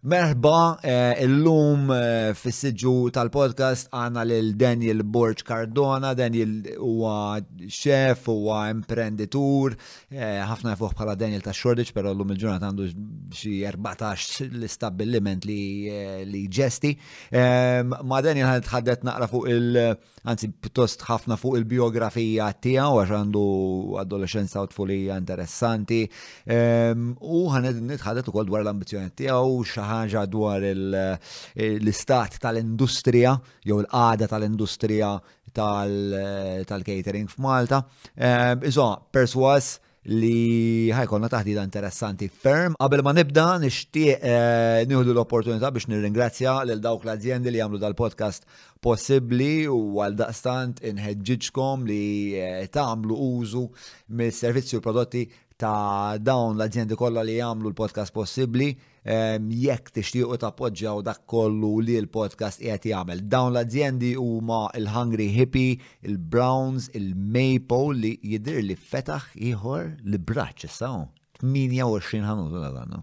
Merħba, eh, illum eh, fis-siġġu tal-podcast għana lil Daniel Borg Cardona. Daniel huwa xef, huwa imprenditur, eh, ħafna jfuħ bħala Daniel ta' Shoreditch, pero llum il-ġurnata għandu xi 14 l-istabbiliment li ġesti. Ma Daniel ħaddet naqra fuq il- anzi pjuttost ħafna fuq il-biografija tiegħu għax għandu adolescenza u tfulija interessanti. Ehm, u ħanet nitħadet ukoll dwar l-ambizzjoni tiegħu xi ħaġa dwar eh, l-istat tal-industrija jew l-qagħda tal-industrija tal-catering f'Malta. Ehm, iżo, perswas li ħajkonna taħdida interessanti ferm. Qabel ma nibda, nixtieq eh, nieħdu l-opportunità biex nirringrazzja lil dawk l-azjendi li jagħmlu dal-podcast possibbli u għal daqstant inħeġġiġkom li eh, tagħmlu użu mill-servizzi u prodotti ta' dawn l-azjendi kollha li jagħmlu l-podcast possibbli. jekk tixtiequ tappoġġjaw dak kollu li l-podcast qiegħed jagħmel. Dawn l-azjendi huma il-Hungry Hippie, il-Browns, il-Mapo li jidir li fetaħ ieħor li braċ issa 28 ħanut u dagannu.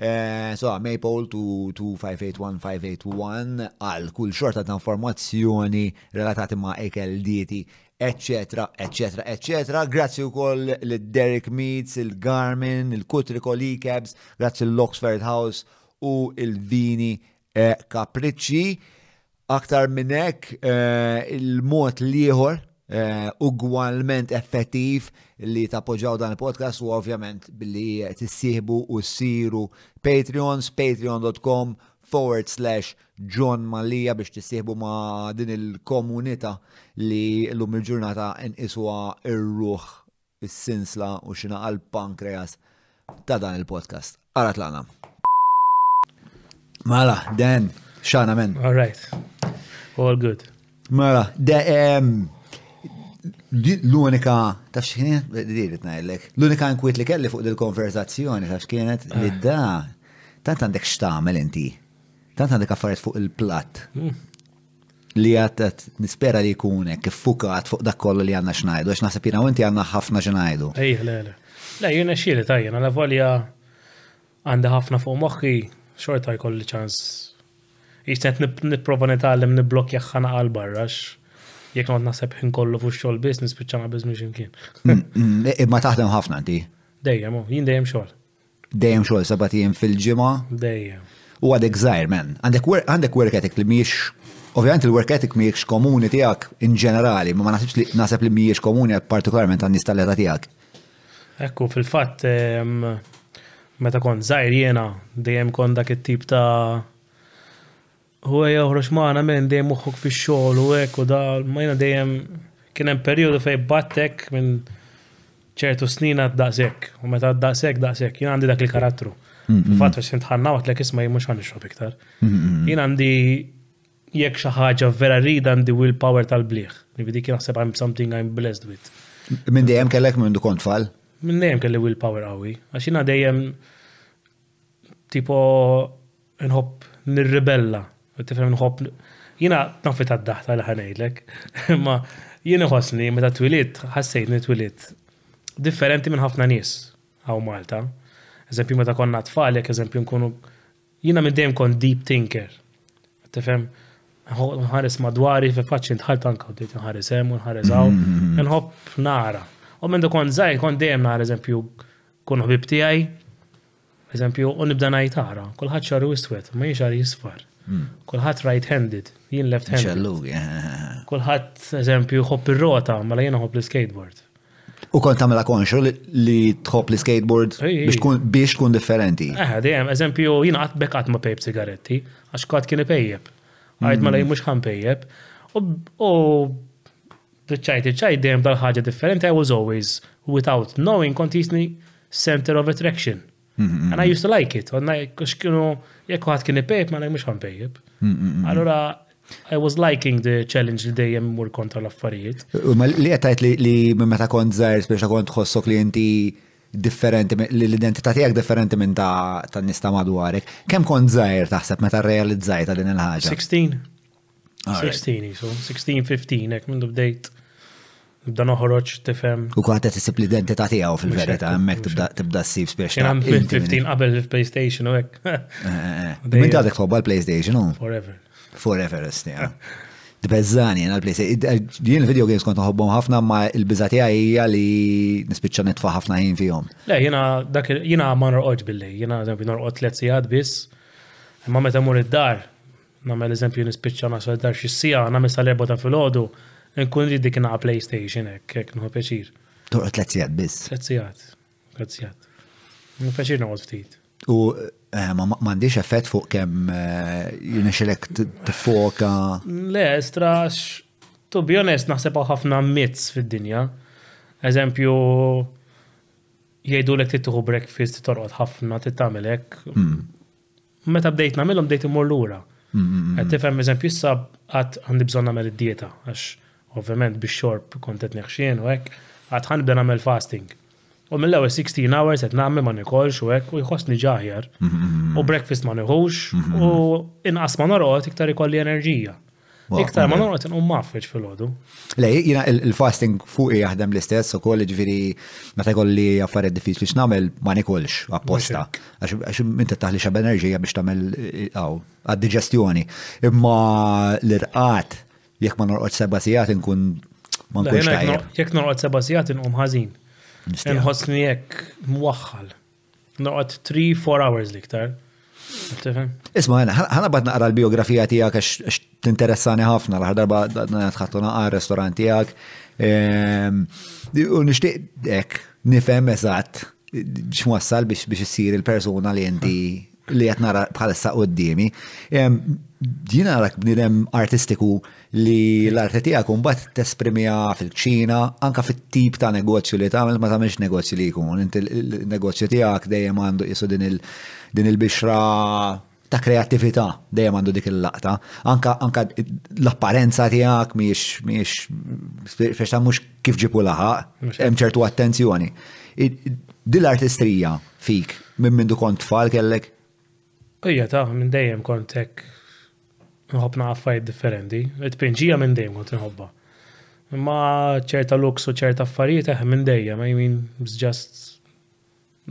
Eh, so, Maple 2581581 għal kull xorta ta' informazzjoni relatati ma' ekel dieti eċċetera, eċċetera, eċċetera. Grazzi wkoll lil Derek Meads, il-Garmin, il-Kutriko Likebs, grazzi l-Oxford House u il-Vini eh, Capricci. Aktar minn hekk eh, il-mod l-ieħor eh, ugwalment effettiv li tappoġġaw dan il-podcast u ovvjament billi tissieħbu u ssiru Patreons, patreon.com forward slash John Mallia biex tissieħbu ma' din il-komunità li llum il-ġurnata nqisuha r-ruħ, is-sinsla u x'ingħaqal l-pankreas ta' dan il-podcast. Ara tlaqna. Mela, Dan, xana men. All right. All good. Mela, l-unika ta' xkienet, dirit najlek, l-unika nkwit li kelli fuq dil-konverzazzjoni ta' xkienet li da, tant għandek xtamel inti. Tant għandek affarijiet fuq il-platt li għattat nispera li jkunek fukat fuq dak kollu li għanna xnajdu, għax naħseb jina u inti għanna ħafna xnajdu. Ej, le, le. Le, jina xili tajjena, la volja għanda ħafna fuq moħħi, xorta jkolli ċans. Jisnet niprofa nitgħallem niblokja ħana għal barrax jek għod nasib ħin kollu fuq xol bis, nispiċċana bizmi ximkien. Mm, mm, imma taħdem ħafna ti? Dejjem, oh, jien dejjem xol. Dejjem xogħol sabat jiem fil-ġimgħa. Dejjem. U għadek żgħir men. Għandek work ethic li mhijiex Ovvjament il-work ethic mhijiex komuni tiegħek in ġenerali, ma naħsibx li naħseb li mhijiex komuni partikolarment għan-nies tal-età tiegħek. Ekku, fil-fatt meta kont żgħir jiena dejjem kont dak it-tip ta' Hu ejja uħroġ magħna men dejjem moħħok fix-xogħol u hekk u da, ma jiena dejjem kien hemm perjodu fejn battek minn ċertu snin għad daqshekk u meta għad daqshekk daqshekk jien għandi dak il-karattru. Fatt għax intħanna għatlek isma' jien mhux ħan nixrob iktar. Jien għandi jekk xi ħaġa vera rrid għandi will power tal-bliħ. Nibdi kien naħseb I'm something I'm blessed with. Minn dejjem kellek minn kont tfal? Minn dejjem kelli will power qawwi. Għax jiena dejjem Tipo nħobb nirribella, tifhem nħobb jiena nafi tad-daħta li ħanejdlek, imma jien iħossni meta twilit ħassejtni twilit differenti minn ħafna nies hawn Malta. Eżempju meta konna tfal jekk eżempju nkunu jiena minn dejjem kont deep thinker. Tifhem? Nħares madwari fi faċċi ntħalt anka u bdejt nħares hemm u nħares hawn. Mm-hmm. Nħobb nara. U minn kont żgħir kont dejjem nara eżempju Kun ħbieb tiegħi, eżempju, u nibda ngħid ara, kulħadd xaru iswed, ma jien xari jisfar. Hmm. Kulħadd right-handed, jien left-handed. Kulħadd, eżempju, ħobb ir-rota, mela jien ħobb l-skateboard. U kont tagħmilha konxu li tħobb l-skateboard biex tkun differenti. Eh, dejjem, eżempju, jien qatt bekk qatt ma pejb sigaretti, għax qatt kien ipejjeb. Għajt mela hmm. jien mhux ħampejjeb. U Riċajt, riċajt dejjem bdal ħaġa differenti, I was always, without knowing, kont jisni center of attraction. And I used to like it, għanna kux kienu, jekk għad kien ipejb, ma mux għan pejb. Allora, I was liking the challenge li dejjem mur kontra l-affarijiet. Ma li għetajt li meta kont zaħir, speċa kont tħossok li inti differenti, l-identità tiegħek differenti minn ta' nista madwarek. Kemm kont zaħir taħseb meta realizzajta din il-ħaġa? 16. 16, so 16, 15, ek minn bdejt bda noħroġ tifhem. U kwaħt qed isib l-identità tiegħu fil-verità hemmhekk tibda tibda ssib spiex. Kien hemm 15 qabel il-PlayStation u hekk. Eh, eh, eh. Minn għadek tħobba l-PlayStation u? Forever. Forever istija. Dbezzani jena l-PlayStation. Jien il-video games kont nħobbhom ħafna ma il-biża tiegħi hija li nispiċċa nitfa' ħafna ħin fihom. Le jiena dak jiena ma norqodx billi, jiena norqod tliet sigħat biss. Imma meta mur id-dar Nagħmel eżempju nispiċċa nasal id-dar xi siegħa, nagħmel sal-erbgħa ta' filgħodu, inkun irrid dik ingħaqad PlayStation hekk, hekk nieħu pjaċir. Torqod tliet sigħat biss. Tliet sigħat. Tliet sigħat. Nieħu pjaċir noqgħod ftit. U eh, ma m'għandix effett fuq kemm eh, jinexilek tifoka. Le, strax, to be honest, naħseb ħafna mitz fid-dinja. Eżempju, jgħidu l-ek tittuħu breakfast, torqod ħafna, tittamelek. Hmm. Meta bdejt nagħmilhom bdejt immur lura. Qed tifhem eżempju issa qatt għandi bżonn nagħmel id-dieta għax ovvjament bix-xorb kont qed neħxien u hekk, qatt ħanibda nagħmel fasting. U mill-ewwel 16 hours qed nagħmel ma nikolx u hekk u jħossni ġa aħjar. U breakfast ma nieħux u inqas ma norqod iktar ikolli enerġija. Iktar ma noqgħod inqum mafriġ fil-ħodu. Lej, jiena il-fasting fuq jaħdem l-istess ukoll ġifieri meta jkolli affarijiet diffiċli x'nagħmel ma nikolx apposta. Għax inti taħli xab enerġija biex tagħmel għad-diġestjoni. Imma l-irqat jekk ma norqod seba' sigħat inkun ma nkunx tajjeb. Jekk norqod seba' sigħat inqum ħażin. Inħossni jekk mwaħħal. Noqgħod 3-4 hours l-iktar. Isma, ħana bad naqra l-biografija tijak għax t-interessani ħafna, laħar darba nħattu naqra restaurant tijak. Ehm, u nishtiq ek, nifem eżat, ġmwassal biex issir il-persona li inti li qed nara bħalissa qudiemi. Jien narak bniedem artistiku li l-arti tiegħek imbagħad tesprimija fil-ċina, anka fit-tip ta' negozju li tagħmel ma tagħmilx negozju li jkun. Inti l-negozju tiegħek dejjem għandu qisu din il-bixra ta' kreattività dejjem għandu dik il-laqta. Anka anka l-apparenza tiegħek mhijiex mhijiex fex mhux kif ġipu laħaq, hemm ċertu attenzjoni. Dil-artistrija Fik, minn mindu kont tfal kellek? Ija ta' minn dejjem kont hekk nħobb naqaffajt differenti. It-tpinġija minn dejjem kont nħobba. Imma ċerta luks u ċerta affarijiet eħ minn dejjem, I mean, it's just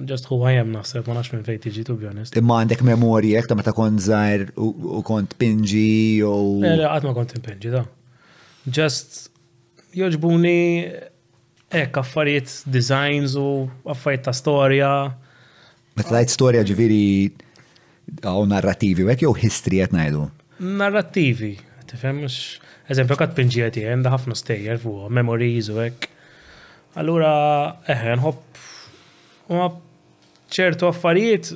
just who I am naħseb, ma nafx minn fejn tiġi to be honest. Imma għandek memorji hekk ta' meta kont żgħir u kont pinġi jew. Le, qatt ma kont pinġi ta'. Just joġbuni Hekk affarijiet designs u affarijiet ta' storja. Meta ngħid storja ġifieri hawn narrativi u hekk jew history qed ngħidu? Narrativi, tifhem mhux eżempju kat pinġija tiegħi għandha ħafna stejjer fuq memories u hekk. Allura eħe nħobb ċertu affarijiet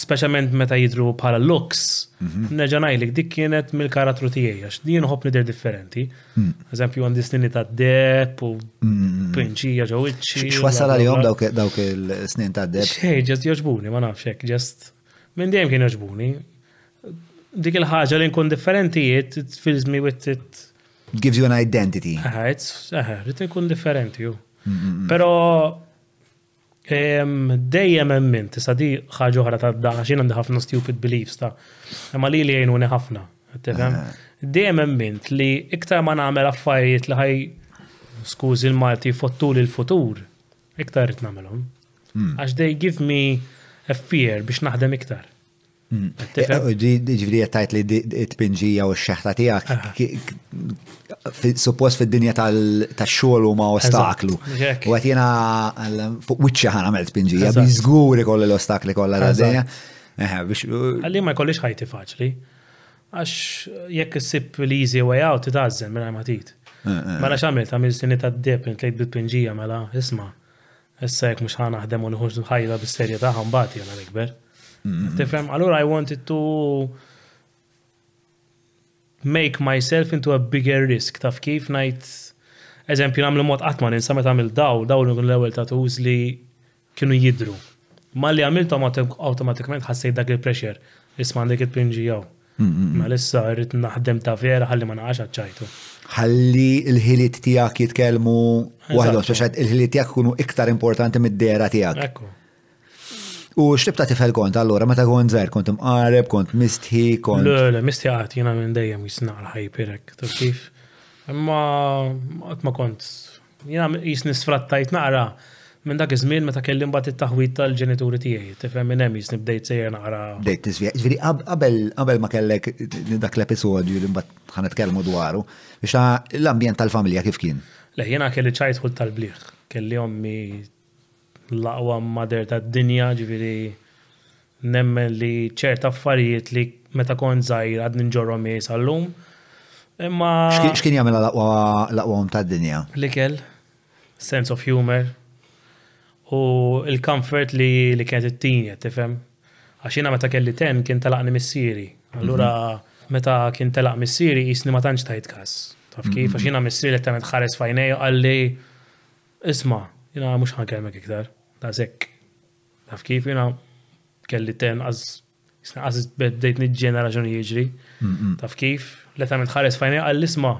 speċjalment meta jidhru bħala looks, nerġa' ngħidlek dik kienet mill-karattru tiegħi għax jien nħobb nidher differenti. Hmm. Eżempju għandi snini ta' deb u hmm. pinċija ġew iċċi. X'wassal għalihom dawk il-snin ta' deb? Xejn, ġest jogħġbuni, ma nafx hekk, ġest minn dejjem kien jogħġbuni. Dik il-ħaġa li nkun differenti it fills me with it. Gives you an identity. Aha, it's, aha, rrit nkun differenti ju. Hmm, Pero Dejjem emmint, issa di ħaġa oħra ta' daħx, jien għandi ħafna stupid beliefs ta' imma li li jgħinuni ħafna, tifhem? Dejjem emmint li iktar ma nagħmel affarijiet li ħaj skużi l-Malti fottu li l-futur, iktar rrid nagħmelhom. Hmm. Għax they give me a fear biex naħdem iktar. Ġifri jattajt li t-pinġija u x-xeħta tijak, suppost fil-dinja tal-xol u ma ostaklu. U għat jena fuq wicċa ħana għamil t-pinġija, bizguri koll l-ostakli koll għaddeja. Għalli ma jkollix ħajti faċli. Għax jekk s-sib l-easy way out, t-tazzen minna matit. Mela xamil, tamil sinni ta' d-deb, intlejt bil-pinġija, mela, isma. Issa jekk mhux ħa naħdem u nieħux ħajja bis-serjetà ħa mbagħad jiena nikber. Tifhem? Allura I wanted to make myself into a bigger risk taf kif ngħid eżempju nagħmlu mod qatt ma ninsa meta għamil daw daw l-ewwel tattoos li kienu jidru. Malli għamilthom awtomatikament ħassejt dak il-pressure. Isma' għandek il-pinġi jew. Mela issa rrid naħdem ta' vera ħalli ma naqax għaċ-ċajtu. Ħalli l-ħiliet tiegħek jitkellmu waħedhom, Eżatt. speċjalment il-ħiliet tiegħek ikunu iktar importanti mid-dehra tiegħek. Ekku. U x'tib ta' tifel kont allura meta kont żgħir kont imqareb, kont mistħi, kont Le, le, misti għat jena minn dejjem jisnaqra ħajpirek, taf kif. Imma għat ma kont Jiena qisni sfrattajt naqra minn dak iż-żmien meta kelli mbagħad it-taħwid tal-ġenituri tiegħi. Tifhem minn hemm qisni bdejt sejjer naqra. Bdejt tiżvijak. Jiġifieri qabel ma kellek dak l-episodju li mbagħad ħa nitkellmu dwaru, l-ambjent tal-familja kif kien? Le, jiena kelli childhood tal-bliħ. Kelli ommi l-aqwa mother tad-dinja, ġifieri nemmen li ċert affarijiet li meta kont żgħir għadni nġorrhom hi sal-lum. Imma. X'kien jagħmilha l-aqwa omm tad-dinja? L-ikel, sense of humor u l-comfort li kienet ittini, qed tifhem? Għax jiena meta kelli tenn kien telaqni missieri. Allura meta kien telaq missieri qisni ma tantx tajt kas. Taf kif? Għax jiena missieri letteralment ħares f'għajnejja u qalli Isma', jiena mhux ħa nkellmek iktar, daqshekk. Taf kif, jiena kelli te nqas, jisni qas bdejt niġġenera x'inhu jiġri. Taf kif, l-età nitħares fajni għal isma'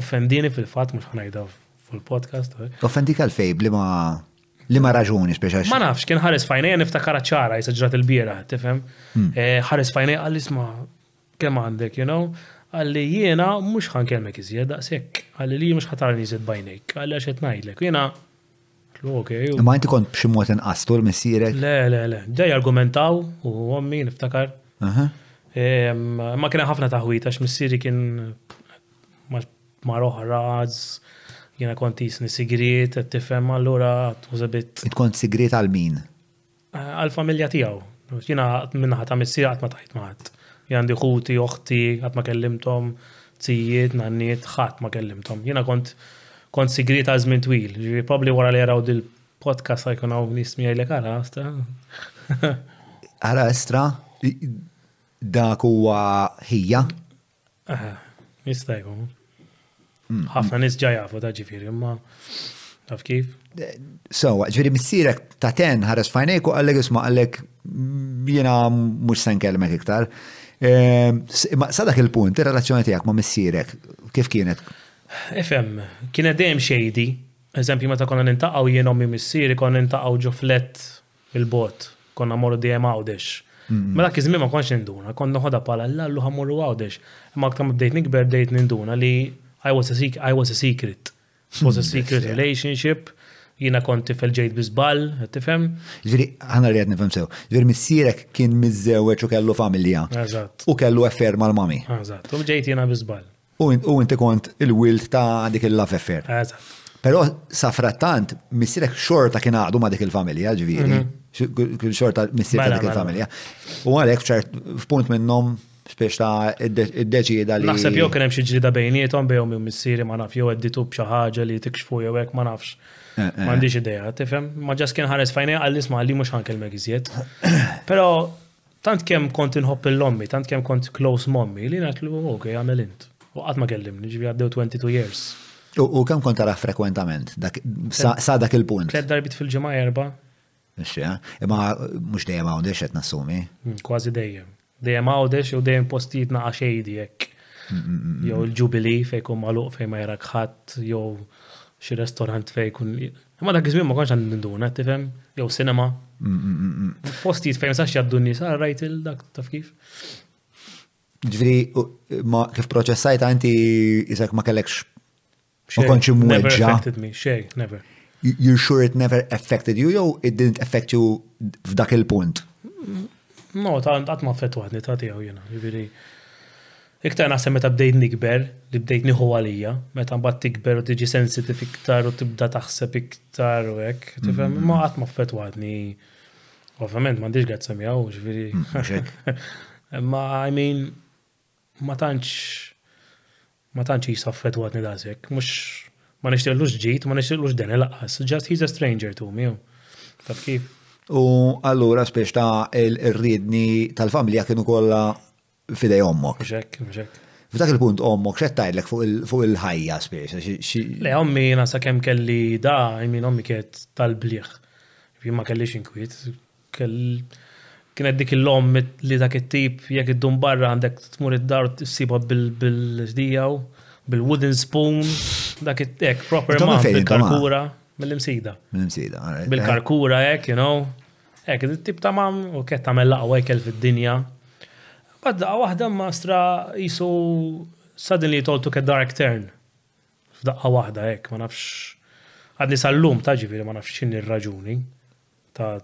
offendini fil-fatt mhux ħanajda fil-podcast. Eh. Offendik għal fejb li ma li ma raġuni speċa. Ma nafx, kien ħares fajni għan niftakar ċara jisagġrat il-bira, tifhem? Hmm. Eh, ħares fajni għal isma' Kemm għandek, you know? Qalli, Jiena mhux ħa nkellmek iżjed daqshekk. Qalli li mhux ħa tarani iżjed b'għajnejk. Qalli għax qed ngħidlek. U jiena għedtlu, Ok, u. Imma inti kont b'xi mod inqas tul missierek? Le, le, le. Bdew jargumentaw hu u ommi, niftakar. Aha. Imma kien hemm ħafna taħwid għax missieri kien ma' mara oħra, għaż, jiena kont qisni sigriet, qed tifhem, allura it was a bit. Int kont sigriet għal min? Għall-familja tiegħu. Jiena minnaħa ta' missier qatt ma tajt ma' ħadd. Jien għandi ħuti, oħti, qatt ma kellimthom, tzijiet, nanniet, ħadd ma kellimthom. Jiena kont kont sigriet għal żmien twil. Ġifieri probabbli wara li jaraw dil-podcast sa jkun hawn nies jgħidlek ara stra. Ara stra dak huwa ħija. Aha, jista' jkun. Mm. Ħafna nis ġa jafu ta' ġifieri, imma taf kif? So, ġifieri missierek ta' ten ħares fajnejk u għallek isma' għallek jiena mhux se nkellmek iktar. Ehm, ma sadak il-punt, ir-relazzjoni tiegħek ma' missierek kif kienet? Ifhem, kienet dejjem xejdi. Eżempju, meta konna nintaqgħu jien ommi missieri konna nintaqgħu ġo flet il-bogħod, konna mmorru dejjem Għawdex. Ma dak iż-żmien ma kontx ninduna, kont noħodha bħala la llum ħa mmorru Għawdex. Imma aktar ma bdejt nikber bdejt ninduna li I was a secret, I was a secret. It was a secret relationship, jiena kont tifel ġejt bi żball, qed tifhem? Ġifieri, aħna li qed nifhem sew, ġifieri missierek kien miżżewweġ u kellu familja. Eżatt. U kellu affair mal-mami. Eżatt, u ġejt jiena bi żball. U inti kont il-wild ta' dik il-love affair. Eżatt. Però sa frattant, missirek xorta kien għadu ma' dik il-familja, ġviri. Mhm. Kien xorta missir ta' mela, dik mela. il-familja. U għalek ċert f'punt minnom spiex ta' id-deċida li. Naħseb jew kien hemm xi ġlida bejnietom bejhom jew missieri ma naf jew għedditu b'xi ħaġa li tikxfu jew hekk ma nafx. Eh, eh. Ma għandix idea, tifhem? Ma ġas kien ħares fajni għalli sma li mhux ħankellmek iżjed. Però Tant kemm kont inħobb il-ommi, tant kemm kont close mommi, li ngħidlu ok, għamel int. U qatt ma kellimni, ġifieri għaddew 22 years. U kemm kont tara frekwentament sa dak il-punt? Tliet darbit fil-ġimgħa erba'. Ixxi, imma mhux dejjem għawdex qed nassumi. Hmm, kważi dejjem. Dejjem għawdex u dejjem postijiet naqa' xejdi hekk. Hmm, hmm, jew il-ġubili fejn kun magħluq fejn ma jarak ħadd, jew xi restorant fejn kun Imma dak iż-żmien ma kontx għandi nduna, tifhem, jew sinema. Postijiet fejn sax jgħaddu n-nies, ara rajt il dak taf kif. Ġifieri ma kif proċessajt anti isek ma kellekx ma kontx imweġġa. Never affected me, xej, never. You're sure it never affected you jew it didn't affect you f'dak il-punt? No, ta' qatt ma affettwatni ta' tiegħu jiena, ġifieri. Iktar naħseb meta bdejt nikber, li bdejt nieħu għalija, meta mbagħad tikber u tiġi sensitif iktar u tibda taħseb iktar u hekk, tifhem, mm-hmm. ma qatt ma ffetwatni. Ovvjament m'għandix grazza miegħu, ġifieri. Mm, ma I mean ma tantx ma tantx jisa ffetwatni daqshekk, mhux ma nixtieqlux ġid, ma nixtieqlux deni laqas, just he's a stranger to me. Taf kif? U allura spiex ta' il-ridni tal-familja kienu kollha fidej ommok. Mxek, mxek. F'dak il-punt ommok xed tajdlek fuq il-ħajja spiex. Le, ommi jena sa' kem kelli da, jmin ommi kiet tal-bliħ. Jien ma kellix inkwiet. Kienet dik il-lom li dak it-tip jekk id-dum barra għandek tmur id-dar t-siba bil-ġdijaw, bil-wooden spoon, dak it-tek, proper ma' bil-karkura, mill-imsida. Mill-imsida, Bil-karkura ek, you know. Hekk, dik it-tip ta' mom u kett tagħmel l-aqwa ikel fid-dinja. Imbagħad daqqa waħda mmastra qisu suddenly it all took a dark turn. F'daqqa waħda hekk, ma nafx għadni sal-lum ta' ġifieri ma nafx x'inhi r-raġuni tal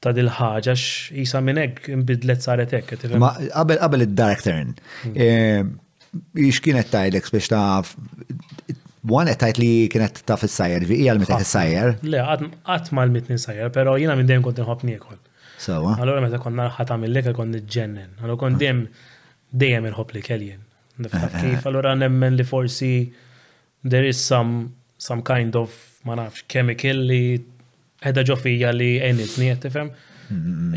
ta' dil-ħaġa x'qisha minn hekk inbidlet saret hekk. Ma qabel qabel id-dark turn. X'kienet tajlek biex taf Wan qed tgħid li kienet taf is-sajjer, hija għalmitek is-sajjer? Le, qatt ma għalmitni sajjer, però jiena minn dejjem kont inħobb niekol. Sewa. Allura meta kont narħa tagħmel l-ikel kont niġġennen. Allura kont dejjem dejjem inħobb l-ikel jien. Nifhem kif, allura nemmen li forsi There is some some kind of ma nafx chemical li qiegħda ġo fija li għenitni qed tifhem.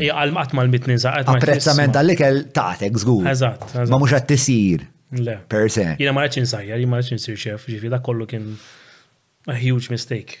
Hija għal qatt ma lmitni żaqgħet. Apprezzament għall-ikel tagħtek żgur. Eżatt. Ma mhux qed tisir. Le. Per se. Jiena ma rridx insajjar, jiena ma rridx insir xef, ġifi dak kollu kien a huge mistake.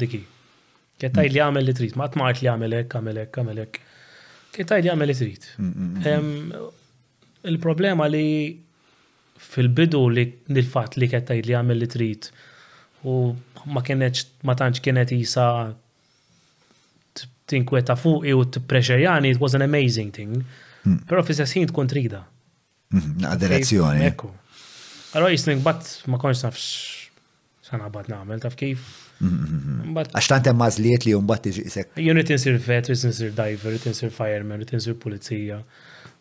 Diki. Kien tajt li għamel li trid, ma tmart li għamel hekk, għamel hekk, għamel hekk. Kien tajt li għamel li trid. Mm, mm, mm, il-problema li fil-bidu li nil-fat li kien tajt li għamel li trid u ma kienet ma tantx kienet jisa tinkweta fuqi u t-pressure jani, it was an amazing thing. Pero fi sessin tkun trida. Mhm, adorazzjoni. Ekku. Allora jisnik bat ma konx nafx sana bat namel, taf kif? Mhm, Għax tant hemm mażliet li jumbat tiġi isek. Jien rrid insir vet, rrid insir diver, rrid insir fireman, rrid insir pulizija,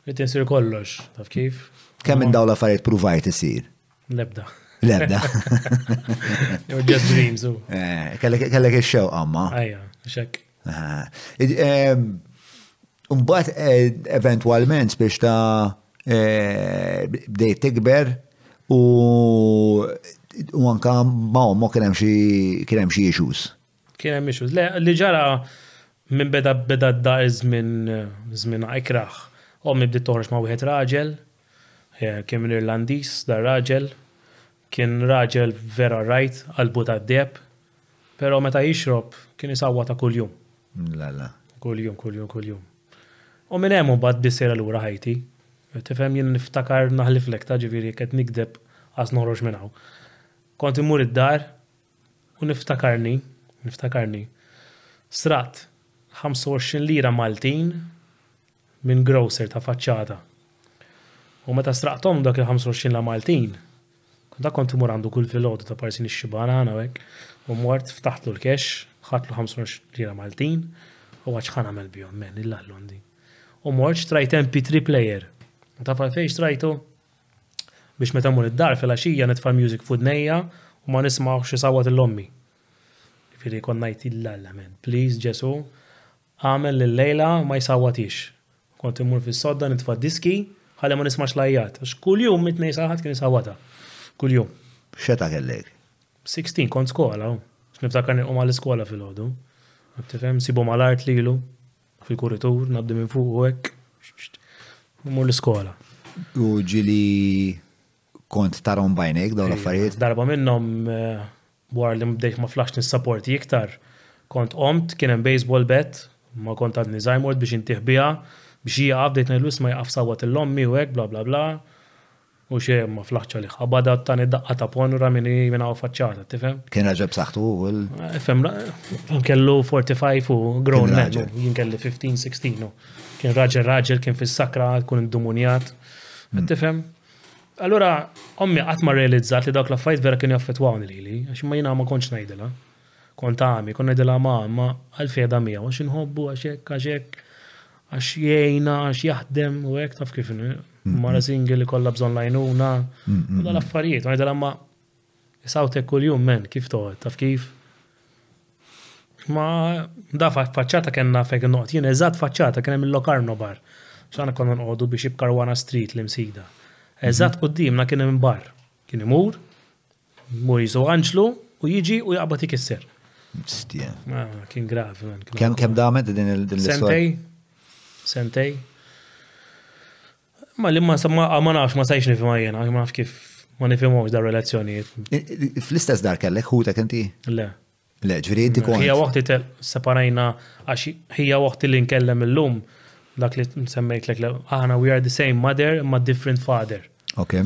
rrid insir kollox, taf kif? Kemm minn dawn l-affarijiet pruvajt isir? Lebda. Lebda. Just dreams. Oh. Eh, kellek ix-xew għamma. Ajja, xek. Mbagħad eventwalment biex ta' bdejt tikber u u anka ma' ommu kien hemm xi kien hemm xi issues. Kien hemm issues. Le, li ġara minn beda beda da iż-żmien żmien ikrah. Ommi bdiet toħroġ ma' wieħed raġel, kien minn Irlandiż dar-raġel, Kien raġel vera rajt, qalbu tad-deheb, pero' meta jixrob kien isawwa ta' kuljum. La la. Kuljum, kuljum, kuljum. U minn hemm imbagħad bdiet sejra lura ħajti. Tifhem jien niftakar naħliflek ta' ġifieri jekk qed nigdeb qas noħroġ minn hawn. Kont immur id-dar u niftakarni, niftakarni, sraqt 25 lira Maltin minn grocer ta' faċċata. U meta straqthomlu dak il-25 la Maltin, dak kont imur għandu kull filgħodu ta' parsin ix-xibgħan hawn hawnhekk, u mort ftaħtlu l-cash, ħadtlu 25 lira Maltin, u għad x'ħa nagħmel bihom men, illa l-Londin. U mort xtrajt MP3 player. U taf għalfejn xtrajtu? Biex meta mur id-dar fil-għaxija nitfa' l-music fudnejja u ma nismawx xi sawat l-ommi. Firri kon najt illa l-men, please Ġesu, Agħmel li l-lejla ma jsawwatix. Kont immur fis-sodda nitfa' d-diski ħalli ma nismax l-għajjat, għax kuljum mit-Tnejn sal-Ħadd kien isawwatha. Kuljum. X'età kellek? Sixteen, kont skola, hu. X'niftakar nilqu mal-iskola filgħodu. Qed tifhem, nsibu mal-art lilu, fil-kuritur, ngħaddi minn fuqu hekk, xxxt, u mmur l-iskola. U ġieli kont tarhom bajnejk dawn l-affarijiet. Darba minnhom wara li bdejt ma flaħx nissaporti iktar, kont qomt, kien hemm baseball bat, ma kont għadni żgħir mort biex intiħ biha, biex jieqaf, bdejt ngħidlu isma' jieqaf sawwat lil ommi u hekk bla bla bla, u xejn ma flaħtx għalih. Qabadha u tani daqqa ta' ponn u ramini minn hawn faċċata, tifhem? Kien raġel b'saħħtu u l. Ifhem, kellu 45 u grown man, jien kelli 15, 16. Kien raġel raġel, kien fis-sakra, kien indumunjat, tifhem? Allura ommi qatt ma rrealizzat li dawk l-affarijiet vera kienu jaffettwawni lili, għax imma jiena ma kontx ngħidilha. Kont għami, kont ngħidilha ma, imma għalfejn qiegħda miegħu, għax inħobbu, għax hekk, għax hekk, għax jgħinna, għax jaħdem u hekk, taf kif inhi. Mara single li kollha bżonn l-għajnuna, u dal-affarijiet. U ngħidilha ma, Sawtek kuljum man kif toqgħod taf kif? Ma da faċċata kellna fejn noqgħod jien eżatt faċċata kien hemm il-Locarno bar. X'aħna konna nqogħdu biex ib'Caruana Street l-Imsida. Eżatt quddiemna kien hemm bar. Kien imur, imur jisu anġlu u jiġi u jaqbad ikisser. Mstja. Ah, kien gravi man. Kemm kemm damet din il-din l-istorja? Sentej. Sentej. Ma li ma ma nafx ma sajx nifhimha jiena, ma nafx kif ma nifhimhomx dar relazzjonijiet. Fl-istess dar kellek ħutek inti? Le. Le, ġifieri inti kont. Ħija waqti separajna għax ħija waqti li nkellem illum dak li semmejtlek aħna we are the same mother ma different father. Ok.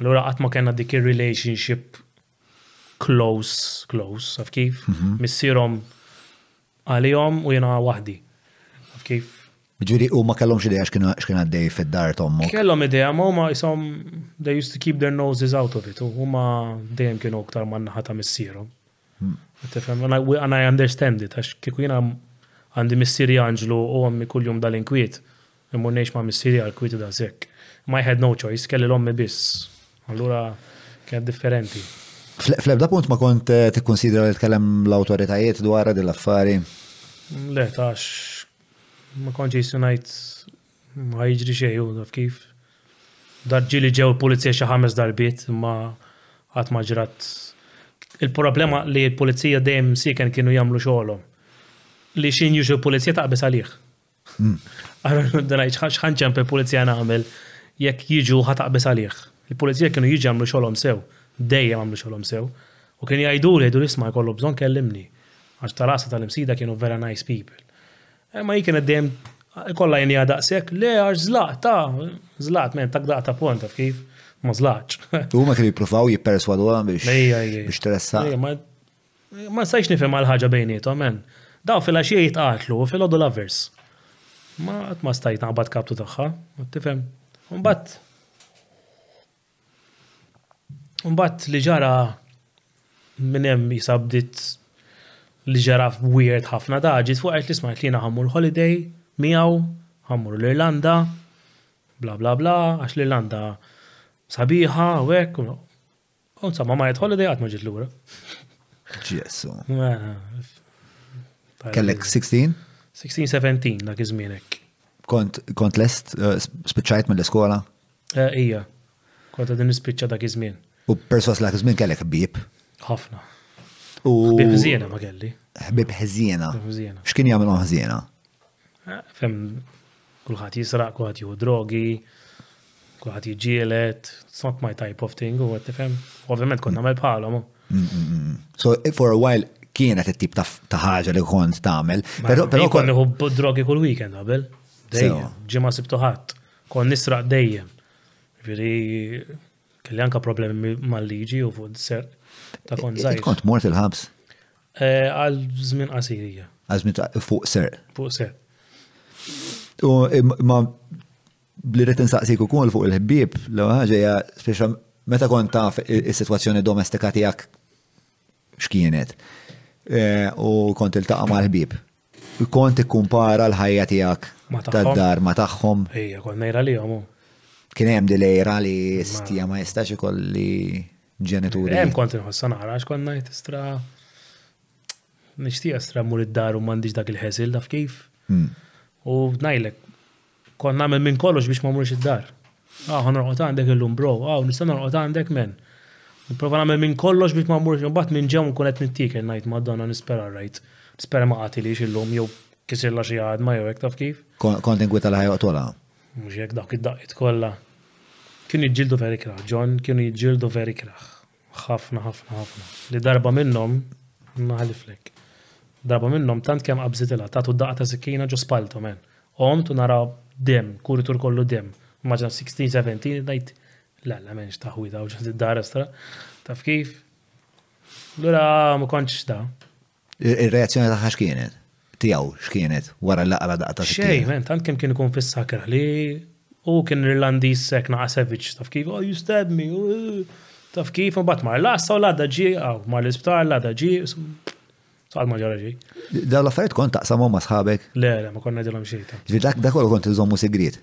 Allura qatt ma kellna dik ir-relationship close, close, af kif? Mhm. Missierhom Għalihom u jiena waħdi. Taf kif? Ġifieri huma kellhomx idea x'kien għaddej fid-dar t'ommok? Kellhom idea, ma huma qishom they used to keep their noses out of it. Huma dejjem kienu aktar man-naħa ta' missierhom. Tifhem? And I understand it, għax kieku jiena għandi missieri anġlu u ommi kuljum dal-inkwiet, Immur ngħix ma' missieri għal kwiet u daqshekk. Imma I had no choice, kelli l-ommi biss. Allura kienet differenti. Fl-ebda punt ma kont tikkunsidra li tkellem l-awtoritajiet dwarha din l-affari? Le, tax ma kontx jisni ngħid ma jiġri xejn hu taf kif. Dak ġieli ġew il-pulizija xi ħames darbiet imma qatt ma ġrat. Il-problema li l-pulizija dejjem sieken kienu jagħmlu xogħolhom. Li xi injux il-pulizija taqbeż għalih. Ara l-għandunajċ, xħan ċemp il-polizija nagħmel jekk jiġu ħataqbis għalih. Il-polizija kienu jiġi għamlu xolom sew, dejjem għamlu xolom sew. U kien jgħidu li jgħidu l-isma jkollu bżon kellimni. Għax tal-għasa tal-imsida kienu vera nice people. Eh, ma jikin għeddim, kolla jini għadaqsek, le għax zlaq, ta' zlaq, men, tak daqta pont, taf kif, ma zlaqx. U ma kien jiprufaw jipperswadu għan biex. Ejja, ejja. Biex tressa. Ejja, ma Ma nistajx nifhem għal ħaġa bejniethom, en. Daw filgħaxija jitqatlu u filgħodu lovers. Ma qatt ma stajt naqbad kaptu tagħha, tifhem? Mbagħad Mbagħad li ġara minn hemm jisa bdiet li ġara weird ħafna da ġiet fuq qed li smajt li jiena ħammur holiday miegħu, ħammur l-Irlanda, bla bla bla, għax l-Irlanda sabiħa u hekk. Insomma, ma jidħol idejat ma ġiet lura. Ġesu. Kellek 16? 16, 17 dak iż-żmienek. Kont, kont lest, eh, spiċċajt mill-iskola? Eh, ija, kont għadin nispiċċa dak iż-żmien. U perswas dak iż-żmien kellek bib? Ħafna. U. Bib ħżiena ma kelli. Bib ħżiena. X'kien jagħmilhom ħżiena? Eh, fem, Kulħadd jisraq, kulħadd jieħu drogi, kulħadd jiġġieled, it's not my type of thing, u għed tifhem. Ovvjament kont nagħmel bħalhom. Mm, mm, mm, so for a while kienet it-tip ta' ħaġa li kont tagħmel. Però però kont nieħu drogi kull weekend qabel. Dejjem, ġimgħa sibtu ħadd. Kont nisraq dejjem. Veri, Kelli anka problemi mal-liġi u fuq serq ta' kont zaħir. Int kont mort il-ħabs? Eh, għal żmien qasirija. Għal żmien fuq serq. Fuq serq. U ma li rrid insaqsik ukoll fuq il-ħbieb, l ħaġa hija speċa meta kont taf is-sitwazzjoni domestika tiegħek x'kienet eh, u kont iltaqa' mal-ħbieb. Kont ikkumpara l-ħajja tiegħek tad-dar ma' tagħhom. Ejja, kont ngħira lihom. Kien hemm dilejra li stija ma jistax ikolli ġenituri. Hemm kont inħossa nara għax kont ngħid istra nixtieq istra mmur id-dar u m'għandix dak il-ħesil taf kif. Hmm. U ngħidlek Kont nagħmel minn kollox biex ma mmurx id-dar. Ah, ħa norqod għandek illum bro, ah, nista' norqod għandek men. Nipprova nagħmel minn kollox biex ma mmurx imbagħad minn ġew nkun qed nittiekel ngħid Madonna nispera rajt. Nispera ma qatilix illum jew kisirla xi għadma jew hekk taf kif. Kont ingwita li ħajoqtolha. Mhux hekk dawk id-daqqiet kollha. Kienu jiġġieldu veri kraħ, John, kienu jiġġieldu veri kraħ. Ħafna, ħafna, ħafna. Li darba minnhom, naħliflek, darba minnhom tant kemm qabżitilha, tagħtu daqqa ta' sikkina ġo spalltu men. Qomt u nara dem, kuritur kollu dem. Maġna 16, 17, dajt, la, la, menx taħwida u ġod id-dar estra. Taf kif? Lura ma kontx da. Ir-reazzjoni tagħha x'kienet? Tiegħu x'kienet wara li qara daqqa ta' sikkina? Xejn, men, tant kemm kien ikun fis-sakeħ li hu kien Irlandiż sekk naqa' savage, taf kif, oh you stabbed me, taf kif, imbagħad mar l-għassa u l-għada ġie, mar l-isptar l-għada ġie, saqal ma ġara xejn. Dawn l-affarijiet kont taqsamhom ma' sħabek? Le, le, ma konna ngħidilhom xejn. Dak dak kont iżommu sigriet.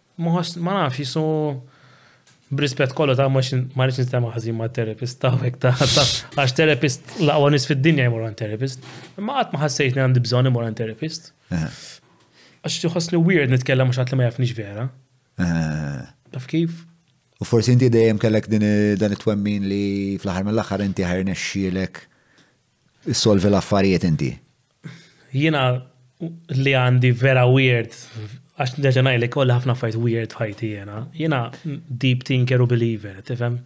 Ma ħoss ma nafx jisu brispett kollu ta' ma rridx nistema' ħażin ma' terapist ta' hekk ta' għax terapist laqwa nis fid-dinja jmur għand terapist. Ma qatt ma ħassejt li għandi bżonn imur għand terapist. Eh. Għax tħoss li weird nitkellem mhux ħadd li ma jafnix vera. Eh. Taf kif? U forsi inti dejjem kellek dan it-twemmin li fl-aħħar mill-aħħar inti ħajrnexxielek Issolvi l-affarijiet inti. Jiena li għandi vera weird, għax nerġa' ngħidlek kolli ħafna fajt weird f'ħajti jiena. Jiena deep thinker u believer, tifhem?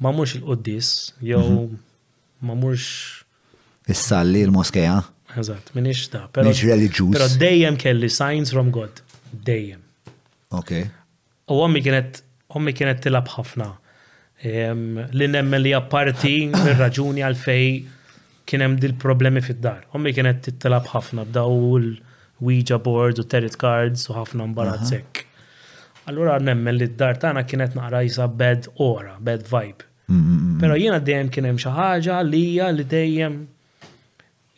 Ma mhux il-quddis, jew mhm. ma mhux. Is-salli l-moskeja. Eżatt, minix da. Minix reliġjuż. Però dejjem kelli signs from God. Dejjem. Ok. U ommi kienet ommi kienet tilab ħafna. Li nemmen li apparti mir-raġuni għal fej kien hemm dil-problemi fid-dar. Ommi kienet titilab ħafna b'daw il-Ouija board u tarot cards u ħafna mbarazz hekk. Allura nemmen li d-dar tagħna kienet naqra jisa bad aura, bad vibe. Però jiena dejjem kien hemm xi ħaġa għalija li dejjem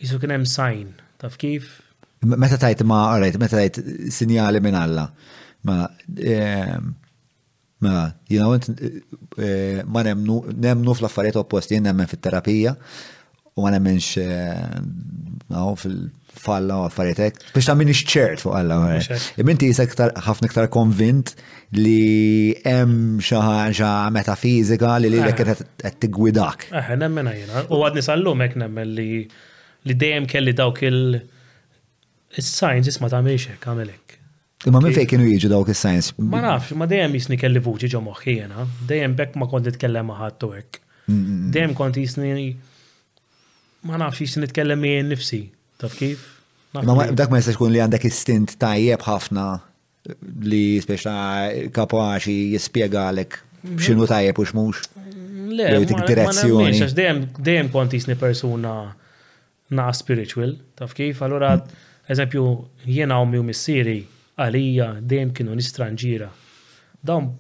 Isu kien hemm sign, taf kif? Meta tajt ma għarajt, meta tajt sinjali minn Alla, ma ehm, ma you know, eh, ma nemnu, nemnu fl-affarijiet opposti, jien nemmen fit-terapija u ma nemmenx eh, fil-falla u affarijiet hekk. Biex ta' minix ċert fuq Alla. Iminti jisek ħafna iktar konvint li hemm xi ħaġa metafizika li lilek eh. qed tigwidak. Eh, nemmen jiena. U għadni sal-lum hekk nemmen li li dejjem kelli dawk il- Is-science isma ta' hekk għamel hekk. Imma minn fejn kienu jiġu dawk is-science? Ma nafx, ma dejjem jisni kelli vuċi ġo moħħi jiena, dejjem bekk ma kont nitkellem ma ħadd hekk. Dejjem kont jisni ma nafx jisni nitkellem miegħi nifsi, taf kif? Ma dak ma jistax kun li għandek istint tajjeb ħafna Li speċa kapaċi jispjegalek mhm. x'inhu tajjeb u x'mhux. Le, dik direzzjoni. Għax dejjem dejjem kont jisni persuna na spiritual, taf kif? Allura, eżempju, jiena u miju missieri għalija dejjem kienu nistranġira. Dawn,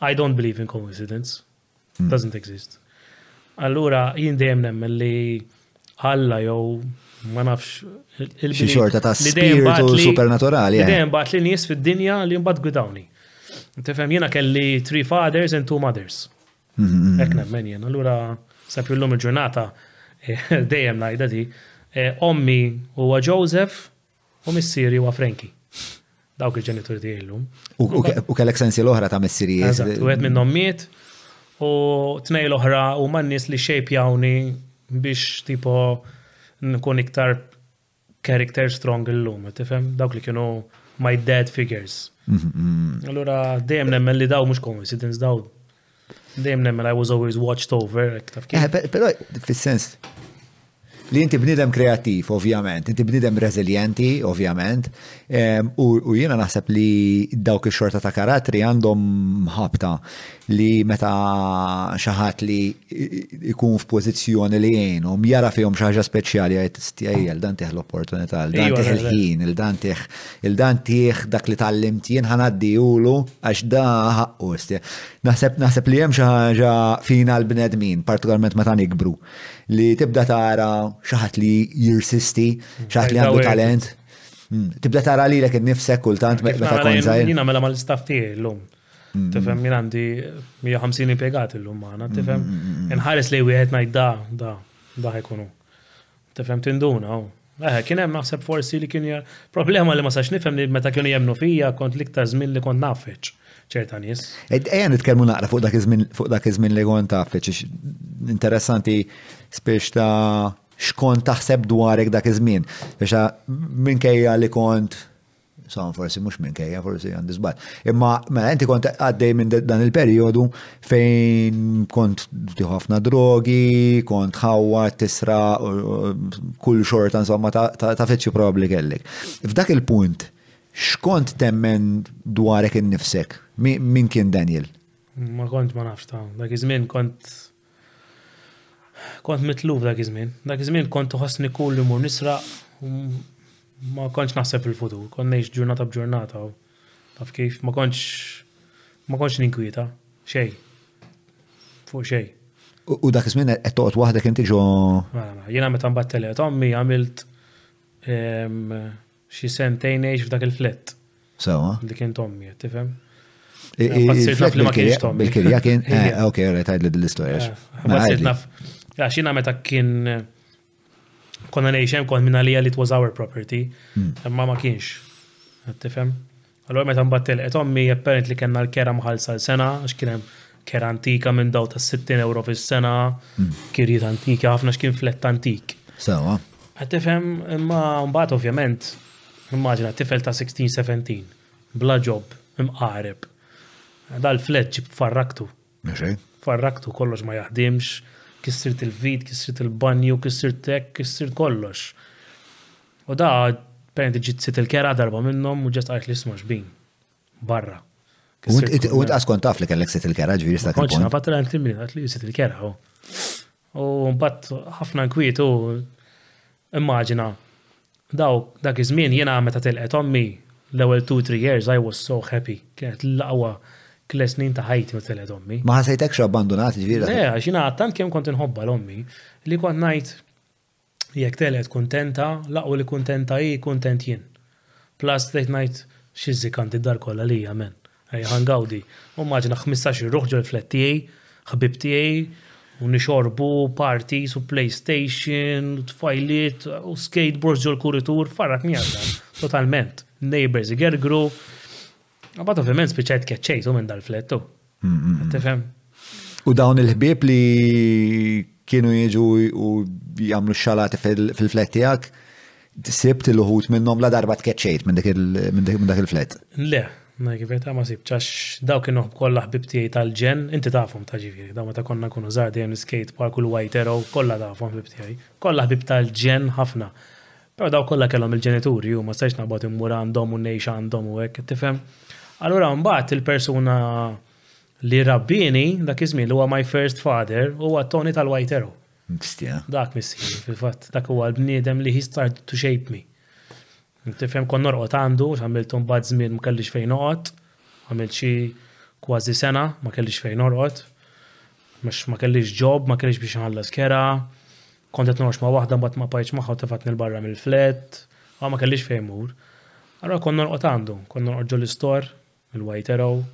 I don't believe in coincidence. Doesn't exist. Allura jien dejjem nemmen li Alla jew ma nafx il Xi xorta ta' spiritu supernaturali. Eh. Dejjem bat li nies fid-dinja li mbagħad gwidawni. Tifhem jiena kelli three fathers and two mothers. Mm-hmm. Hekk nemmen jien. Allura sapju llum il-ġurnata eh, dejjem ngħidha di. Eh, ommi huwa Joseph, U missieri huwa Frankie. Dawk il-ġenituri tiegħi llum. U kellek sensi l-oħra ta' missirijiet. Eżatt, u għed minnhom miet u tnej l-oħra u man nies li xejpjawni biex tipo nkun iktar character strong illum, tifhem? Dawk li kienu my dad figures. Mhm, mhm. Allura dejjem nemmen li daw mhux coincidence daw Dejjem nemmen I was always watched over, taf kif. Eh, però fis-sens li inti bnidem kreattiv, ovvjament, inti bnidem reżiljenti, ovvjament, ehm, u jiena naħseb li dawk ix-xorta ta' karattri għandhom ħabta li meta xaħat li ikun f'pożizzjoni li jgħinhom jara fihom xi ħaġa speċjali għajt stjajjel dan tieħ l-opportunità, dan tieħ il-ħin, dan tieħ 'l dan tih dak li tgħallimt jien ħa ngħaddihielu għax da ħaqqu. Naħseb naħseb li hemm xi ħaġa fina l-bnedmin, partikolarment meta nikbru, li tibda tara xi ħadd li jirsisti, xi ħadd li għandu talent. Hmm. Tibda tara lilek innifsek kultant meta kon żgħir. Jiena mela mal-istaff tiegħi llum. Hmm. Tifhem jien għandi 150 impjegat illum magħna, tifhem? Hmm, Inħares li wieħed ngħid da, da, da ħajkunu. Tifhem tinduna hawn. Eħe, kien hemm naħseb forsi li kien problema li ma sax nifhem li meta kienu jemmnu fija kont l-iktar żmien li kont naffiċ ċerta nies. Ejja nitkellmu naqra fuq dak iż-żmien fuq dak iż-żmien li kont taffiċ. Interessanti spiex ta' xkont taħseb dwarek dak iż-żmien. Biex minkejja li kont Sawn forsi mhux minkejja, forsi għandi żball. Imma mela inti kont għaddej minn dan il-perjodu fejn kont tieħu ħafna drogi, kont ħawwa tisra kull xorta insomma ta' feċċi probabbli kellek. F'dak il-punt x'kont temmen dwarek innifsek? Min kien Daniel? Ma kont ma nafx ta' dak iż-żmien kont Kont mitluf dak iż-żmien. Dak iż-żmien kont iħossni cool li mmur nisraq u ma kontx naħseb fil-futur, kont ngħix ġurnata b'ġurnata u taf kif, ma kontx ma kontx ninkwieta xejn. Fuq xejn. U dak iż-żmien qed toqgħod waħdek inti ġo. Mela, mela, jiena meta mbagħad telqet ommi għamilt ehm, Xi sentejn ngħix f'dak il-flett. Sewa. Li kien Tommy, qed tifhem? Bil-kirja kien, eh, ok, għalli tajd li dil-istoria. Eh, mela, Għaxina meta kien konna nejxem kon minna li it was our property, hmm. imma ma kienx. Tifem? Allura meta mbagħad telqet ommi hija pperint li kellna l-kera mħallsa għal sena għax kien hemm kera antika minn daw ta' 60 ewro fis-sena, hmm. kirjiet antiki ħafna x'kien flett antik. Sewa. Qed tifhem imma mbagħad ovvjament immaġina tifel ta' 16-17 bla ġob imqareb. Dal-flett ġib farraktu. Farraktu kollox ma jaħdimx, kissirt il-vit, kissirt il-banju, kissirt tek, kissirt kollox. U da, penti ġit sit il-kera darba minnom u ġest għajt li smax bin. Barra. U għas kont taf li kellek sit il-kera ġviri sta' kont. Konċna, fatta l-għantimri, għat li sit il-kera. U mbagħad ħafna nkwiet u immaġina daw dak iż-żmien jiena meta tilqet ommi l-ewwel two three years I was so happy. Kienet l-aqwa tliet snin ta' ħajti meta tilqet ommi. Ma ħasejtekx abbandunat ġifieri? Le, għax jiena tant kemm kont inħobbha l-ommi li kont ngħid Jekk telgħet kuntenta, l-aqwa li kuntenta hi, kuntent jien. Plus bdejt ngħid, xi żikk għandi d-dar kollha lija, man. Ejja ħa ngawdi. U mmaġina ħmistax-il ruħ ġol-flat tiegħi, ħbieb tiegħi, u nixorbu, parties u playstation, u tfajliet, u skateboards ġol-kuritur, farrak miegħek dan, totalment. Neighbours igergru. Għabat ovvijament spiċajt keċċejtu minn dal-flettu. Tifhem? U dawn il-ħbieb li kienu jiġu u jagħmlu xalati fil-flet tiegħek, sibt il-ħut minnhom la darba tkeċċejt minn dak il-flet. Le, ma kifeta ma sibt għax daw kienu kollha ħbib tiegħi tal-ġen, inti tafhom ta' ġifieri, daw meta konna kunu żgħar dejjem skate park u l-white arrow kollha tafhom ħbib tiegħi. Kollha ħbib tal-ġen ħafna. Però dawk kollha kellhom il-ġenituri, u ma stajtx naqbad immur għandhom u ngħix għandhom u hekk, tifhem? Allura mbagħad il-persuna li rabbieni dak iż-żmien li huwa my first father huwa Tony tal-White Arrow. Mstja. Dak missier, fil-fatt, dak huwa l-bniedem li he started to shape me. Tifhem kon norqod għandu, għamilt mbagħad żmien ma kellix fejn noqgħod, għamilt xi kważi sena ma kellix fejn norqod, ma kellix ġob, ma kellix biex nħallas kera, Kont qed norqod ma' waħda mbagħad ma bqajtx magħha u tefgħetni 'l barra mill-flat, għaw ma kellix fejn mmur. Allura kont norqod għandu, kont norqod ġol-istor, il-White Arrow,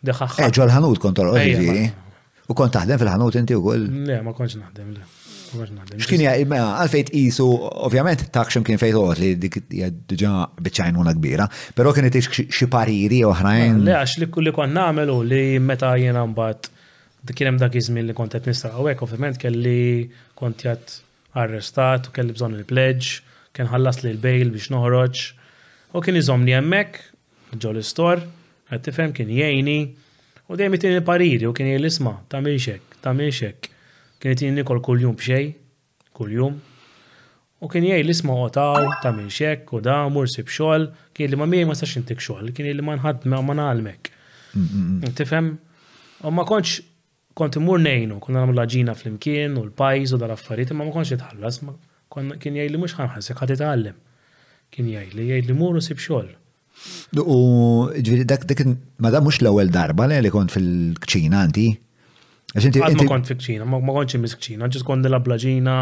Deħaħħa. Eh, ġol-ħanut kont torqod Ejja, jiġifieri. ma- U kont taħdem fil-ħanut inti wkoll. Le, ma kontx naħdem, le. Ma kontx naħdem. X'kien ja- mela, għalfejn tqisu, ovvjament tak x'imkien fejn toqgħod li dik hija diġà biċċajnuna kbira, però kien itix xi pariri oħrajn. Le, għax li li kont nagħmel hu li meta jiena mbagħad Kien hemm dak iż-żmien li kont qed nisraq u hekk ovvjament kelli kont jgħad arrestat u kelli bżonn il-pledge, kien ħallasli l-bail biex noħroġ u kien iżommni hemmhekk ġo l-istor, qed tifhem, kien jgħinni u dejjem jtini l-pariri u kien jgħidli isma' tagħmilx hekk, tagħmilx hekk. Kien jtini nikol kuljum b'xejn, kuljum. U kien jgħidli isma' qotgħu, tagħmilx hekk u da, mur sib xogħol, kien jgħidli ma' miegħi ma nistax intik xogħol, kien jgħidli ma nħadd ma ngħallmek. Tifhem? U ma kontx kont immur ngħinu, konna nagħmlu l-aġina flimkien u l-pajs u dal-affarijiet, imma ma kontx nitħallas, kien jgħidli mhux ħanħallsek ħa titgħallem. Kien jgħidli, jgħidli mur u sib xogħol. U ġviri, dak dik, ma da mux l-ewel darba li kont fil-kċina anti. Għad ma kont fil-kċina, ma kontx mis kċina, ġis kont nilab blaġina,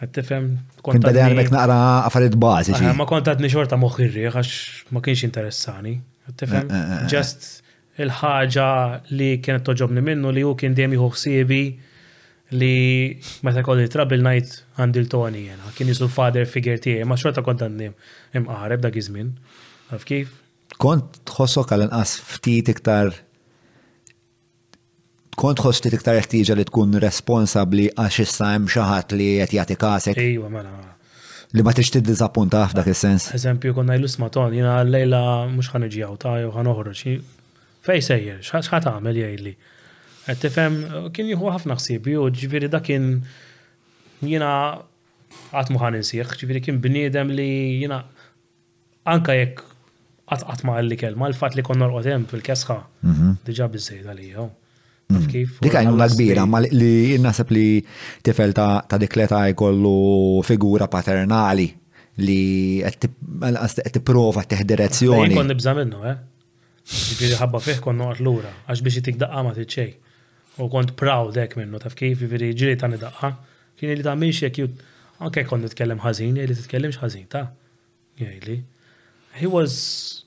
għattifem. Kont bada għalmek naqra għafarit bazi. Ma kont għadni xorta moħirri, għax ma kienx interessani. Għattifem, eh, eh, eh, just Il-ħaġa li kienet togħġobni minnu li hu kien dejjem jieħu ħsiebi li meta jkolli trouble ngħid għandi 'l Toni jiena. Kien jisu l-father figure tiegħi, ma xorta kont għadni mqareb dak iż-żmien. Taf kif? Kont tħossok għall-inqas ftit iktar Kont tħoss ftit iktar ħtieġa li tkun responsabbli għax issa hemm xi ħadd li qed jagħti kasek. Ejwa, mela, mela. Li ma tix tiddiżappunta f'dak is-sens. Eżempju, konna jlu smaton, jiena għallejla mhux ħan iġi għawta jew ħan oħroġ. Fej sejjer, x'ħa tagħmel jgħidli. Qed tifhem, kien jieħu ħafna ħsiebi u ġifieri dak kien jiena qatt ma ħan insieħ, ġifieri kien bniedem li jiena Anke jekk qatt qatt ma qalli kelma, il-fatt li kont norqod hemm fil-kesħa diġà biżżejjed għalija. Taf kif? Dik għajnuna kbira, ma li naħseb li tifel ta' dik l-età jkollu figura paternali li qed tipprova tieħ direzzjoni. Jien kont nibża' minnu, eh? Ġifieri ħabba fih kont noqgħod lura, għax biex itik daqqa ma trid xejn. U kont proud hekk minnu, taf kif? Ġifieri ġieli tani daqqa, kien jgħidli tagħmilx hekk, anke jekk kont nitkellem ħażin, jgħidli titkellimx ħażin, ta? Jgħidli, He was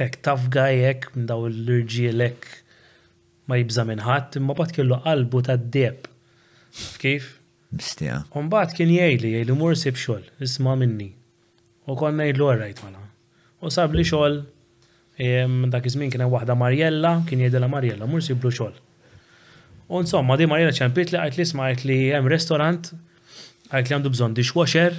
hekk tough guy hekk minn dawn l-irġiel hekk ma jibża' minn ħadd imma mbagħad kellu qalbu tad-deheb. Taf kif? Mistieqa. U mbagħad kien jgħidli, jgħidli mur sib xogħol, isma' minni. U kont ngħidlu all right mela. U sabli xogħol, dak iż-żmien kien hemm waħda Marjella, kien jgħidilha Marjella mur siblu xogħol. U insomma din Marjella ċempitli qaltli isma' qaltli hemm restaurant, qaltli għandu bżonn dishwasher,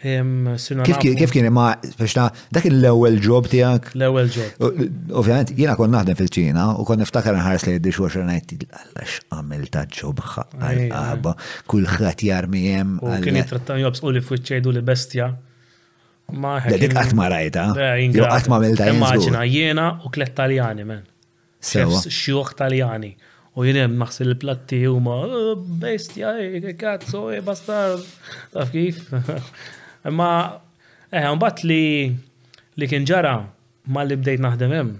Kif kien ma biex ta' dak l-ewwel ġob tiegħek? L-ewwel ġob. Ovvjament jiena kont naħdem fil-ċina u kont niftakar nħares li jiddi xorxa ngħid għax għamil ta' ġob għal-qaba, kulħadd jarmi hemm. U kien jitrattan jobs u li fwiċċejdu li bestja. Ma dik qatt ma rajta. Qatt ma għamilta. Immaġina jiena u klett Taljani men. Chefs xjuħ Taljani. U jien hemm naħseb il-platti huma bestja, kazzo, bastard. Taf kif? Imma eh, mbagħad li li kien ġara malli bdejt naħdem hemm.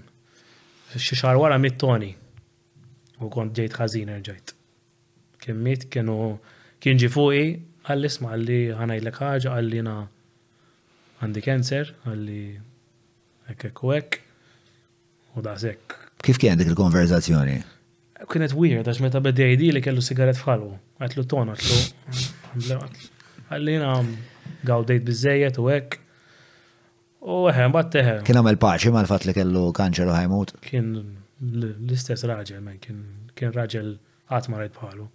Xi xahar wara mitt Tony. U kont ġejt ħażin erġajt. Kien mitt kienu kien ġi fuqi għalli isma' għalli ħanajlek ħaġa għalli na għandi cancer, għalli hekk hekk u hekk. U daqshekk. Kif kienet dik il-konverżazzjoni? Kienet weird għax meta beda jgħidili kellu sigaret f'ħalqu. Għatlu ton, għatlu. Għallina gawdejt biżejjed u hekk. U eħe, mbagħad teħe. Kien għamel paċi mal-fatt li kellu kanċer u ħajmut. Kien l-istess raġel, men, kien raġel qatt ma rajt bħalu.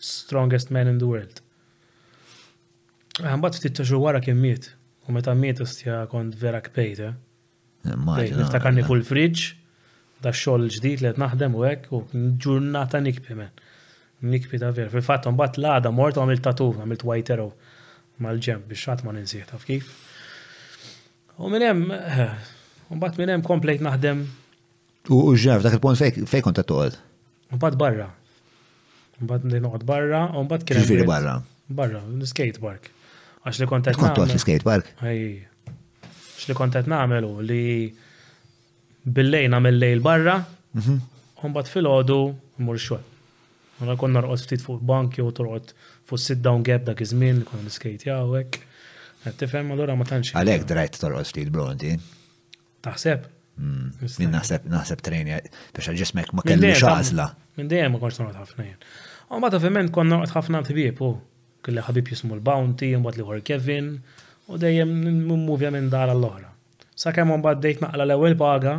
Strongest man in the world. Mbagħad ftit xhur wara kien miet. U meta miet istja kont vera kpejta. Eh? Niftakarni fuq il-fridge, da xogħol ġdid li qed naħdem u hekk, u ġurnata nikpi men. Nikpi ta' vera. Fil-fatt mbagħad l-għada mort u għamilt tatu, għamilt white arrow mal-ġemp biex ħadd ma ninsih taf kif. U minn hemm, mbagħad minn hemm komplejt naħdem. U ġef, dak il-punt fej kont qed toqgħod? Mbagħad barra. Mbagħad noqgħod barra u mbagħad kien. Ġifieri barra. Barra, l-skate park. Għax li kont qed nagħmel. Kont l-skate park? Għax li kont qed nagħmel u li billejn għamel lejl barra, mhm. u mbagħad filgħodu mmur xogħol. Għana kon narqos ftit fuq bank jew torqod fuq sit down gap dak iż-żmien li kon l-skate jawek. Tifhem allura ma tantx. Għalhekk drajt torqos ftit bronti. Taħseb? Min naħseb, naħseb trejni, biex ġismek ma kelli xazla. Minn dejjem ma konx noqgħod ħafna jien. U mbagħad ovvjament konna noqgħod ħafna tbieb u kelli ħabib jismu l-Bounty, mbagħad liħor Kevin, u dejjem muvja minn dar għall-oħra. Sakemm mbagħad dejt naqla l-ewwel paga,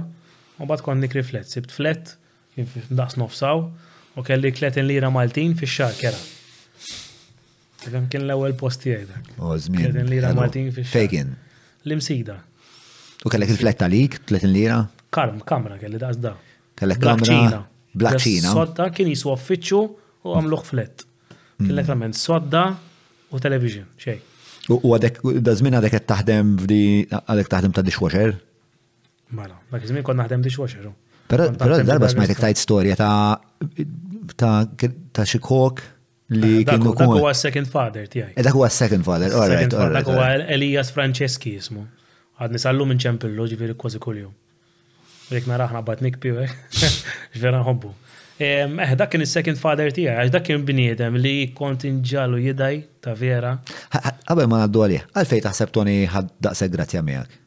u mbagħad kont nikri flet, sibt flet, kien daqs nofsaw, u kelli 30 lira Maltin fix-xahar kera. Kem kien l-ewel post tiegħi dak. O, oh, żmien. Kien lira Maltin fi Fejkin. L-imsida. U kellek il-flett għalik, 30 lira? Karm, kamra kelli daqs da. Kellek kamra. Blaċċina. Sodda kien jisu uffiċċju u għamluħ flett. Mm. Kellek rament sodda u television, xej. U għadek, da żmien għadek qed taħdem f'di għadek taħdem ta' dishwasher? Mela, ma kizmin kon naħdem dishwasher. Però darba smajtek tajt storja ta' ta' xi kok li eh, kienu Dak huwa second father tiegħi. Eh, dak huwa second father, all right. Dak huwa Elias Franceschi jismu. Għadni sallu minn ċempillu ġifieri kważi kuljum. Rek naraħna bat nikpi, eh. ġvera nħobbu. Eh, dak kien il-second father tiegħi, għax dak kien bniedem li kont inġalu jidaj ta' vera. Għabel ma għaddu għalih, għalfej taħseb Tony ħad daqse grazja miegħek.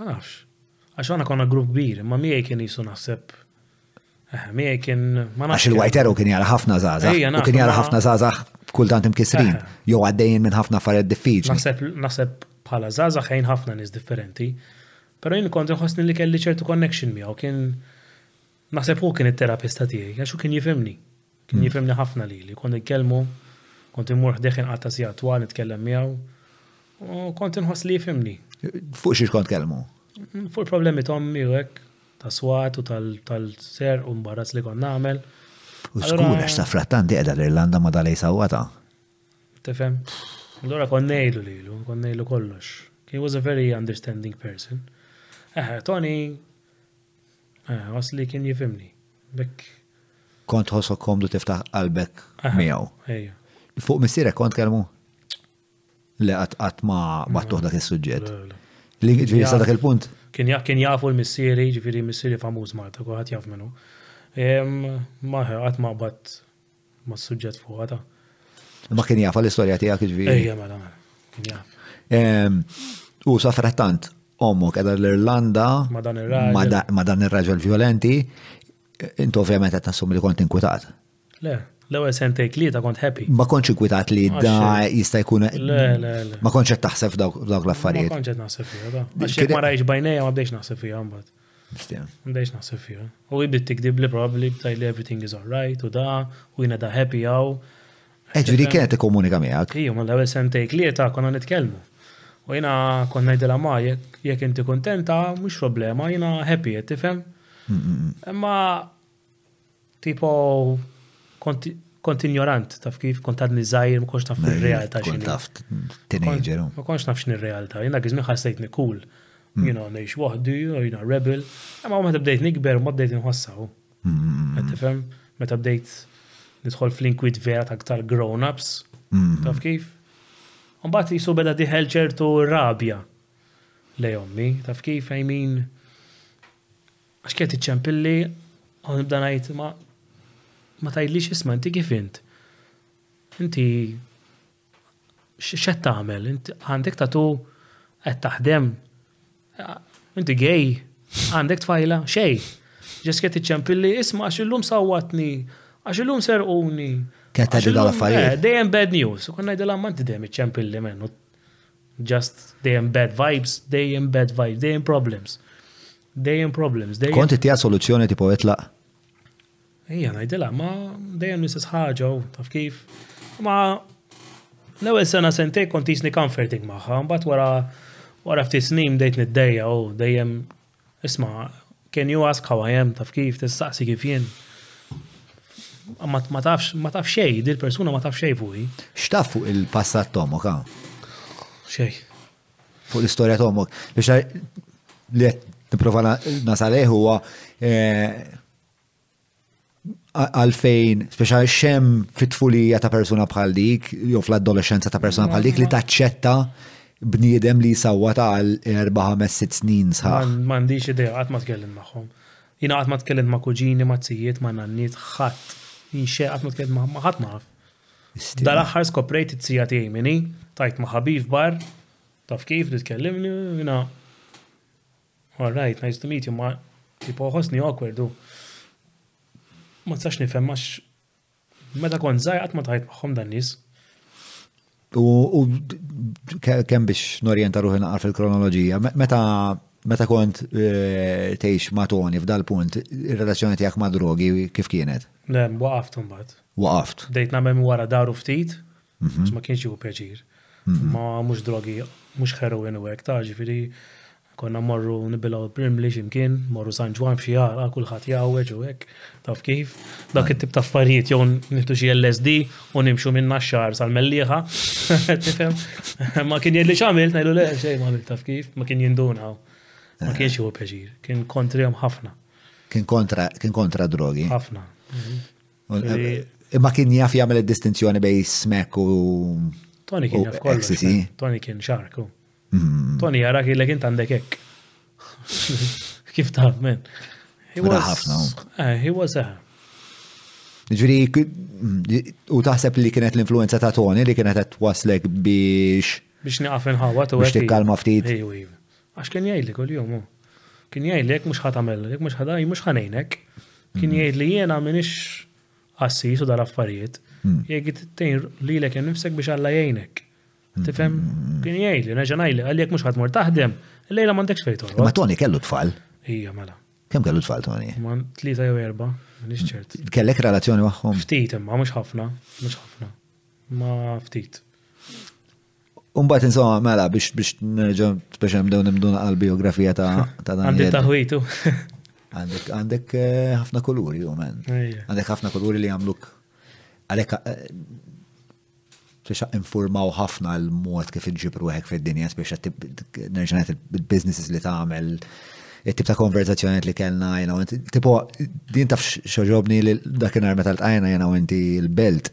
Ma nafx. Għax għana konna grupp kbir, ma miegħi kien jisu naħseb. Eh, miegħi kien ma nafx. Għax il-wajteru kien jara ħafna zaza. U kien jara ħafna zaza kull tant imkisrin. Eh. Jew għaddejjin minn ħafna affarijiet diffiċli. Naħseb naħseb bħala zaza ħajn ħafna nies differenti. Pero jien kont nħossni li kelli ċertu connection miegħu kien Naħseb hu kien it-terapista tiegħi għax hu kien jifhimni. Kien jifhimni ħafna lili. Kont inkellmu, kont immur ħdejh inqgħad ta' sigħat twal nitkellem miegħu u kont inħoss li jifhimni. Fuq xiex kont tkellmu? Fuq il-problemi t'ommi u hekk, ta' swat u tal-serq u mbarrazz li kont nagħmel. U skur għax sa frattanti qiegħda l-Irlanda ma dalej sawwata. Tifhem? Allura kon ngħidu lilu, kon ngħidu kollox. He was a very understanding person. Eh, Tony, Eh, ħoss li kien jifimni. Bek. Kont ħossok komdu tiftaħ qalbek miegħu. Ejja. Fuq missierek kont kelmu? Le qatt qatt ma battuħ dak is-suġġett. Li ġifieri sa dak il-punt? Kien jaf kien jafu l-missieri, ġifieri missieri famuż Malta, kulħadd jaf minnu. Maħe qatt ma bat ma' suġġett fuqha ta'. Ma kien jafa l-istorja tiegħek iġvi. Ejja, mela, mela. Kien jaf. Ehm, u sa frattant, ommu kedha l-Irlanda. Ma dan ir-raġel. Ma dan ir-raġel violenti. Intu ovvjament qed nassum li kont inkwitat. Le, l-ewwel sentej tlieta kont happy. Ma kontx inkwitat li da jista' jkun. Le, le, le. Ma kontx qed taħseb f'dawk l-affarijiet. Ma kontx qed naħseb fihom. Għax ma rajx bajnejja ma bdejx naħseb fihom mbagħad. Mistija. Bdejx naħseb fija. U jibdiet tikdib li probabli btajli everything is alright u da u jina da happy għaw. Eġviri eh, kienet komunika miegħek. Iju, ma l-ewwel sentej klieta konna nitkellmu. U jina kon ngħidilha ma jekk inti kuntenta mhux problema, jina happy qed tifhem. Imma Tipo kont kont ignorant, taf kif, kont għadni żgħir, ma konx naf Mela, ir-realtà tkun x'inhi. taf teenager. u- Ma konx naf x'inhi r-realtà, jien dak iż-żmien ħassejtni cool. You know, ngħix waħdi, you know, rebel. Imma meta bdejt nikber, ma bdejt inħossha. u. Qed tifhem? Meta bdejt nidħol fl-inkwiet vera ta' aktar grown-ups, taf kif? Mbagħad qisu beda diħel ċertu rabja lejn ommi, taf kif? I mean, Għax qiegħed iċċempilli u nibda ngħid ma ma tgħidlix isma' inti kif int? Inti x'qed tagħmel? Inti għandek tatu qed taħdem? Inti gay? Għandek tfajla? Xej! Ġess qiegħed iċċempilli isma' għax illum sawwatni, għax illum serquni. Qiegħed tgħidli dawn l-affarijiet. Eh, dejjem bad news. U kont ngħidilha ma inti dejjem iċċempilli mennu. Just dejjem bad vibes, dejjem bad vibes, dejjem problems. Dejjem problems, dejjem. Kont ittija soluzzjoni tipo itlaq? Ija, najdila, ma dejjem l-istess ħaġa u taf kif. Ma l-ewwel sena sentej kont jisni comforting magħha, mbagħad wara wara ftit snin bdejt niddejja u dejjem isma' can you ask how I am taf kif tistaqsi kif jien. Ma tafx ma taf xej, dil persuna ma taf xej fuqi. X'taf fuq il-passat tomok ha? Xej. fuq l-istorja ta' omok. Biex li qed nipprova nasaleh huwa eh, għalfejn, speċa xem fit-tfulija ta' persuna bħal dik, jew fl-adolescenza ta' persuna bħal dik li taċċetta bniedem li jisawwa ta' għal 4-5 snin sħaħ. M'għandix idea, qatt ma tkellim magħhom. Jina qatt ma tkellim ma' kuġini, ma' tzijiet, ma' nanniet, ħadd. Jinxie qatt ma tkellim ma' ħadd ma' Dal-aħħar skoprejt it-tija tiegħi min hi, tajt magħha beef f'bar, taf kif, li tkellimni, jiena all right, nice to meet you, ma tipo ħossni awkward u ma tistax nifhem għax meta kont żgħir qatt ma tajt magħhom dan nies. U kemm biex norjenta ruħi naqar fil-kronoloġija, meta meta kont eh, tgħix ma' Tony f'dal punt, ir-relazzjoni tiegħek ma' drogi kif kienet? Le, waqaftu mbagħad. Waqaft. Bdejt nagħmel minn wara dahru ftit, għax ma kienx jieħu pjaċir. Imma mhux drogi, mhux heroin u hekk, taf, ġifieri konna mmorru nibilgħu brimli xi mkien, mmorru San Ġwann f'xi għalqa kulħadd jgħawweġ u hekk, taf kif. Dak it-tip ta' affarijiet jew nieħdu xi LSD u nimxu minn Naxxar sal-Mellieħa, tifhem? Ma kien jgħidli x'għamilt, ngħidlu le xejn m'għamilt, taf kif, ma kien jinduna hu. Ma kienx jieħu pjaċir, kien kontrihom ħafna. Kien kontra, kien kontra drogi. Ħafna. Imma kien jaf jagħmel id-distinzjoni bej smek u. Tony kien jaf kollox. Eh? Tony kien xarku. Mm. Tony jara kien li kien għandek hekk. Kif taf men? Ħafna. Eh, he was a. Ġviri, u taħseb li kienet l-influenza ta' Tony li kienet għet waslek biex. Biex naqaf nħawat u Biex tikkalma ftit. Għax kien jgħidli kuljum hu. Kien jgħidli jekk mhux ħa tagħmel, jekk mhux ħa mhux ħa ngħinek. Kien mm. jgħidli jiena m'iniex qassis u dal-affarijiet. Mm. Jgħid tejn lilek innifsek biex Alla jgħinek. Mm. Tifhem? Kien jgħidli, neġa' ngħidli, għal jekk mhux ħadd mor taħdem, illejla m'għandekx fejn Ma Toni kellu tfal. Ija, mela. Kemm kellu tfal Toni? Man tlieta jew erba', m'iniex ċert. Kellek relazzjoni magħhom? Ftit imma mhux ħafna, mhux ħafna. Ma ftit. Umbat insomma, mela, biex biex nerġa' biex hemm dawn imduna għal biografija ta' ta' dan. Għandi taħwitu. Għandek għandek eh, ħafna kuluri, u men. Għandek ħafna kuluri li għamluk għalek eh, biex informaw ħafna l-mod kif iġib ruħek fid-dinja, biex nerġanet il-businesses li tagħmel it-tip ta' konverzazzjoni li kellna, jena, tipo, din taf xoġobni li dakinhar meta l-tajna jena u inti l-belt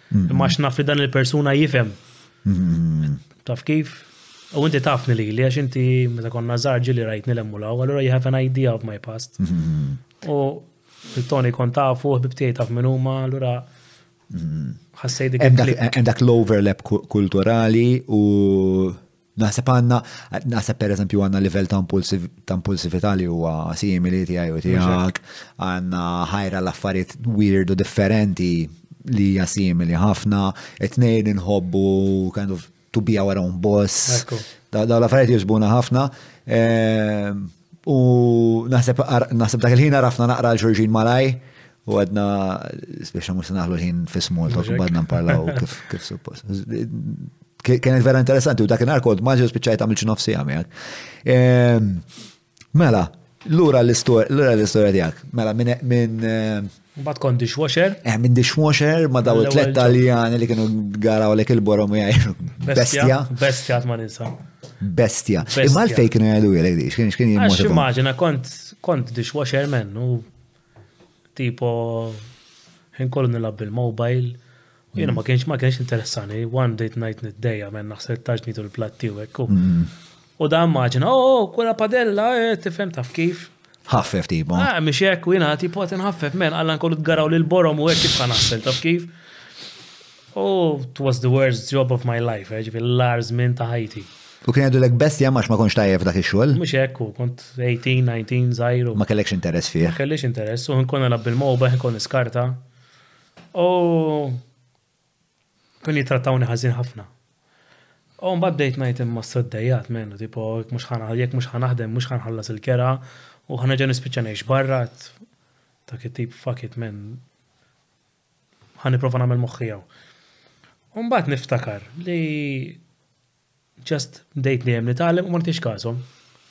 Imma għax naf li dan il-persuna jifhem. Mm-hmm. Taf kif? U inti tafni li li għax inti meta konna zarġi li rajtni l-emmu law, għallura you have an idea of my past. Mm-hmm. U il-toni kon tafu, bibtiej taf minn huma, allura mm-hmm. ħassej dik. Hemm dak l-overlap kulturali u Naħseb għanna, naħseb per eżempju għanna livell ta' impulsivita li huwa simili tiegħi u tiegħek, għanna ħajra l-affarijiet weird u differenti li hija simili ħafna, it-tnejn inħobbu kind of to be our own boss. Da l-affarijiet jiġbuna ħafna. Ehm, U naħseb naħseb dak il-ħin għarafna naqra l-xurxin malaj u għadna speċa mux naħlu l-ħin fi small talk badna nparlaw kif kif suppost. Kienet vera interessanti u dak il-nar kod maġi spiċajt għamil ċinofsi għamil. Ehm, mela, l-ura l-istoria tijak, mela minn Mbagħad kont dishwasher? Eh, minn dishwasher ma daw it-tlet Taljani li kienu garaw lek il-borom jgħajru. Bestja. Bestja ma ninsa. Bestja. Imma l-fej kienu jgħidu jgħalek di, xkien xkien jgħidu. Għax immaġina kont kont dishwasher men u tipo ħin kollu nilab bil-mobile Jena ma kienx ma kienx interessani, one date night niddeja men naħseb taġni tul platti u ekku. Mm. U da maġna, oh, oh, kura padella, eh, tifem taf kif. Ħaffef tipo. Ah, miex ekku jena tipo għatin ħaffef men, għallan kollu t-garaw li l-borom u ekku tħan naħsel taf kif. Oh, it was the worst job of my life, eh, ġifi l-lar zmin ta' ħajti. U kien għedu l-ek bestja max ma konx tajjef dak il-xol? Mux ekku, kont 18, 19, zajru. Ma kellekx interess fih. Ma kellekx interess, u nkun għalab bil-moba, nkun iskarta. U kienu jittrattawni ħażin ħafna. U mbagħad bdejt ngħid imma s-soddejjat mennu tipo jekk mhux ħanaħdem, jekk mhux ħanaħdem mhux ħanħallas il-kera u ħanerġa' nispiċċa ngħix barra ta' it-tip fuck it men. Ħa nipprova nagħmel moħħi hawn. U mbagħad niftakar li Just bdejt dejjem nitgħallem u ma nagħtix każhom.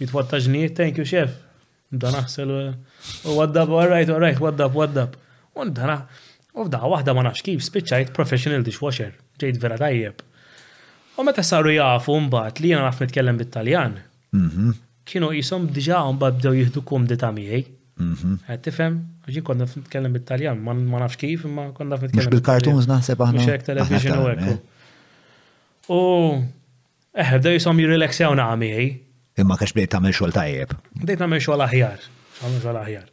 Jitwatta ġnijiet, thank you chef. Nibda naħsel u what up, all right, all right, what up, what up. U nibda u f'daqa waħda ma nafx kif spiċċajt professional dishwasher, ġejt vera tajjeb. U meta saru jafu mbagħad li jiena naf nitkellem bit-Taljan, mhm. kienu jisom diġà mbagħad bdew jieħdu kumdita miegħi. Mhm. Qed tifhem? Ġin konna nitkellem bit-Taljan, ma nafx kif, imma konna nitkellem. Mhux bil-kartons naħseb aħna. Mhux hekk television u hekk. U, eħe, bdew jisom jirrelaxjaw naqa' miegħi. Imma għax bdejt tagħmel xogħol tajjeb. Bdejt nagħmel xogħol aħjar, nagħmel xogħol aħjar.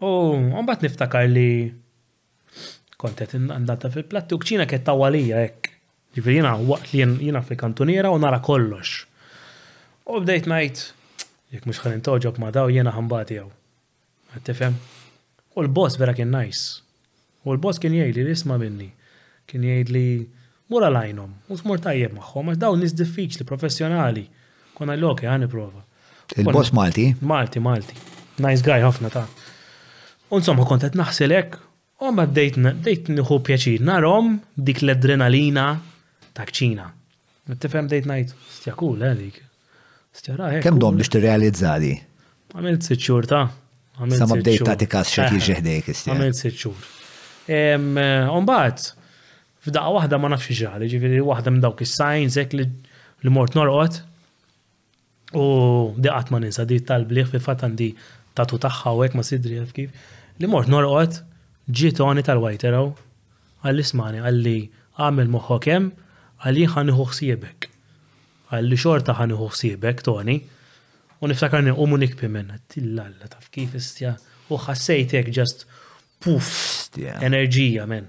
U mbagħad niftakar li kont qed indatta fil-platti u kċina kienet tawalija hekk. Ġifieri jiena waqt li jiena fil-kantuniera u nara kollox. U bdejt ngħid, jekk mhux ħalin toġob ma' daw jiena ħambati jew. Tifhem? U l-boss vera kien nice. U l-boss kien jgħidli li isma' minni. Kien jgħidli, Mur għal għajnhom u tmur tajjeb magħhom għax dawn nies diffiċli, professjonali. Kont ngħidlu ok, ħa nipprova. Il-boss Malti? Malti, Malti. Nice guy ħafna ta. U insomma kont qed naħsilek O ma bdejt bdejt nieħu pjaċir narhom b'dik l-adrenalina ta' kċina. Tifhem bdejt ngħid, stja cool eh dik. Stja ra hekk. Kemm domt biex tirrealizza di? Għamilt sitt xhur ta'. Għamilt sitt xhur. Sa ma bdejt tagħti każ xejn jiġi ħdejk istja. Għamilt sitt xhur. Umbagħad f'daqqa waħda ma nafx x'ġrali, ġifieri waħda minn dawk is-signs hekk li mort norqod. U di qatt ma ninsa di tal-bliħ fil-fatt għandi tatu tagħha u hekk ma' sidri jaf kif. Li mort norqod ġie Tony tal-White Arrow qalli smani qalli għamel moħħok hemm għal jien ħa nieħu ħsiebek. Qalli xorta ħa nieħu ħsiebek Tony. U niftakar ninqum u nikpi minn Alla taf kif istja u ħassejt hekk just puff enerġija men.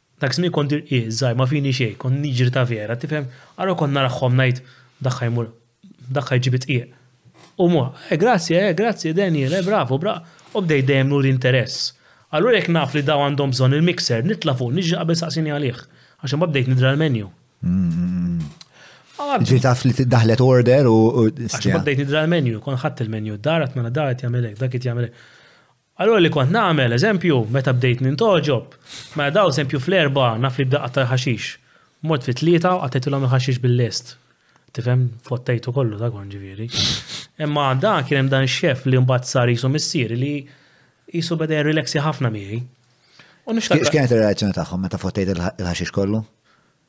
Dak iż-żmien kont irqies, żgħir, ma fini xejn, kont niġri ta' vera, tifhem, allura kont naraħħom ngħid, dak ħa jmur, dak ħa jġib it-tqiegħ. U mor, eh, grazzi, eh, grazzi, Daniel, eh, bravu, bra-, u bdejt dejjem nuri interess. Allura jekk naf li dawn għandhom bżonn il-mixer, nitla' fuq, niġri qabel saqsini għalih, għax imbagħad bdejt nidra l-menu. Ġiet taf li daħlet order u. Għax imbagħad bdejt nidra l-menu, kont ħadt il-menu, d-dar qed nara d-dar qed jagħmel hekk, dak qed jagħmel hekk. Allura li kont nagħmel, eżempju, meta bdejt nintgħoġob, mela daw eżempju fl-Erbgħa naf li bda qatta' l-ħaxix. Mort fit-Tlieta u qattajtilhom il-ħaxix bil-lest. Tifhem? Fottejtu kollu dak kont ġifieri. Imma dan kien hemm dan ix-xeff li mbagħad sar qisu missieri li qisu beda jirrilexja ħafna miegħi. U niftakar. X'kienet ir-reazzjoni tagħhom meta fottejt il-ħaxix kollu?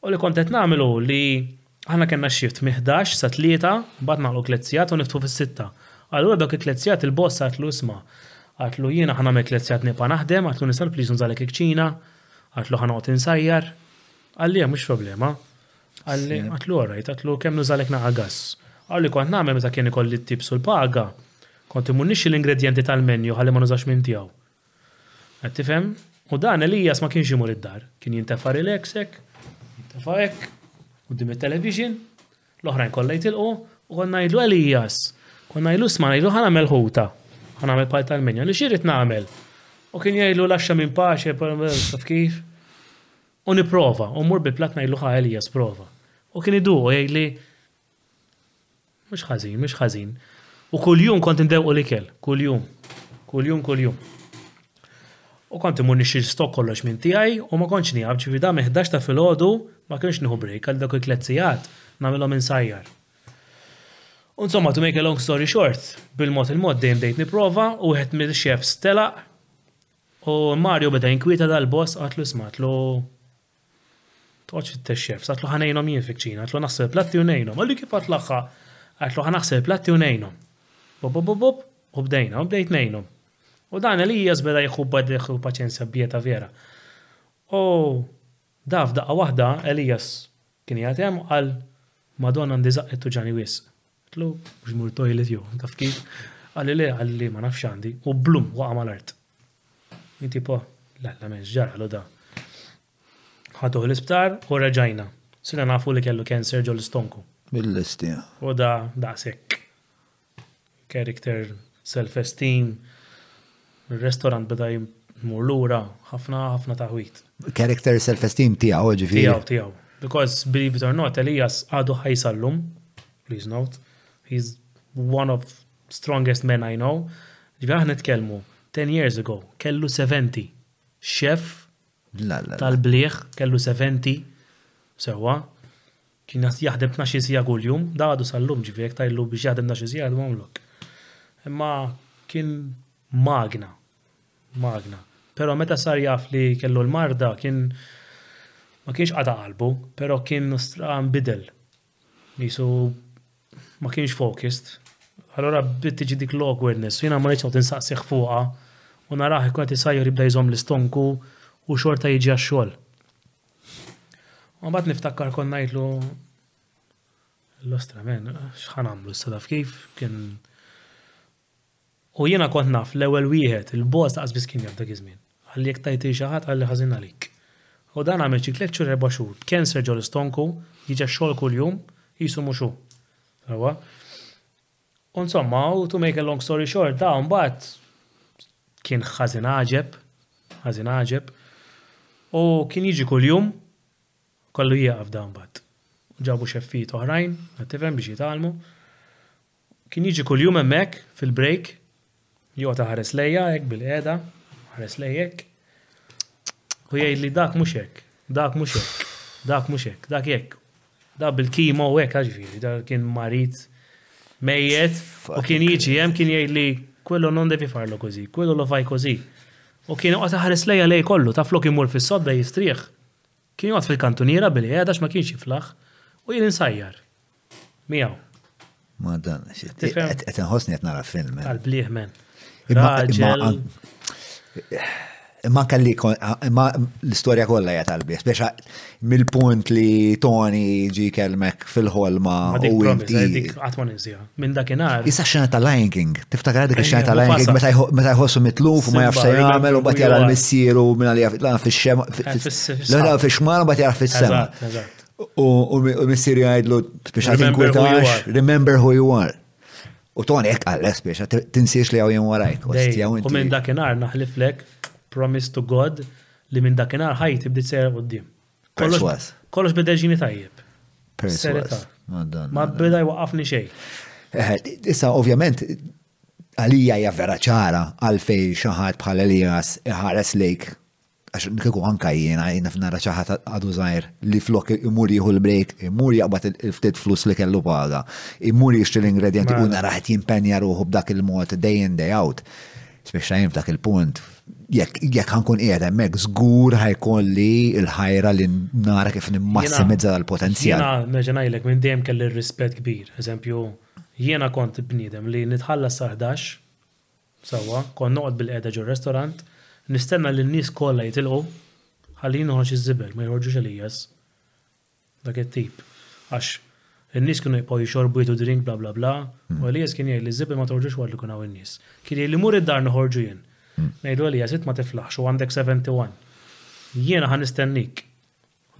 U li kont qed nagħmel hu li aħna kellna x-shift minn ħdax sa tlieta, mbagħad nagħlqu tliet sigħat u niftħu fis-sitta. Allura dawk it-tliet sigħat il-boss għidtlu isma', għidtlu jiena ħa nagħmel tliet sigħat nibqa' naħdem, għidtlu nista' please nużalek il-kċina, għidtlu ħa noqgħod insajjar. Qalli le mhux problema. Qalli, għidtlu all right, għidtlu kemm nużalek naqa' gass. Aw li kont nagħmel meta kien ikolli t-tips u l-paga, kont immurnixxi l-ingredjenti tal-menu ħalli ma nużax minn tiegħu. Qed tifhem? U dan Elijas ma kienx imur id-dar, kien jintefa' relax hekk, jintefa' hekk, quddiem it-television, l-oħrajn kollha jitilqu, u kont ngħidlu Elijas, kont ngħidlu isma' ngħidlu ħa nagħmel ħuta, ħa nagħmel parti tal-menja, li x'irid nagħmel? U kien jgħidlu laxxa minn paċe, taf kif? U nipprova, u mmur bil-platt ngħidlu ħa Elijas prova. U kien iduqu jgħidli Mhux ħażin, mhux ħażin. U kuljum kont indewqu l-ikel, kuljum. Kuljum, kuljum. U kont imur nixxi stok kollox minn tiegħi u ma kontx nieqaf, ġifieri dam 11 ta' filgħodu ma kienx nieħu break għal dawk it-tliet sigħat nagħmilhom insajjar. U insomma, to make a long story short, bil-mod il-mod dejjem bdejt nipprova u wieħed mill-chefs telaq u Mario beda jinkwieta dal-boss qatlu smatlu Toqgħodx ittexxef. Għatlu ħa ngħinhom jien fiċ-ċina. Għatlu naħsel il-platti u ngħinhom. Qalli kif għatlaq ħa? Għatlu ħa naħsel il-platti u ngħinhom. Bop bop bop bop u bdejna u bdejt ngħinhom. U dan Elijas beda jieħu b'għaddeħ u paċenzja b'bieta vera. U da f'daqqa waħda Elijas kien jgħatem u qal Madonna għandi zaqqet tuġani wisq. Għedtlu, biex mur toilet jew taf kif, qalli le, qalli ma nafx x'għandi, u blum waqa' mal-art. Hi tipo, le, le m'hemmx ġaralu da. Ħaduh l-isptar u reġajna. Sirna nafu li kellu cancer ġol stonku. Mill-lesti. U da daqshekk. Character, self-esteem, Mir-restorant beda jmur lura, ħafna ħafna taħwid. Character self esteem tiegħu ġifieri. Tiegħu tiegħu. Because believe it or not, Elias għadu ħaj sallum, please note, he's one of strongest men I know, ġifieri aħna nitkellmu 10 years ago, kellu 70, chef tal-bliħ kellu 70, sewwa. Kien jaħdem tnax-il siegħa kuljum, dan għadu sal-lum, ġifieri jekk tgħidlu biex jaħdem tnax-il siegħa jgħidlu mamlok. Imma kien magna, magna. Però meta sar jaf li kellu l-marda kien ma kienx qata' qalbu, però kien stra nbidel. Qisu ma kienx focused. Allura bdiet tiġi dik l-awkwardness, jiena ma rridx noqgħod insaqsih fuqha u narah ikun qed isajjar jibda jżomm l-istonku u xorta jiġi għax-xogħol. U mbagħad niftakar kon ngħidlu l-ostra men, x'ħan għamlu s-sadaf kif kien U jiena kont naf l-ewwel wieħed il-boss daqs biss kien jaf dak iż-żmien. Għalli jekk tajt xi ħadd għalli ħażin għalik. U dan għamel xi tliet xhur erba' xhur, b'cancer ġol stonku, jiġi xogħol kuljum, qisu mhux hu. Sewwa? U insomma, u to make a long story short, da mbagħad kien ħażin għaġeb, ħażin għaġeb, u kien jiġi kuljum, kollu jieqaf da mbagħad. Ġabu xeffijiet oħrajn, qed tifhem, biex jitgħallmu. Kien jiġi kuljum hemmhekk fil-break, Joqgħod iħares lejja hekk bilqiegħda, iħares lejja hekk. U jgħidli dak mhux hekk, dak mhux hekk, dak mhux hekk, dak hekk. Dak bil-kimo u hekk ġifieri, dak kien marid mejjet u kien jiġi hemm kien jgħidli kwillo non devi farlo così, kwillo lo fai così. U kien joqgħod iħares lejja lejl kollu, taf flok imur fis-sodda jistrieħ. Kien joqgħod fil-kantuniera billi qiegħed għax ma kienx jiflaħ u jien insajjar. Miegħu. Madonna, qed inħossni qed nara film. Għal-bliħ men. Raġel. Imma kalli, imma l-istoria kollha hija tal-bies, biex mill-punt li Tony ġi kelmek fil-ħolma u inti. Għatma ninsija. minn dakinhar. Issa xena ta' Lion King. Tiftakar dik xena ta' Lion King meta jħossu mitluf u ma jafx se jagħmel u bat jara l-missieru minn għalija fitla fix-xem. L-għalija fix-xmar u bat jara fis-sema. U l-missieru jgħidlu biex għadin kwitax, remember who you are. U ton ek għalles biex tinsiex li għaw warajk. U minn dakinhar naħliflek promise to God li minn dakinhar ħajti bdiet sejra qoddim. Perswas. Kollox bidel ġini tajjeb. Perswas. Ma bida jwaqafni xej. Eh, issa, ovvjament, għalija hija vera ċara għalfej xaħat bħal Elias iħares lejk għax kiku anka jiena jiena f'nara ċaħat għadu zaħir li flok imur jieħu l-break, imur jaqbat il-ftit flus li kellu paga, imur jixtri l-ingredienti u mela. nara għet jimpenja ruħu b'dak il-mod day in day out. Spiċċajn f'dak il-punt, jekk ħankun qiegħed hemmhekk żgur ħajkolli il-ħajra li nara kif nimmassimizza l-potenzjal. Jiena nerġa' ngħidlek minn dejjem kelli rispett kbir. Eżempju, jiena kont bniedem li nitħallas sa 11 sewwa, kont noqgħod bil-qiegħda ġo restaurant, nistenna li n-nies kollha jitilqu ħalli jien noħroġ iż-żibel, ma joħorġux għalija. Dak it-tip. Għax in-nies kienu jibqgħu jixorbu, jieħdu drink, bla bla bla. U Elias kien jgħid li ż-żiebel ma toħorġux waqt li jkun hawn in-nies. Kien jgħidli mur id-dar noħorġu jien. Ngħidlu Elias int ma tiflaħx u għandek 71. Jiena ħa nistennik.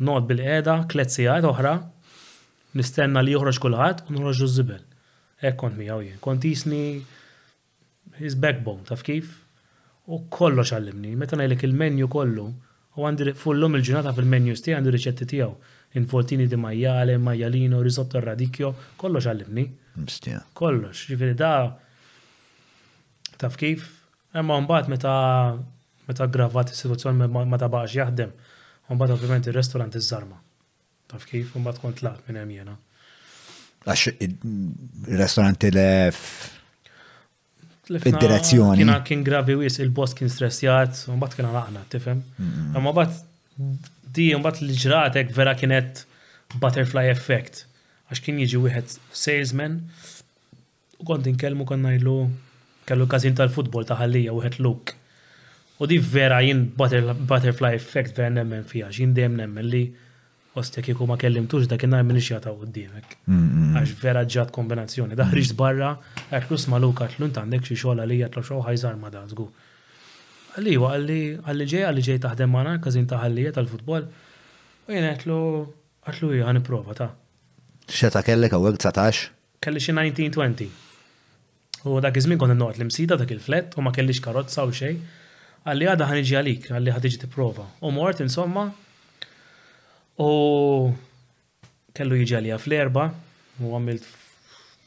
Noqgħod bil-qiegħda tliet sigħat oħra, nistenna li joħroġ kulħadd u noħroġlu ż-żibel. Hekk kont miegħu jien. Kont qisni His backbone, taf kif? Hu kollox għallimni. Meta ngħidlek il-menu kollu, u għandi fuq illum il-ġurnata fil-menus tiegħi għandi riċetti tiegħu. Involtini di maiale, maialino, risotto al radicchio, kollox għallimni. Mstja. Kollox, ġifieri da taf kif? Imma mbagħad meta meta aggravat is-sitwazzjoni ma ta baqax jaħdem, mbagħad ovvjament ir-restaurant iżżarma. Taf kif, u mbagħad kont tlaqt minn hemm jiena. Għax restoranti lef id-direzzjoni. Kien kien gravi wis il-boss kien stressjat, u mbagħad kien għalaqna, tifhem. Imma mbagħad di mbagħad li ġratek vera kienet butterfly effect għax kien jiġi wieħed salesman U kont inkellmu kont ngħidlu kellu l-każin tal-futbol ta' Ħal Lija wieħed Luke. U di vera jien butterfly effect vera nemmen fiha għax jien dejjem nemmen li ostek kieku ma kellimtux dakinhar minix jataw quddiemek. Għax vera ġat kombinazzjoni. Da ħriġt barra għedlu sma' Luke għedlu int għandek xi xogħol għalija għedlu xogħol ħaj żgħar ma' dan żgur. Qalli iwa qalli qalli ġej qalli ġej taħdem magħna l-każin ta' Ħal Lija tal-futbol. U jien għedlu għedlu iva ħa nipprova ta'. X'eta kellek hawnhekk dsatax? Kelli xi nineteen, twenty u dak iż-żmien kont qed noqgħod l-Imsida dak il-flat u ma kellix karozza u xejn. Qalli għada ħa niġi għalik, qalli ħa tiġi tipprova. U mort insomma u kellu jiġi għalija fl-Erbgħa u għamilt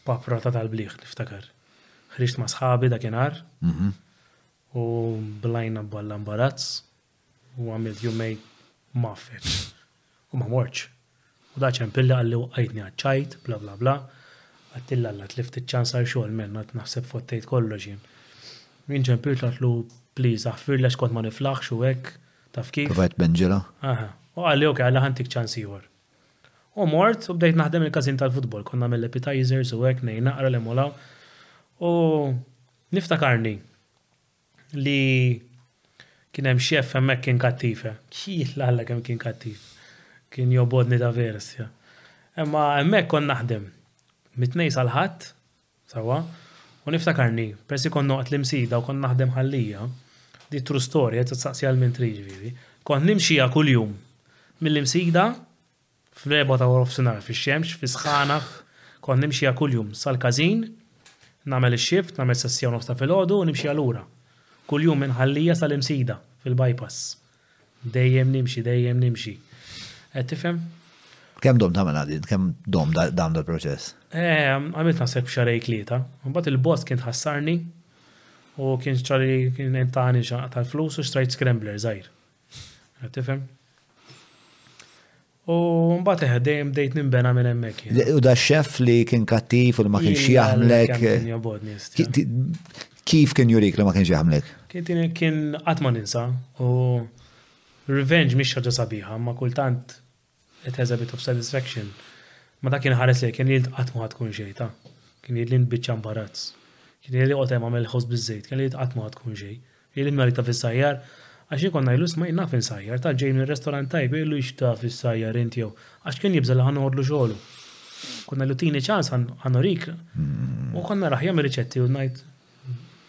papra ta' tal-bliħ niftakar. Ħriġt ma' sħabi dakinhar u blajna balla mbarazz. u għamilt jumejn mgħaffef u ma mortx. U da ċempilla qalli wqajtni għaċ-ċajt, bla bla bla. Għedtilha Alla tlift iċ-ċans għal xogħol m'hemm għad naħseb fottejt kollox jien. Jien ċempilt u għedtlu please aħfirli għax kont ma niflaħx u hekk, taf kif? Provajt tbenġilha? Aha. U qalli ok Alla ħa ntik ċans ieħor. U mort u bdejt naħdem il-każin tal-futbol, kont nagħmel l-appetizers u hekk ngħin naqra l-hemm u l-hawn. U niftakarni li kien hemm xeff hemmhekk kien kattiv. Jiela Alla kemm kien kattiv. Kien jobodni ta' vera s-sja. Imma hemmhekk kont naħdem. Mit-Tnejn sal-Ħadd, sewwa, u niftakarni, peress li kont noqgħod l-Imsida u kont naħdem Ħal Lija, di true story, tistaqsi għal min trid ġifieri, kont nimxiha kuljum mill-Imsida Fl-erbgħa ta' warofsinhar fix-xemx, fi sħana, kont nimxiha kuljum sal-każin, nagħmel ix-xift, nagħmel sessija u nofs ta' filgħodu u nimxiha lura. Kuljum minn Ħal Lija sal-Imsida, fil-bypass. Dejjem nimxi, dejjem nimxi. Qed tifhem? Kemm domt tagħmilha din? Kemm dom dan dal-proċess? Eh, għamilt naħseb xarej tlieta. Mbagħad il-boss kien tħassarni u kien xtari kien tani tal-flus u xtrajt scrambler żgħir. Tifhem? U mbagħad eħe dejjem bdejt ninbena minn hemmhekk. U da xef li kien kattiv u li ma kienx jaħmlek. Kif kien jurik li ma kienx jaħmlek? Kien qatt ma ninsa u revenge mhix ħaġa sabiħa, ma kultant It has a bit of satisfaction. Ma dak kien iħares lejha, kien jgħid qatt ma ħa tkun xejn, ta. Kien jgħidli int biċċa imbarazz. Kien jgħidli oqgħod hemm agħmel il-ħoss biż-żejt, kien jgħid qatt ma ħa tkun xejn. Jgħidli mnarita fis-sajjar, għax jien kont ngħidlu isma' jien naf insajjar, ta ġej minn restorant tajjeb jgħidlu ix taf issajjar int jew, għax kien jibża' li ħa noħodlu xogħlu. Kont ngħidlu tini ċans ħa nurik. U kont naraħ jagħmel riċetti u ngħid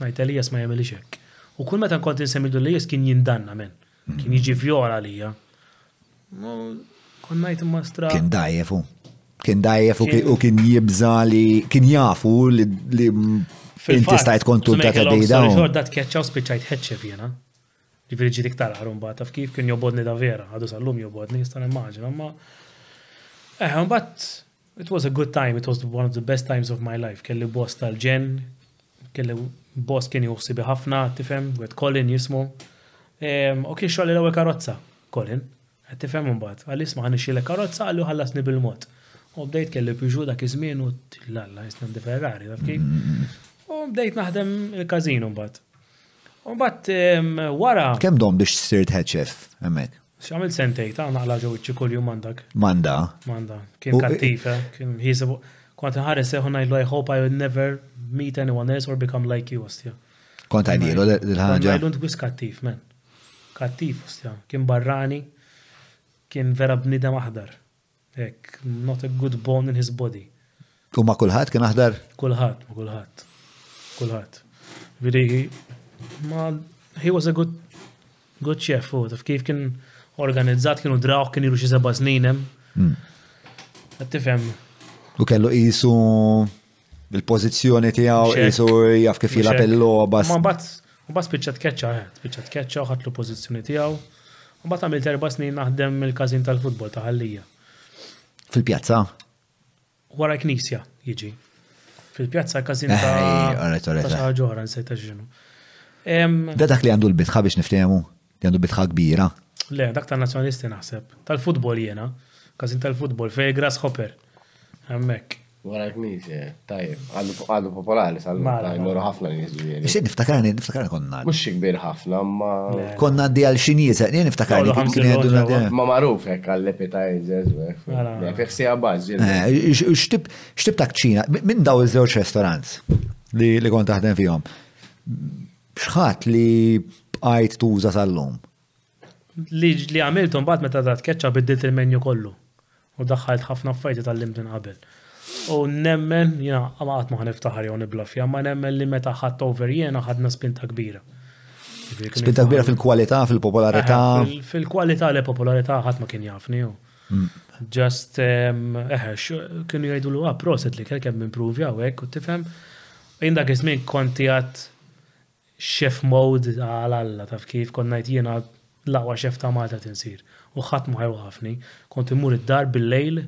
ngħid Elias ma jagħmilhiex hekk. U kull meta nkont insemmillu Elias kien jindanna men. Kien jiġi vjola lija. Konna jt imma stra. Kien dajjef u. Kien dajjef u kien jibza li kien jafu li inti stajt kontu ta' tedida. Xorta tkeċċa u spiċajt ħeċċef jena. Ġifiri ġiet iktar ħarum bat, taf kif kien jobodni da vera, għadu sal-lum jobodni, jistan immaġina, ma. Eh, bat It was a good time, it was the one of the best times of my life, kelli boss tal-ġenn, kelli boss kien jieħu ħsiebi ħafna, tifhem, wieħed Colin jismu. Ehm, u kien xogħol l-ewwel karozza, Colin. Qed tifhem imbagħad, għal isma' ħanixxilek karozza għallu ħallasni bil-mod. U bdejt kelli Peugeot dak iż-żmien u l-alla jisna di Ferrari, taf kif. U bdejt naħdem il-każin imbagħad. U mbagħad ehm, wara. Kemm dom biex sirt ħeċef hemmhekk? X'għamilt sentejn ta' naqla' ġo wiċċi kuljum għandak? Manda. Manda. Kien kattiv, eh? Kien ħieseb. Kont inħares lejh u ngħidlu I hope I will never meet anyone else or become like you, ostja. Kont għajdilu l-ħaġa. Kont ngħidlu int wis kattiv, men. Kattiv, ostja. Kien barrani, kien vera bniedem aħdar. Hekk, not a good bone in his body. U ma' kulħadd kien aħdar? Kulħadd, ma' kulħadd. Kulħadd. Viri, ma' he was a good good chef, u taf kif kien organizzat kienu draw kien ilu xi seba' snin hemm. Hmm. Qed tifhem. U kellu qisu Bil-pożizzjoni tiegħu qisu jaf kif jilgħab il-logħba. Ma mbagħad mbagħad spiċċa tkeċċa, eh, spiċċa tkeċċa u ħadlu pożizzjoni tiegħu. U mbagħad għamilt erba' snin naħdem il-każin tal-futbol ta' ħallija. Fil-pjazza? Wara knisja jiġi. Fil-pjazza każin eh, ta' ta' xi ħaġa oħra nsejta x'inhu. Da dak li għandu l-bitħa biex niftehmu? Għandu bitħa kbira. Le, dak ta' nazjonalisti naħseb. Tal-futbol jena. Kazin tal-futbol, fej gras hopper. Għammek. Wara l-knisja, eh, tajjeb. Għadu popolari sal-mara. Jmorru ħafna nies ġieli. Xi niftakarni, niftakarni konna. Mhux kbir ħafna, ma. Konna għaddi għal xi nies, jien niftakarni kien kien għadu għaddi. Ma magħruf hekk għall-appetizers, fekk għabazzi. X'tib ta' kċina, minn daw iż-żewġ restaurants li kont taħdem fihom. X'ħadd li bqajt tuża sal-lum? Li li għamiltu mbagħad meta dat keċċa biddilt il-menju kollu. U daħħalt ħafna affarijiet li tallimt minn qabel. U nemmen, jiena ma qatt ma ħaniftaħar jew niblaffja, ma nemmen li meta ħadd over jiena ħadna spinta kbira. Spinta kbira fil-kwalità, fil-popolarità. Fil-kwalità li popolarità ħadd ma kien jafni. Mm. Just, eħex, kienu jgħidu l proset li kelkem minn provja u hekk u tifhem. Jien dak iż-żmien kont qiegħed chef mode għal Alla, taf kif, kont ngħid jiena l-aqwa chef ta' Malta qed insir u ħadd ma ħa jwaqqafni. Kont immur id-dar bil-lejl,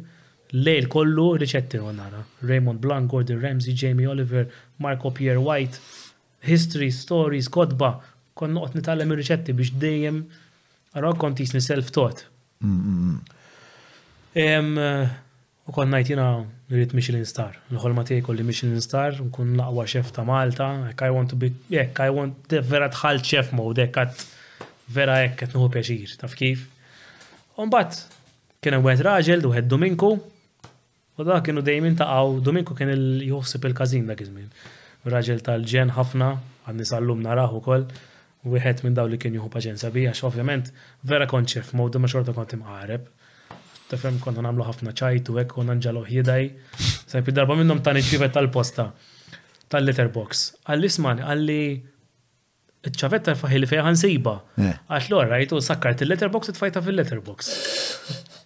lejl kollu riċetti noqgħod nara, Raymond Blanc, Gordon Ramsay, Jamie Oliver, Marco Pierre White, history, stories, kotba, kont noqgħod nitgħallem ir-riċetti biex dejjem, araw kont qisni self-taught. U kont ngħid jiena rrid Michelin Star. Il-ħolma tiegħi jkolli Michelin Star, nkun l-aqwa chef ta' Malta, hekk I want to be, hekk I want, de vera dħalt chef mode, hekk għad vera hekk qed nieħu pjaċir, taf kif. U mbagħad kien hemm wieħed raġel, du wieħed Dominku, U da kienu dejjem intaqgħu, Dominku kien il-juħsib il-każin dak iż-żmien. Raġel tal-ġen ħafna, għadni sal-lum naraħ ukoll, Wieħed minn dawk li kien jieħu paċenzja bih għax ovvjament vera kont ċef mgħodd imma xorta kont imqareb. Tifhem konna nagħmlu ħafna ċajt u hekk u nanġaluh jidgħi. Sejpi darba minnhom tani ċivet tal-posta tal-litter box. Għalli smani, għalli ċavetta l-faħi li fejħan sejba. Eh. Għatlu għarrajtu sakkart il-litter box u tfajta fil-litter box.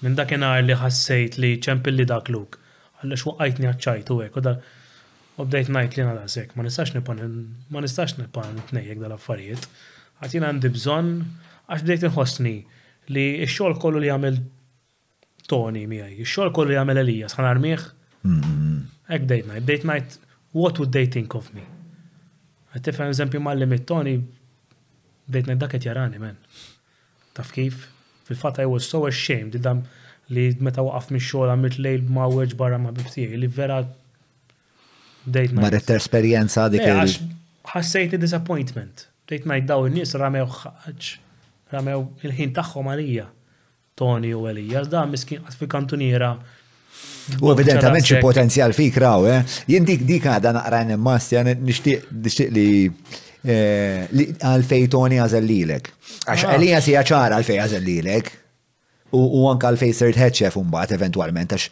Minn dakinhar li ħassejt li ċempilli dak Luke, għaliex waqqajtni għaċ-ċajt u hekk, u bdejt ngħid li jiena daqshekk ma nistax nibqa' ma nistax nibqa' nitnejjek dal-affarijiet, għad jien għandi bżonn, għax bdejt inħossni li x-xogħol kollu li għamel Toni miegħi, x-xogħol kollu li għamel Elias ħa narmih? Hekk bdejt ngħid, bdejt ngħid what would they think of me? Qed tifhem eżempju mal-limit Toni bdejt ngħid dak qed jarani men. Taf kif? Fil-fatt I was so ashamed li dan li meta waqaft mix-xogħol għamilt lejl mgħawweġ barra mal-ħbieb tiegħi li vera bdejt Marret tesperjenza dik il- Għax ħassejtni disappointment. Bdejt ngħid dawn in-nies ramew ħaġ, ramew il-ħin tagħhom għalija, Tony u Elija, iżda miskin qagħad fil-kantuniera U evidentament xi potenzjal fik raw, eh? Jien dik dik għadha naqra nimmast, jan nixtieq nixtieq li eh, li għalfej Tony għażellilek. Għax Ah. għalija sija ċara għalfej għażellilek. U u anke għalfej sirt ħeċċef imbagħad eventwalment għax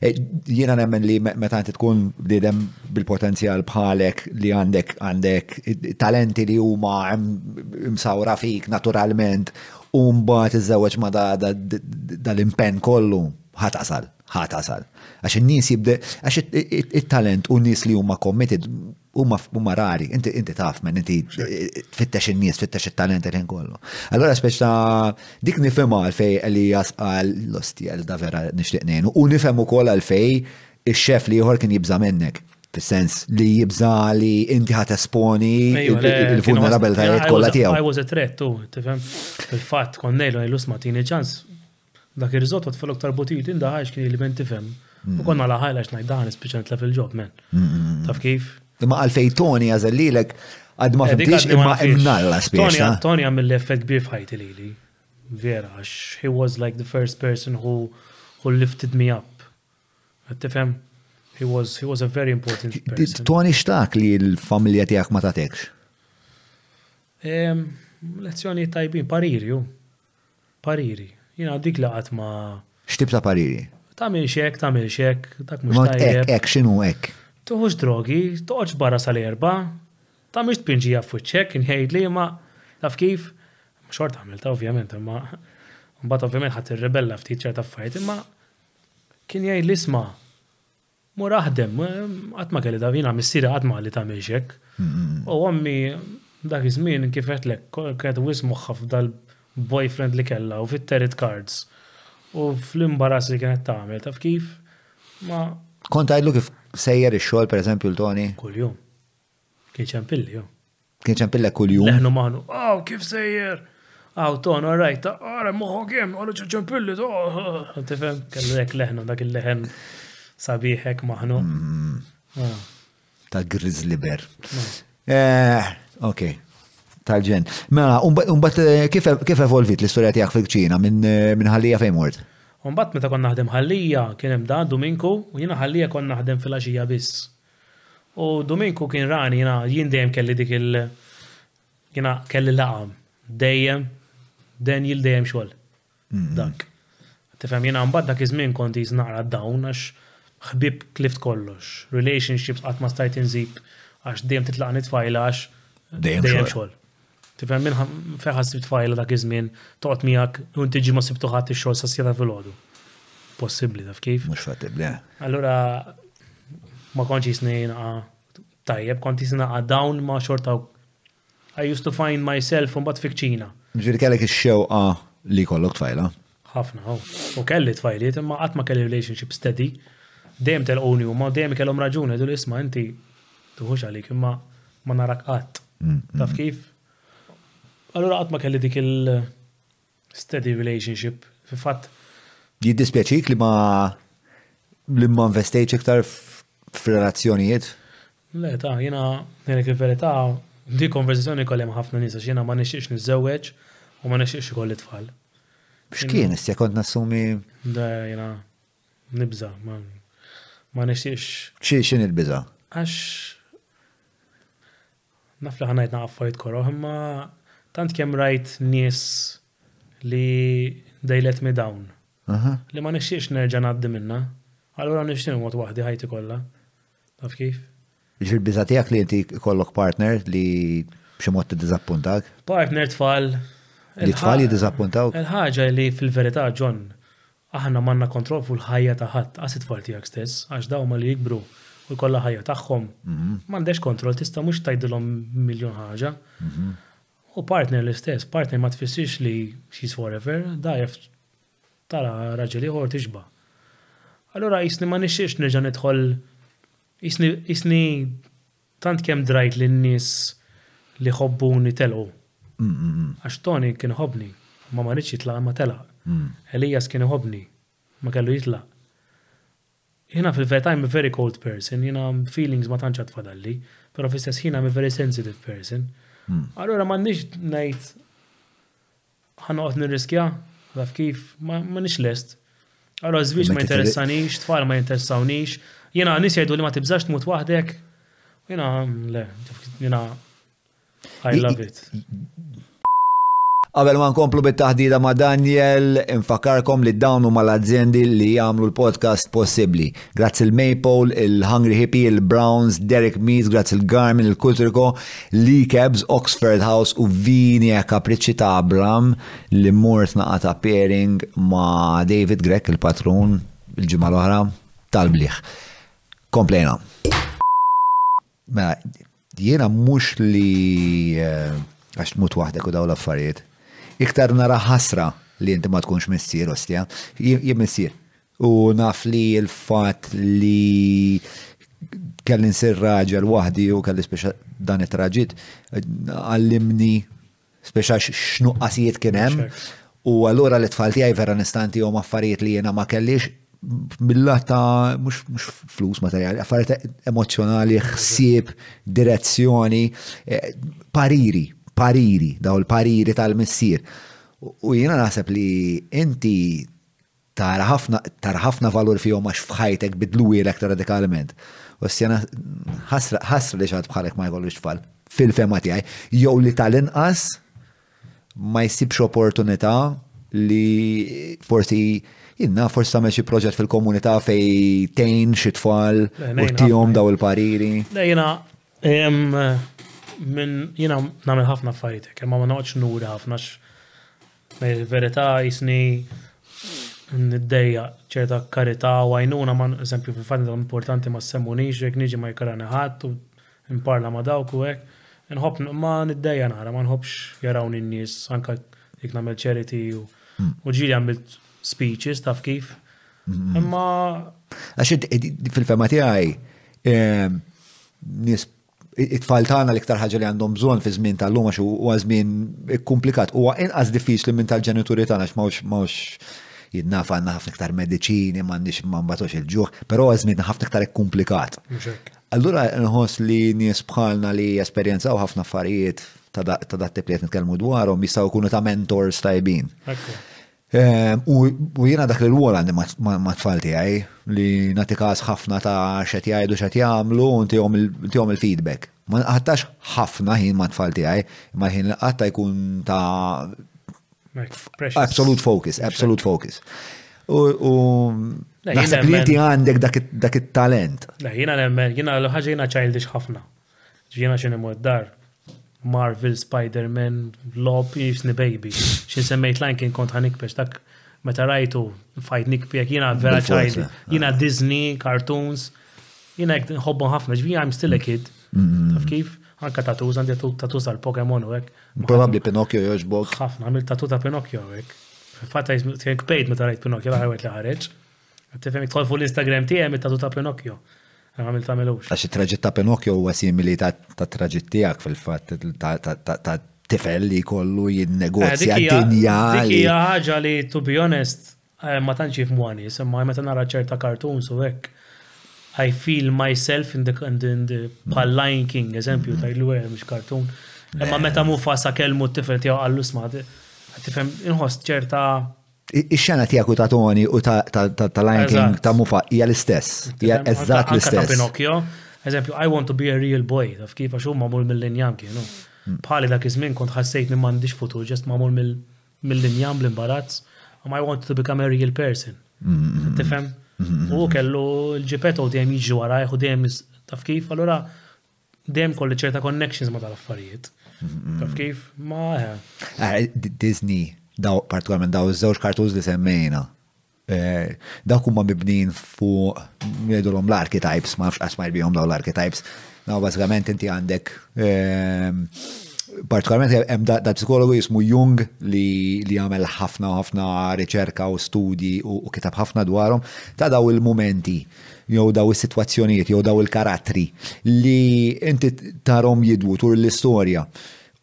eh, jiena nemmen li me- meta inti tkun bniedem bil-potenzjal bħalek li għandek għandek talenti li huma hemm msawra fik naturalment u mbagħad iżżewweġ ma da- da- da- dal-impenn kollu. ħa tasal, ħa tasal. Għax in-nies jibde, għax it-talent u nies li huma committed huma rari, inti inti taf men inti tfittex in-nies, tfittex it-talent qed kollu. Allora speċ ta' dik nifhimha għalfej li jasqal l-osti għal da vera nixtieq ngħinu u nifhem ukoll għalfej ix-xef li ieħor kien jibża' minnek. Fis-sens li jibża li inti ħat esponi il-vulnerabilitajiet kollha tiegħu. I was a threat tu, tifhem? Il-fatt konnejlu għajlu smatini ċans Dak ir-risotto tfal iktar butiti ndaħal x'kien li ben tifhem. U konna laħaj għax ngħid daħal speċjal tlef il-ġob men. Taf kif? Imma għal fejn Tony għażellilek għad ma eh, fimtix imma imnalla speċjal. Eh? Tony għamil effett kbir f'ħajti lili. Vera, għax he was like the first person who, who lifted me up. Tifhem? He was, he was a very important person. Tony xtaq li l-familja tiegħek ma tatekx? Lezzjoni tajbin, parir ju. Pariri. Jiena dik li qatt ma. X'tip ta' pariri? Tagħmilx hekk, tagħmilx hekk, dak mhux tajjeb. Imma hekk, hekk x'inhu hekk? Tieħux drogi, toqgħodx barra sal-Erbgħa, tagħmilx tpinġija f'wiċċek, kien jgħidli, imma taf kif? Xorta għamiltha ovvjament, imma mbagħad ovvjament ħadt irribella ftit ċerta affarijiet, imma kien jgħidli isma'. Mur aħdem, qatt ma kelli tagħmel, jiena missieri qatt ma qalli tagħmilx hekk. U ommi dak iż-żmien kif għedtlek kienet wisq moħħha f'dal-boyfriend li kellha u fit-tarot cards u fl-imbarass li kienet tagħmel, taf kif? Ma. Kont tgħidlu kif sejjer ix-xogħol pereżempju 'l Toni? Kuljum. Kien ċempilli, jo. Kien ċempillek kull-jum. Leħnu maħnu, oh, kif sejjer? Aw, ton, all right, ta' għara muħu kem, għallu ċempilli, to. Tifem, kellu jek leħnu, dak il-leħen sabiħek maħnu. Mm. Ah. Ta' grizzly bear. Mm. Eh, ok tal-ġen. Mela, umbat eh, kif evolvit l-istoria tijak fil-ċina minn eh, ħallija fejn mort? Umbat meta kon naħdem ħallija, kienem da Dominku, u jina ħallija kon naħdem fil-axija biss. U Duminku kien rani, jiena, jien dejjem kelli dik il, jiena kelli laqgħa, dejjem, Daniel dejjem xogħol. Dak. Tifhem, jiena mbagħad dak iż-żmien kont qis naqra down għax ħbieb tlift kollox, relationships qatt ma stajt inżid għax dejjem titlaqni tfajla għax dejjem xogħol. Tifhem min fejn ħa ssib tfajla dak iż-żmien toqgħod miegħek u inti ġimgħa sibtu ħadd ix-xogħol sas-siegħa ta' filgħodu. Possibbli taf kif? Mhux fattibbli. Eh. Allura ma kontx jisni tajjeb, kont jisni dawn ma xorta I used to find myself un bat fikċina. Ġviri kellek ix-xewqa li kollok tfajla? Ħafna, oh. u kelli tfajliet imma qatt ma kelli relationship steady. Dejjem telquni huma, dejjem kellhom raġuni, għedu l-isma inti tuħux għalik imma ma narak qatt. Mm, mm. Taf kif? Allura qatt ma kelli dik il-steady relationship. Fi fatt. Jiddispjaċik li ma li ma investejċ iktar f'relazzjonijiet? Le, ta, jiena ngħidlek il-verità, dik konverżazzjoni jkollha ma' ħafna nies għax jiena ma nixtieqx niżżewweġ u ma nixtieqx ikolli tfal. X'kien issa kont nassumi? Da jiena nibża, ma nixtieqx. Xi x'in il-biża'? Għax naf li ħanajt naqaf fajt koroħ, imma tant kemm rajt nies li they let me down. Li ma nixtieqx nerġa' ngħaddi minnha. Allura nixtieq nmut waħdi ħajti kollha. Taf kif? Jiġifieri l-biża' tiegħek li inti jkollok partner li b'xi mod tiddiżappuntak? Partner tfal. Li t-tfal jiddiżappuntawk? Il-ħaġa li fil-verità, John, aħna m'għandna kontroll fuq il-ħajja ta' ħadd, qas it-tfal tiegħek stess, għax dawn malli jikbru u jkollha ħajja tagħhom, m'għandekx kontroll, tista' mhux tgħidilhom miljun ħaġa. U partner l-istess, partner ma tfissirx li she's forever, dgħajjef tara raġel ieħor tixba'. Allura qisni ma nixtieqx nerġa' nidħol qisni qisni tant kemm drajt lin nies li ħobbuni telgħu. Għax Tony kien ħobbni, ma ma rridx jitlaq ma telaq. Elias kien iħobbni, ma kellu jitlaq. Jiena fil-verità I'm a very cold person, jiena feelings ma tantx għad fadalli, però fl-istess ħin I'm a very sensitive person. Allura m'għandniex ngħid Ħa noqgħod nirriskja? Taf kif? Ma nix lest. Allora żwieġ ma jinteressanix, tfal ma jinteressawnix. Jiena nies jgħidu li ma tibżax tmut waħdek. Jiena le, jiena I love it. Qabel ma nkomplu bit-taħdida ma' Daniel, infakarkom li dawn huma l-azjendi li jagħmlu l-podcast possibbli. Grazzi il-Maypole, il-Hungry Hippie, il-Browns, Derek Meads, grazzi il-Garmin, il-Kultrico, Lee Cabs, Oxford House u Vini e Capricci ta' Abram li mort naqata' pairing ma' David Grech, il-patrun, il-ġimgħa l-oħra, tal-bliħ. Komplejna. Ma jiena mhux li għax tmut waħdek u daw l-affarijiet. Iktar nara ħasra li inti ma tkunx missier, ostja. Jien missier. U naf li l-fatt li kelli nsir raġel waħdi u kelli speċa dan it-traġit għallimni Spiex għax x'nuqqasijiet kien hemm. U allura li tfal tiegħi vera nista' ntihom affarijiet li jiena ma kellix mill-lat ta' mhux flus materjali, affarijiet emozzjonali, ħsieb, direzzjoni, eh, pariri, pariri, daw il-pariri tal-missier. U jiena naħseb li inti tara ħafna, tara ħafna valur fihom għax f'ħajtek bidluhielek radikalment. U s-sena ħasra, ħasra li xaħat bħalek ma jkollux tfal, fil-fema tiegħi, jew li tal-inqas ma jsibx opportunità li forsi jinna forsi tagħmel xi proġett fil-komunità fej tejn xi tfal u tihom daw il-pariri. Jiena minn jiena nagħmel ħafna affarijiet, kemm ma noqgħodx nuri ħafna Ngħid il-verità jisni niddejjaq ċerta karità u għajnuna ma' eżempju fil-fatti dawn importanti ma semmunix jekk niġi ma jkarani ħadd u nparla ma' dawk u hekk. Inħobb ma niddejja nara, ma nħobbx jarawni n-nies anke jekk nagħmel charity u mm. ġieli għamilt speeches taf kif. Mm-hmm. Imma. Għax fil-fema tiegħi ehm, nies it-tfal tagħna l-iktar ħaġa li għandhom bżonn fi żmien tal-lum għax huwa żmien ikkumplikat. Huwa inqas diffiċli minn tal-ġenituri tagħna x'mawx mawx jinnaf għandna ħafna iktar mediċini, m'għandniex ma nbatux il-ġuħ, però huwa żmien ħafna iktar ikkumplikat. Allura nħoss li nies bħalna li esperjenzaw ħafna affarijiet ta' dat li qed nitkellmu dwarhom jistgħu jkunu ta' mentors tajbin. Ehm, u jiena dak l-wol għandi ma' tfal tiegħi li nagħti każ ħafna ta' x'qed jgħidu x'qed jagħmlu u ntihom il-feedback. Ma nqattax ħafna ħin ma' tfal tiegħi, imma ħin li qatta jkun ta' absolute focus, absolute focus. U naħseb li inti għandek dak it-talent. Jiena nemmen, jiena l-ħaġa jiena childish ħafna. Jiena x'inhi mort dar. Marvel, Spider-Man, logħob, jisni baby. Xi semmejt lajn kien kont ħanikbex dak meta rajtu fajt nikbek jiena vera ċajt. Jiena Disney, cartoons. Jiena jek nħobbu ħafna, ġvi I'm still a kid. Taf kif? Anka tatuż, għandi tatuż għal Pokemon u hekk. Probabli Pinocchio joġbok. Ħafna, għamil tatu ta' Pinocchio hekk. Fatta jismi, kbejt meta rajt Pinocchio, l-ħarwet li ħareġ. Tifhem jidħol fuq l-Instagram tiegħi mit tatu ta' Pinocchio. Għamil ta' milux. Għax it-traġitt ta' Pinocchio huwa simili ta' traġitt tiegħek fil-fatt ta' tifel li kollu jinnegozja eh, dinja. Dik hija ħaġa li to be honest eh, ma tantx jifmu għani, semma meta nara ċerta cartoons u hekk. I feel myself in the, in the, in the pal Lion King, eżempju, ta' il eh, mux cartoon. Imma meta mu fasa kelmu t-tifel tiegħu għallu sma, tifhem inħoss ċerta Ix-xena tiegħek u ta' Tony u ta' Lion King ta' Mufa hija l-istess. Hija eżatt l-istess. Ta' Pinocchio, eżempju, I want to be a real boy, taf kif għax hu magħmul mill-injam kienu. Hmm. Bħali dak iż-żmien kont ħassejt li m'għandix futur, ġest magħmul mill-injam bl-imbarazz, um, I want to become a real person. Hmm, hmm, Tifhem? U kellu l-ġipeto dejjem jiġi warajh u dejjem taf kif, allura Dejjem kolli ċerta connections ma tal-affarijiet. Taf kif? Ma eħe. Eh, Disney, daw partikolarment daw iż-żewġ kartuz li semmejna. Eh, dawk huma mibnin fuq ngħidulhom l-archetypes, ma nafx qatt ma jbihom daw l-archetypes. Naw bażikament inti għandek ehm, partikolarment hemm da psikologu jismu Jung li li jagħmel ħafna ħafna riċerka u studji u kitab ħafna dwarhom ta' daw il-momenti jew daw is-sitwazzjonijiet jew daw il-karattri li inti tarhom jidwu tur l-istorja.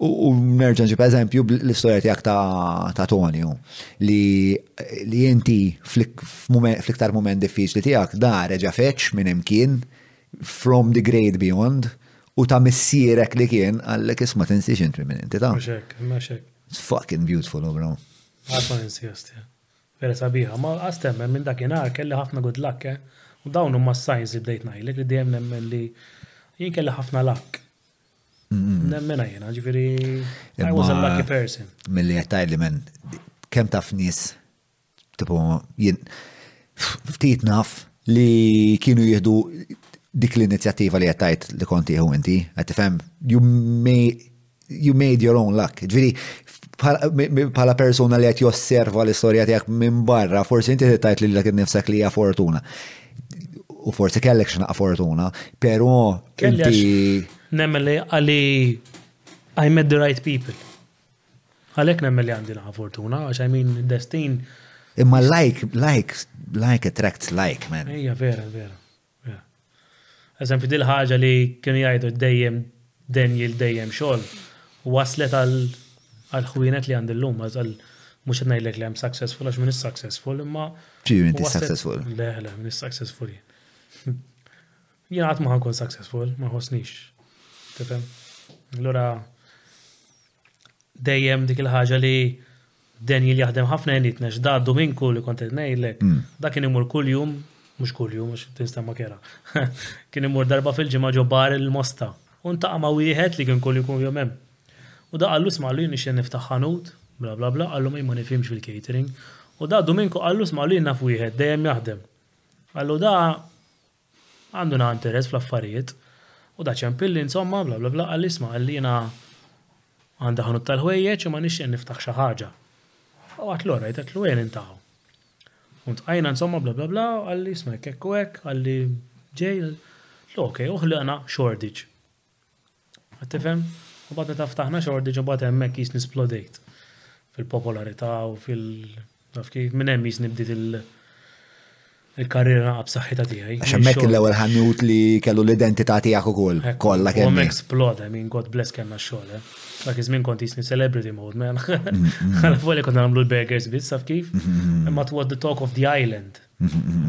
U nerġa' nġib eżempju l-istorja tiegħek ta' Tonio li inti fl-iktar mument diffiċli tiegħek da reġa' feġġ minn hemm kien from the great beyond u ta' missierek li kien għallek isma' tinsiex int minn inti ta'. Fucking beautiful, bro. Għad ma ninsiex Vera sabiħa, ma qas temmen minn dakinhar kelli ħafna good luck eh! U dawn huma s-signs li bdejt ngħidlek li dejjem nemmen li jien kelli ħafna luck. Nemmenha jiena, ġifieri I was a lucky person. Milli qed tgħidli men, kemm taf nies tipo jien ftit naf li kienu jieħdu dik l-inizjattiva li qed tgħid li kont tieħu inti, qed tifhem you may You made your own luck. Ġviri, bħala persona li qed josserva l-istorja tiegħek minn barra, forsi inti tajt li l nifsek li hija fortuna. U forsi kellek xnaqa fortuna, però inti. Nemmen li għali I met the right people. Għalhekk nemmen li għandi naqa' fortuna, għax I mean destin. Imma like, like, like attracts like, man. Ija, vera, vera. Eżempju, din il-ħaġa li kienu jgħidu dejjem denjil dejjem xogħol waslet għall-ħwienet li għandi llum, għal mhux qed ngħidlek li I'm successful għax m'iniex successful imma. Ġieli m'intix successful. Le, le, m'iniex successful jien. Jien qatt ma ħankun successful, ma ħossnix. Tifhem? Allura dejjem dik il-ħaġa li Daniel jaħdem ħafna jenit nex da Dominku li kont ngħidlek, hmm. da kien imur kuljum, mhux kuljum għax tinstemma kera. kien imur darba fil-ġimgħa ġo bar il-Mosta. U ntaqa' ma' wieħed li kien kull jkun jom hemm. U da qallu sma' li nixtieq niftaħ ħanut, bla bla bla, qallu ma ma nifhimx fil-catering. U da Dominku qallu sma' li naf wieħed dejjem jaħdem. Qallu da Għandu na interess fl-affarijiet. U da ċempilli insomma bla bla bla qalli isma' qalli jiena għandi ħanut tal-ħwejjeġ imma nixtieq niftaħ xi ħaġa. U għatlu alright għatlu għen inta hawn. U ntqajna insomma bla bla bla qalli isma' hekk hekk u hekk qalli ġej. Għatlu ok u ħliqna xordiċ. Qed tifhem? U bad meta ftaħna xordi ġo bad hemmhekk jisni splodejt fil-popolarità u fil taf kif minn hemm jisni bdiet il- il-karriera naqab saħħita tiegħi. Għax hemmhekk l-ewwel ħanut li kellu l-identità tiegħek ukoll kollha kemm. Hemmhekk sploda, min God bless kellna x-xogħol. Eh. Dak iż-żmien kont jisni celebrity mode, man. Għal fuq li kont nagħmlu l-burgers biss taf kif. Imma it was the talk of the island.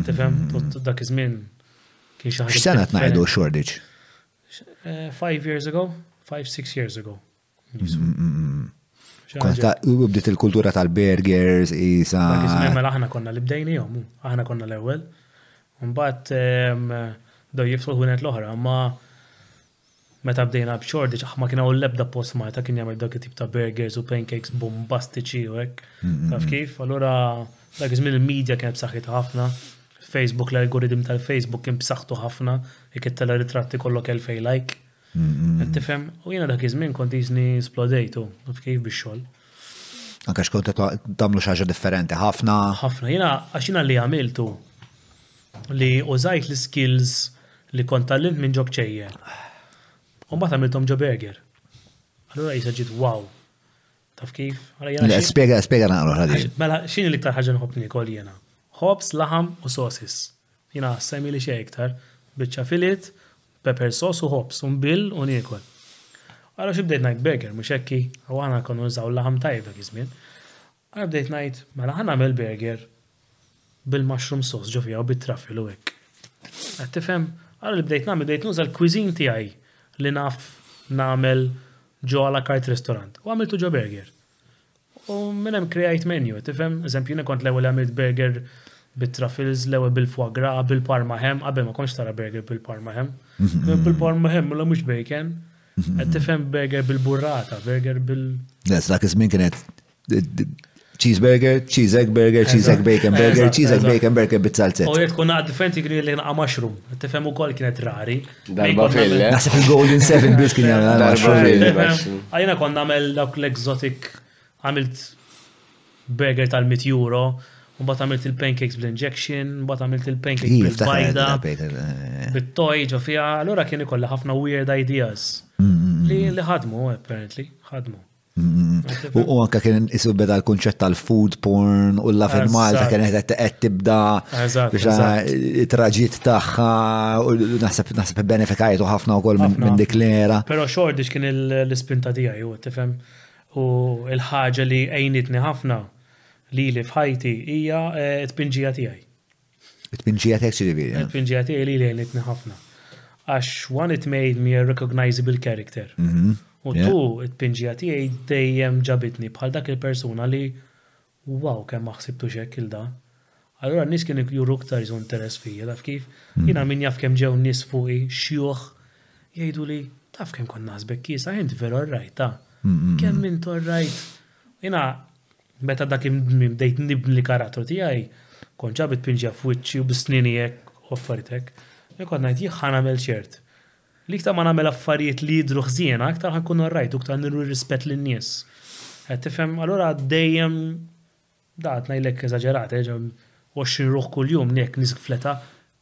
Tifhem? Dak iż-żmien X'sena qed ngħidu Shoreditch? Five years ago, five, six years ago. U bdiet il-kultura tal-burgers, isa. Għazimem, mela aħna konna li bdejni jom, aħna konna l-ewel. Mbatt, do jiftuħ għunet l-ohra, ma Meta bdejna b'Xordiċ, aħ ma kien hawn l-ebda post Malta kien jagħmel dak it-tip ta' burgers u pancakes bombastiċi u hekk. Taf kif? Allura dak iż-żmien il-media kienet b'saħħitha ħafna. Facebook, l-algorithm tal-Facebook kien b'saħħtu ħafna, jekk ittella' ritratt ikollok 2000 like. Qed tifhem? U jiena dak iż-żmien kont qisni splodejt u taf kif bix-xogħol. Anke x'kont tagħmlu xi ħaġa differenti ħafna. Ħafna, jiena għax jiena li għamiltu li użajt l-iskills li kont tgħallimt minn ġo kċejjen u mbagħad għamilthom ġo burger. Allura qisha ġiet wow. Taf kif? Le, spiega, spiega naqra ħadin. Mela, xini li iktar ħaġa nħobb nikol jena? Hobbs, laħam u sosis. Jena semmi li xej iktar. Bicċa filit, pepper sos u hobbs, un bil u nikol. Għara xibdejt najt burger, mux ekki, u għana konu nżaw laħam tajba kizmin. Allura bdejt ngħid, mela ħa nagħmel burger bil-mushroom sauce ġo fiha u bit-truffle u hekk. Qed tifhem? Allura li bdejt nagħmel bdejt nuża l-cuisine tiegħi li naf nagħmel ġo à la carte restaurant u għamiltu ġo burger. U minn hemm kreajt menu, qed tifhem? Eżempju, jiena kont l-ewwel li għamilt burger bit-truffles, l-ewwel bil-foie gras, qabel parma ham, qabel ma kontx tara burger bil-parma ham. Bil-parma ham, mela mhux bacon. Qed tifhem burger bil-burrata, burger bil- Yes, dak iż-żmien kienet Cheeseburger, cheese egg burger, cheese egg bacon burger, cheese egg bacon burger bizzalzet. U jitku naqt differenti kienu jilli naqa mushroom. Tifem u kol kienet rari. Darba fil Nasib il-Golden Seven Bills kien jgħamil għal mushroom. Għajna kon namel dawk l-exotic għamilt burger tal-100 euro, un bat għamilt il-pancakes bl-injection, un bat għamilt il-pancakes bil-bajda, eh. bit-toj ġo fija, allura kien ikolla ħafna weird ideas. Mm, mm, mm. Li ħadmu, apparently, ħadmu. U anka kien isu beda l-kunċett tal-food porn u l-love in Malta kien qed qed tibda biex traġit tagħha u naħseb naħseb benefikajtu ħafna wkoll minn dik l-era. Però xordi x'kien l-ispinta tiegħi u tifhem u l-ħaġa li għejnitni ħafna lili f'ħajti hija t-tpinġija tiegħi. It-tpinġija tek ġifieri. It-tpinġija tiegħi li lejnitni ħafna. Għax one it made me a recognizable character. Mhm. U tu, it-tpinġija tiegħi dejjem ġabitni bħal dak il-persuna li wow kemm ma ħsibtux hekk il da. Allura n-nies kienu juru iktar jisu interess fija, taf kif? Mhm. Jiena min jaf kemm ġew nies fuqi xjuħ jgħiduli taf kemm kont naħsbek kiesa int veru orrajt ta. Mhm, mhm, kemm int orrajt. Jiena Meta dak id-dmiem bdejt nibni l-karattru tiegħi, kont ġa bit-tpinġija f'wiċċi u bi snieni hekk u affarijiet hekk, jien kont ngħid jekk ħa nagħmel ċert li iktar ma nagħmel affarijiet li jidhru ħżiena, iktar ħa nkun orrajt u iktar nuri rispett lin-nies. Qed tifhem? Allura dejjem, da qed ngħidlek eżaġerat, eh, 20 ruħ kuljum, hekk nies fl-età,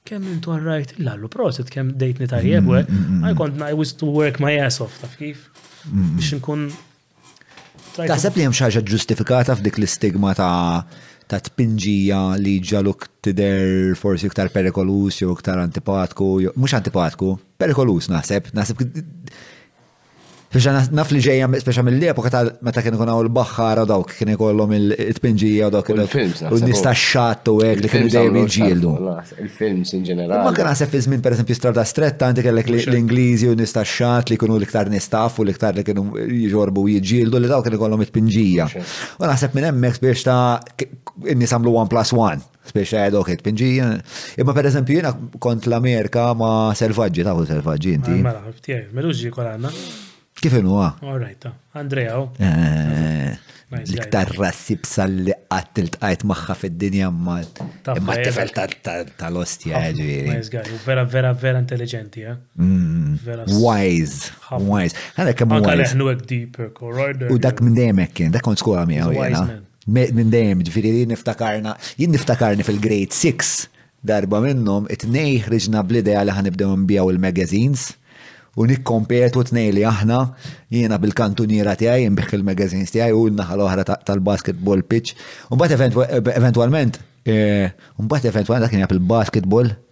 Kemm int on right, lallu prosit, kemm dejtni tajjeb, we, I kont I was to work my ass off, taf kif? Biex nkun. Taħseb li hemm xaġa ġustifikata f'dik l-istigma ta' ta' tpinġija li ġaluk tider forsi iktar perikolus jew iktar antipatku, mhux antipatku, perikolus naħseb, naħseb Biex naf li ġejja speċa mill-epoka ta' meta kien ikun hawn il-baħħara dawk kien ikollhom il-tpinġija u dawk il-films. U nista' xatt u hekk li kien dejjem jiġġieldu. Il-films in ġenerali. Ma kien naħseb fi żmien pereżempju strada stretta għandi kellek l-Ingliżi u nista' xatt li kienu l-iktar nistaf u l-iktar li kienu jġorbu u jiġġieldu li dawk kien ikollhom it-tpinġija. U naħseb minn hemmhekk biex ta' in-nies għamlu one plus one. Speċa għedu kħed pinġija. Imma per eżempju jena kont l-Amerika ma selvaġġi, tafu selvaġġi inti. Mela, ftijaj, mela uġi kol għanna. Kif inu għa? All right, ta. Andrea, u. Eh, l-iktar rassi b'salli għattil tqajt maħħa fid-dinja ma. Imma t-tifel tal-ostja ġviri. Nice guy, vera, vera, vera intelligenti, eh? Mm. Wise, wise. Għana kemm wise. Għana deeper, corridor. U dak minn demek kien, dak kont skola miegħu jena. Minn dejjem, ġifieri li niftakarna, jien niftakarni fil-Grade Six, darba minnhom it-tnejn ħriġna bl-idea li ħa nibdew nbigħu l-magazines u nikkompetu t-tnejn li aħna, jiena bil-kantuniera tiegħi nbigħ il-magazines tiegħi u hu n-naħa l-oħra tal-basketball pitch. U mbagħad eventwalment, u mbagħad eventwalment dak kien jaf il-basketball,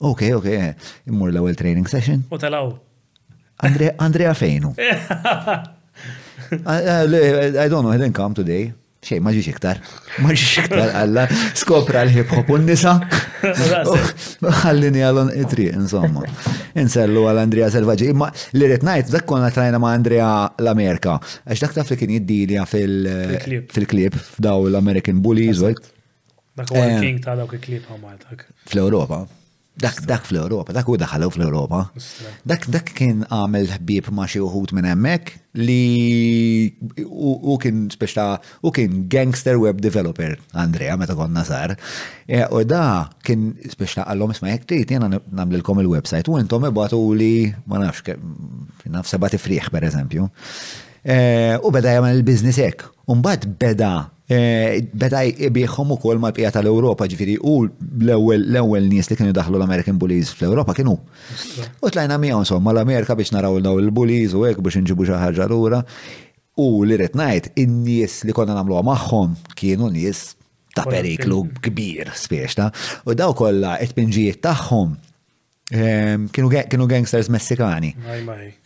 Ok, ok, eh, immur l-ewwel training session. U talaw. Andrea fejnu. I don't know, he didn't come today. Xej, ma ġiex iktar. Ma ġiex iktar għalla. Skopra l-hip hop un nisa. Għallini għallon itri, insomma. Insellu għal Andrea Selvaġi. Ma li rrit najt, dak konna trajna ma Andrea l-Amerika. Għax dak taf li kien jiddilja fil-klip, f'daw l-American Bullies, Dak huwa eh, king ta' dawk il-klieb Maltak. Fl-Ewropa. Dak dak fl-Ewropa, dak u daħalew fl-Ewropa. Dak dak kien għamel ħbieb ma' xi uħut minn hemmhekk li u kien speċta u kien gangster web developer Andrea meta konna sar. Eh, u da kien speċta għallhom isma' jekk trid jiena nagħmlilkom il-website u intom ibatu li ma nafx naf seba' tifriħ pereżempju. Eh, u beda jagħmel il-biznis hekk. Umbagħad beda Eh, beda jibieħhom ukoll mal-bqija tal-Ewropa, ġifieri u l-ewwel l-ewwel nies li kienu daħlu l-American Bullies fl-Ewropa kienu. U tlajna miegħu insomma l-Amerika biex naraw daw il-bullies u hekk biex inġibu xi ħaġa lura. U li rrid ngħid, in-nies li konna nagħmluha magħhom kienu nies ta' periklu kbir spiex ta' u daw kollha it-pinġijiet tagħhom Ehm, kienu, kienu gangsters messikani.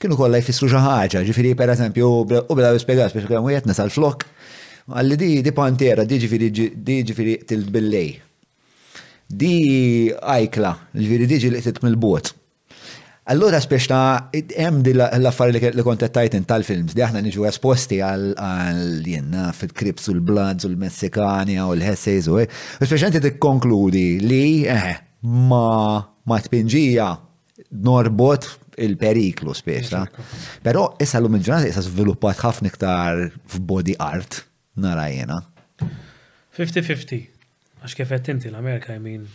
Kienu kollha jfissru xi ħaġa, ġifieri pereżempju u bla spjegat biex kemm wieħed nasal flok. Għalli di di pantera, di ġifieri di ġifieri qtilt billej. Di ajkla, ġifieri di ġili qtilt mill-bot. Allura spiex ta' hemm di l-affar li kont tajt tal-films li aħna niġu esposti għal jenna fil-krips u l-bloods u l-Messikani u l-Hesseys u hekk. Speċjalment tikkonkludi li eh, ma ma tpinġija norbot il-periklu spiss. Però issa l-lum il-ġurnata issa żviluppat ħafna iktar f'body art nara jena. 50-50. Għax kif qed inti l-Amerika jmin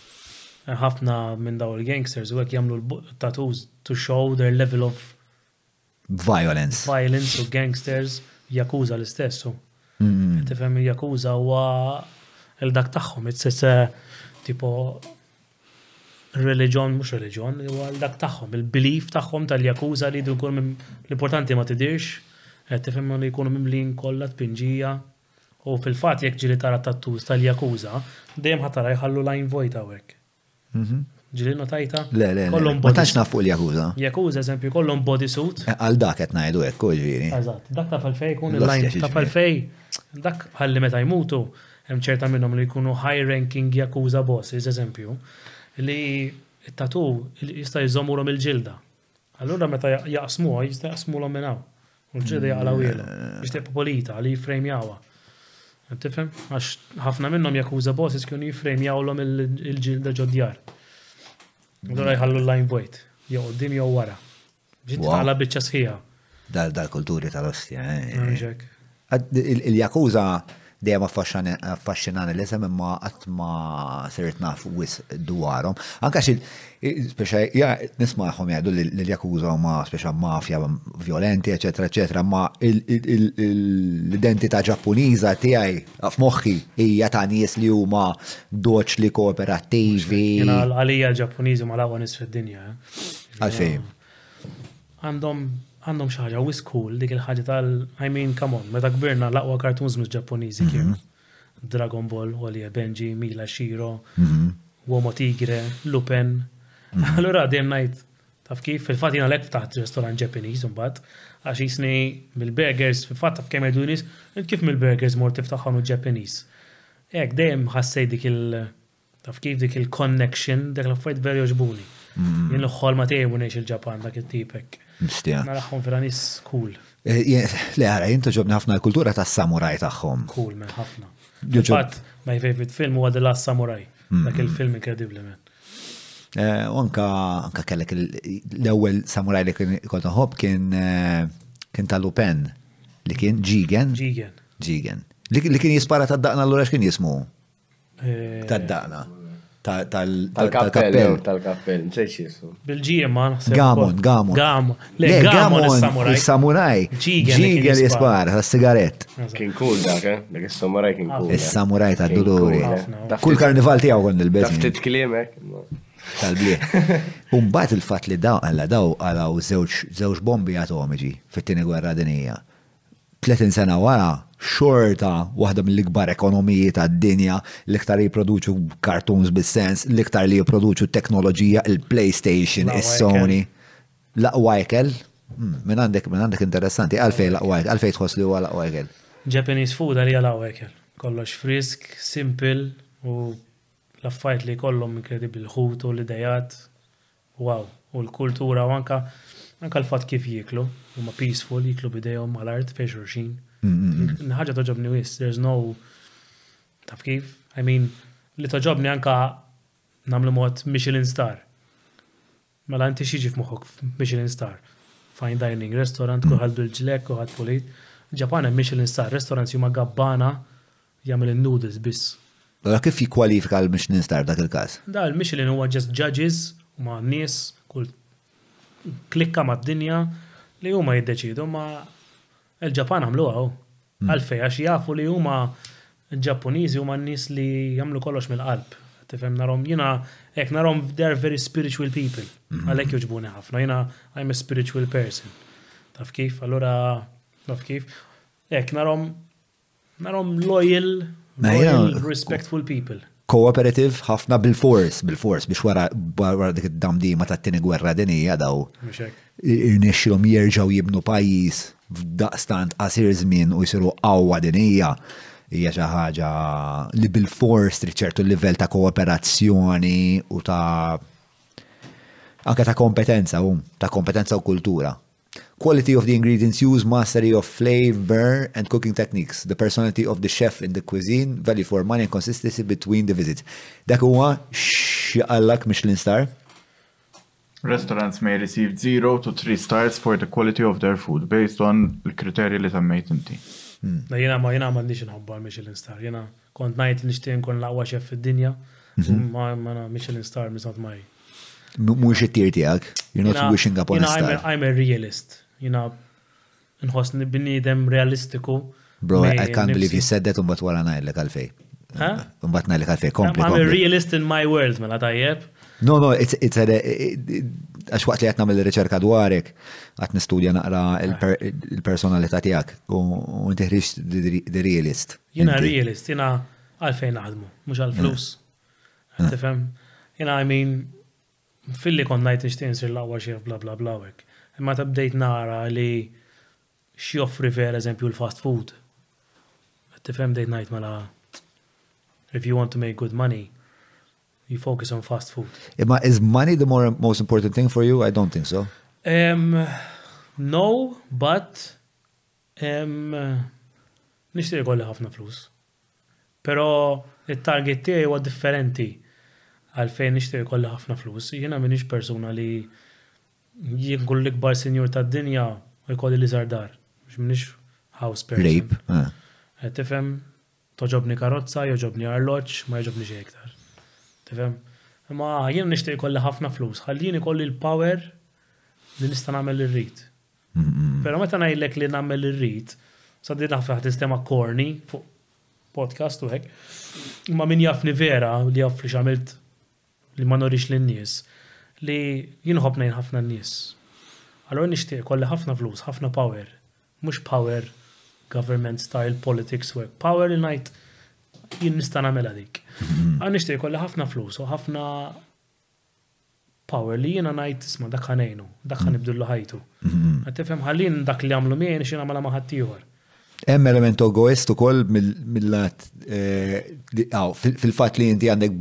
ħafna minn daw il-gangsters u hekk jagħmlu l-tattoos to show their level of Violence. Violence u gangsters, Yakuza l-istessu. Tifhem il-Yakuza huwa il-dak tagħhom, it's a tipo reliġjon mhux reliġjon, huwa l-dak tagħhom, il-belief tagħhom tal-Yakuza li jdu jkun l-importanti ma tidirx, tifhem li jkunu mimlin kollha tpinġija. U fil-fatt jekk ġieli tara tattoos tal-Yakuza, dejjem ħatara jħallu lajn vojta hawnhekk. Mhm. Ġili notajta? Le, le, le. Ma tax naf fuq il-Jakuza. Jakuza, eżempju, kollom bodysuit. Eh, għal dak qed ngħidu hekk, u ġifieri. Eżatt, dak ta' fej kun il-lajn ta' falfej. Dak bħalli meta jmutu, hemm ċerta minnhom li jkunu high ranking Jakuza bosses, eżempju, li t-tatu jista' jżommulhom il-ġilda. Allura meta jaqsmuha jista' jaqsmulhom minn hawn. U l-ġrieda jaqlawhielhom biex tibqa' polita li jiffrejmjawha. Tifhem? Għax ħafna minnhom jakuża bosses kienu jiffrejmjawlhom il-ġilda ġodjar. Allura jħallu l-lajn vojt, jew qudiem jew wara. Biex titqala biċċa sħiħa. Dal-kulturi tal-ostja. Il-Jakuza dejjem affaxxinani l-isem imma qatt ma sirt naf wis dwarhom. Anka xi speċa nismagħhom jgħidu li l-Jakuza huma speċa mafja violenti, eċetera, eċetera, ma l-identità Ġappuniża tiegħi f'moħħi hija ta' nies li huma doċli kooperattivi. Għalija l-Ġappuniżi ma l-aqwa nies fid-dinja. Għalfejn? Għandhom għandhom xi ħaġa wisq cool dik il-ħaġa tal I mean come on, meta kbirna l-aqwa cartoons mhux Ġappuniżi kienu. Dragon Ball, Oli e Benji, Mila Shiro, Uomo Tigre, Lupin. Allura dejjem ngħid taf kif fil-fatt jiena lek ftaħt restorant Ġappuniż imbagħad għax jisni mill-burgers fil-fatt taf kemm jgħidu nies int kif mill-burgers mort tiftaħ ħanut Ġappuniż. Hekk dejjem ħassejt dik il- Taf kif dik il-connection, dak l-affarijiet vera joġbuni. Mm. Jien l-ħolma tiegħi u ngħix il-Ġapan dak it-tipek. Mistija. Naraħħom vera nis cool. Eh, le għara, jien toġobni ħafna l-kultura ta' samuraj tagħhom. Cool, men ħafna. Fatt, my favorite film huwa The Last Samurai. Mm. Dak il-film inkredibli, men. Eh, anka anka kellek l-ewwel samuraj li kien kont ħobb kien eh, kien ta' Lupen li kien Jigen. Jigen. Jigen. Li kien jispara ta' daqna l-ura x'kien jismu? tad-daqna. Tal-kappell. Tal-kappell, msejx jissu. Bil-ġiema, naħseb. Gamon, gamon. Gamon. Le, gamon il-samuraj. Il-samuraj. Ġigel jispar, għas-sigarett. Kien kull dak, eh? Dak il-samuraj kien kull. Il-samuraj ta' duluri. Kull karnival tiegħu kon il-bezz. Taftit klimek. Tal-bliet. Umbat il-fat li daw għalla daw għalaw zewġ bombi atomiċi fit-tini gwerra dinija. 30 sena wara, xorta waħda mill-ikbar ekonomiji tad-dinja, l-iktar li jipproduċu cartoons bis-sens, l-iktar li jipproduċu teknoloġija, il-PlayStation, is-Sony. L-aqwa ikel? Minn għandek interessanti, għalfejn l-aqwa ikel? Għalfejn tħoss li huwa l-aqwa ikel? Japanese food għalija l-aqwa ikel. Kollox frisk, simple u l-affarijiet li jkollhom inkredibbli, l-ħut u l-ideat Wow, u l-kultura u anka anka l-fatt kif jieklu, huma peaceful, jieklu b'idejhom għal art fejn xulxin. Ħaġa toġobni wis, there's no taf kif, I mean, li toġobni anka nagħmlu mod Michelin star. Mela inti x'jiġi f'moħħok f'Michelin star? Fine dining, restaurant, kulħadd bil-ġlekk, kulħadd pulit. Ġapan hemm Michelin star, restaurants huma gabbana Jagħmel in-noodles biss. Allura kif jikkwalifika għal Michelin Star f'dak il-każ? Da l-Michelin huwa just judges, huma nies kull klikka mad-dinja li huma jiddeċiedu imma il-Ġapan għamluha hu. Għalfejn? Għax jafu li huma l-Ġappuniżi huma n-nies li jagħmlu kollox mill-qalb. Tifhem narhom jiena hekk narhom they are very spiritual people. Għalhekk jogħġbuni ħafna. Jiena I am a spiritual person. Taf kif? Allura taf kif? Hekk narhom Narom loyal, loyal, respectful people cooperative ħafna bil-fors, bil-fors, biex wara wara dik id-damdima ta' tini gwerra dinija daw. Irnexxilhom jerġgħu jibnu pajjiż f'daqstant qasir żmien u jsiru qawwa dinija hija xi ħaġa li bil-fors trid ċertu livell ta' kooperazzjoni u ta' anke ta' kompetenza u ta' kompetenza u kultura. Quality of the ingredients used, mastery of flavor and cooking techniques, the personality of the chef in the cuisine, value for money and consistency between the visits. Dak huwa x'għallak Michelin star Restaurants may receive zero to three stars for the quality of their food based on l-kriterji li tammejt inti. Jena hmm. ma jena ma nix nħobba Michelin star, jena Kont ngħid li nixtieq nkun l-aqwa xef fid-dinja, mhm. ma ma Michelin star is not my. Mhux it-tir tiegħek, you're not wishing upon a star. I'm a realist. Jina nħossni bniedem realistiku. Bro, I can't believe you said that umbat wara ngħidlek għalfej. Umbat ngħidlek għalfej, kompli. I'm a realist in my world, mela tajjeb. No, no, it's, it's a, għax waqt li għatna mill-reċerka dwarek, għat nistudja naqra il-personalità tijak, u inti ħriġ the realist. Jiena realist, jiena għalfejn naħdmu, mhux għall-flus. Tifhem? Jiena I mean filli kont ngħid nixtieq nsir l-aqwa xef bla bla bla hekk. Imma ta' bdejt nara li x'joffri vera eżempju l-fast food. Tifhem bdejt ngħid mela if you want to make good money, you focus on fast food. Imma is money the more most important thing for you? I don't think so. Um, no, but Nixtieq ikolli ħafna flus. Però it-target tiegħi huwa differenti għalfejn nixtieq ikolli ħafna flus. Jiena m'iniex persuna li jien nkun l-ikbar sinjur tad-dinja u jkolli l-iżgħar dar. M'iniex house person. Rape, eh. Eh, tifhem? Togħġobni karozza, jogħġobni arloġġ, ma jogħġobni xejn iktar. Tifhem? Imma jien nixtieq ikolli ħafna flus, ħalli jien ikolli l-power li nista' nagħmel li rrid. Pero meta ngħidlek li nagħmel irrid, sa din nafra ħtistema korni fuq podcast u hekk. Ma min jafni vera li jaf li xamilt li ma norix lin nies li jinħob nejn ħafna nies. Allora nixtieq kolli ħafna flus, ħafna power, mhux power government style politics work, power li ngħid jien nista' nagħmilha dik. Għan nixtieq kolli ħafna flus u ħafna power li jiena ngħid tisma' dak ħa ngħinu, dak ħa nibdillu ħajtu. Qed tifhem ħalli dak li għamlu miegħi nixi nagħmilha ma' ħaddieħor. Hemm element egoist ukoll mill-lat eh, fil-fatt li inti għandek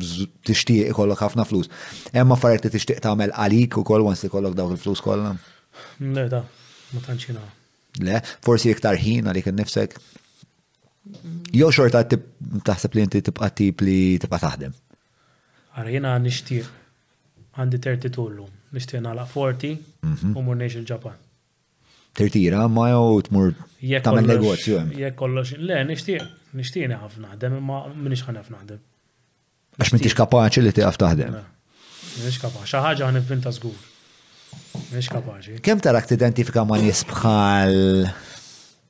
tixtieq ikollok ħafna flus. Hemm affarijiet li tixtieq tagħmel għalik ukoll once li kollok dawk il-flus kollha. Le da, ma tantx Le, forsi iktar ħin għalik innifsek. Jew xorta taħseb li inti tibqa' tip li tibqa' taħdem. Ara jiena nixtieq, għandi 32 llum, nixtieq nagħlaq forti u mmur ngħix il-Ġapan. Tirtira ma jew tmur tagħmel negozju hemm. Jekk kollox, le nixtieq, nixtieq nieqaf naħdem imma m'iniex ħanef naħdem. Għax m'intix kapaċi li tieqaf taħdem. M'iniex kapaċi, xi ħaġa ħanivvinta żgur. M'iniex kapaċi. Kemm tarak tidentifika ma' nies bħal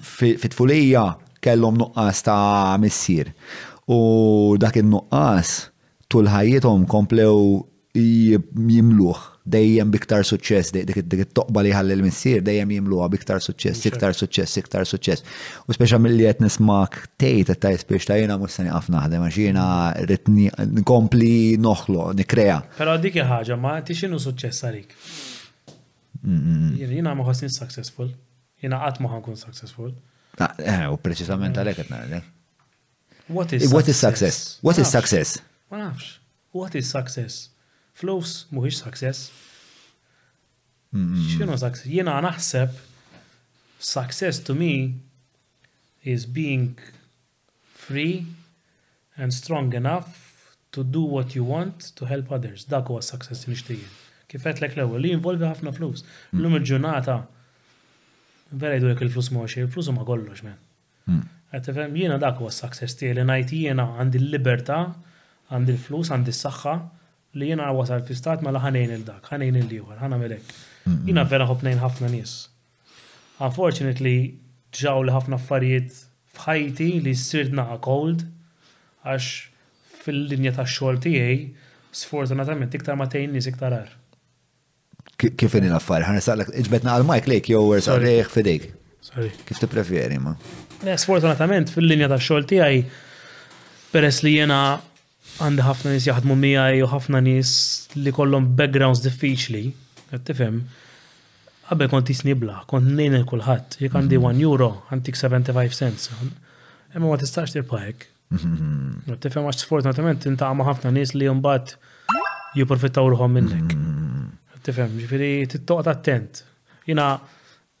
fit-tfulija kellhom nuqqas ta' missier. U dak in-nuqqas tul ħajjithom komplew jimluh dejjem biktar suċċess, dik it-toqba li ħalli l-missier dejjem jimluha biktar suċċess, iktar suċċess, iktar suċċess. U speċa milli qed nismak tgħid qed tgħid biex ta' jiena mhux se nieqaf naħdem għax jiena rrid nkompli noħloq, nikkrea. Però dik il-ħaġa ma tixinu suċċess għalik. Jina ma ħosni successful. Jina qatt ma ħankun successful. Ah, eh, u preċisament għalek qed ngħidlek. What is What is success? What is success? Ma nafx. What is success? Flus mhuwiex success. X'inhu success? Jiena naħseb success to me is being free and strong enough to do what you want to help others. Dak huwa s-success li nixtieq jien. Kif għedtlek l-ewwel, li jinvolvi ħafna flus. Illum il-ġurnata vera jgħidulek il-flus ma xejn, il-flus huma kollox men. Hmm. Qed tifhem jiena dak huwa s-success tiegħi li ngħid jiena għandi l-libertà, għandi l-flus, għandi s-saħħa li jiena wasal fi stat mela ħanejn il dak, ħanejn il ieħor, ħanagħmel hekk. Hmm. Jiena vera ħobb ngħin ħafna nies. Unfortunately ġraw li ħafna affarijiet f'ħajti li sirt naqa' cold għax fil-linja tax-xogħol tiegħi sfortunatament iktar ma tgħin nies iktar agħar. Kif inhi l-affarijiet? Ħa nistaqlek iġbed naqa' l-mike lejk jew ersaq lejh f'idejk. Sorry. Kif tippreferi ma? Eh, sfortunatament fil-linja tax-xogħol tiegħi peress li jiena Għandi ħafna nies jaħdmu miegħi u ħafna nies li kollhom backgrounds diffiċli, qed tifhem. Qabel kont jisni bla, kont nejn il kulħadd, jekk għandi 1 mhm. euro, għantik 75 cents. Imma ma tistax tibqa' hekk. Mhm. Tifhem għax sfortunatament tintaqma ħafna nies li mbagħad jipprofittaw ruħhom minnek. Mhm. Tifhem, ġifieri tittoqgħod attent. Jiena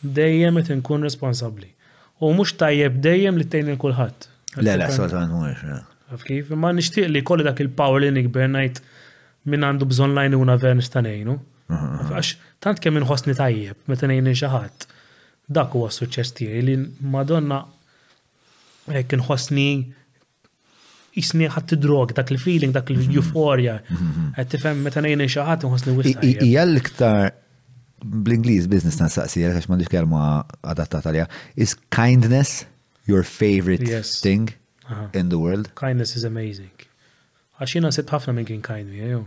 Dejjem qed inkun responsabbli. U mhux tajjeb dejjem li tgħin lil kulħadd. Le, le, assolutament mhuwiex, le. Taf kif? Imma nixtieq li jkolli dak il-power li nikber ngħid min għandu bżonn l-għajnuna vera nista' ngħinu. Għax tant kemm inħossni tajjeb meta ngħin lil xi ħadd, dak huwa s-suċċess tiegħi li Madonna hekk inħossni Jisni ħadd drog dak il-feeling, dak il-euphoria. Qed tifhem meta ngħin xi ħadd inħossni wisq. Hija l-iktar bl-Ingliż business ta' saqsija għax m'għandix kelma adattata għaliha. Is kindness your favorite yes. thing uh-huh. in the world? Kindness is amazing. Għax jiena sibt ħafna minn kien kind miegħi.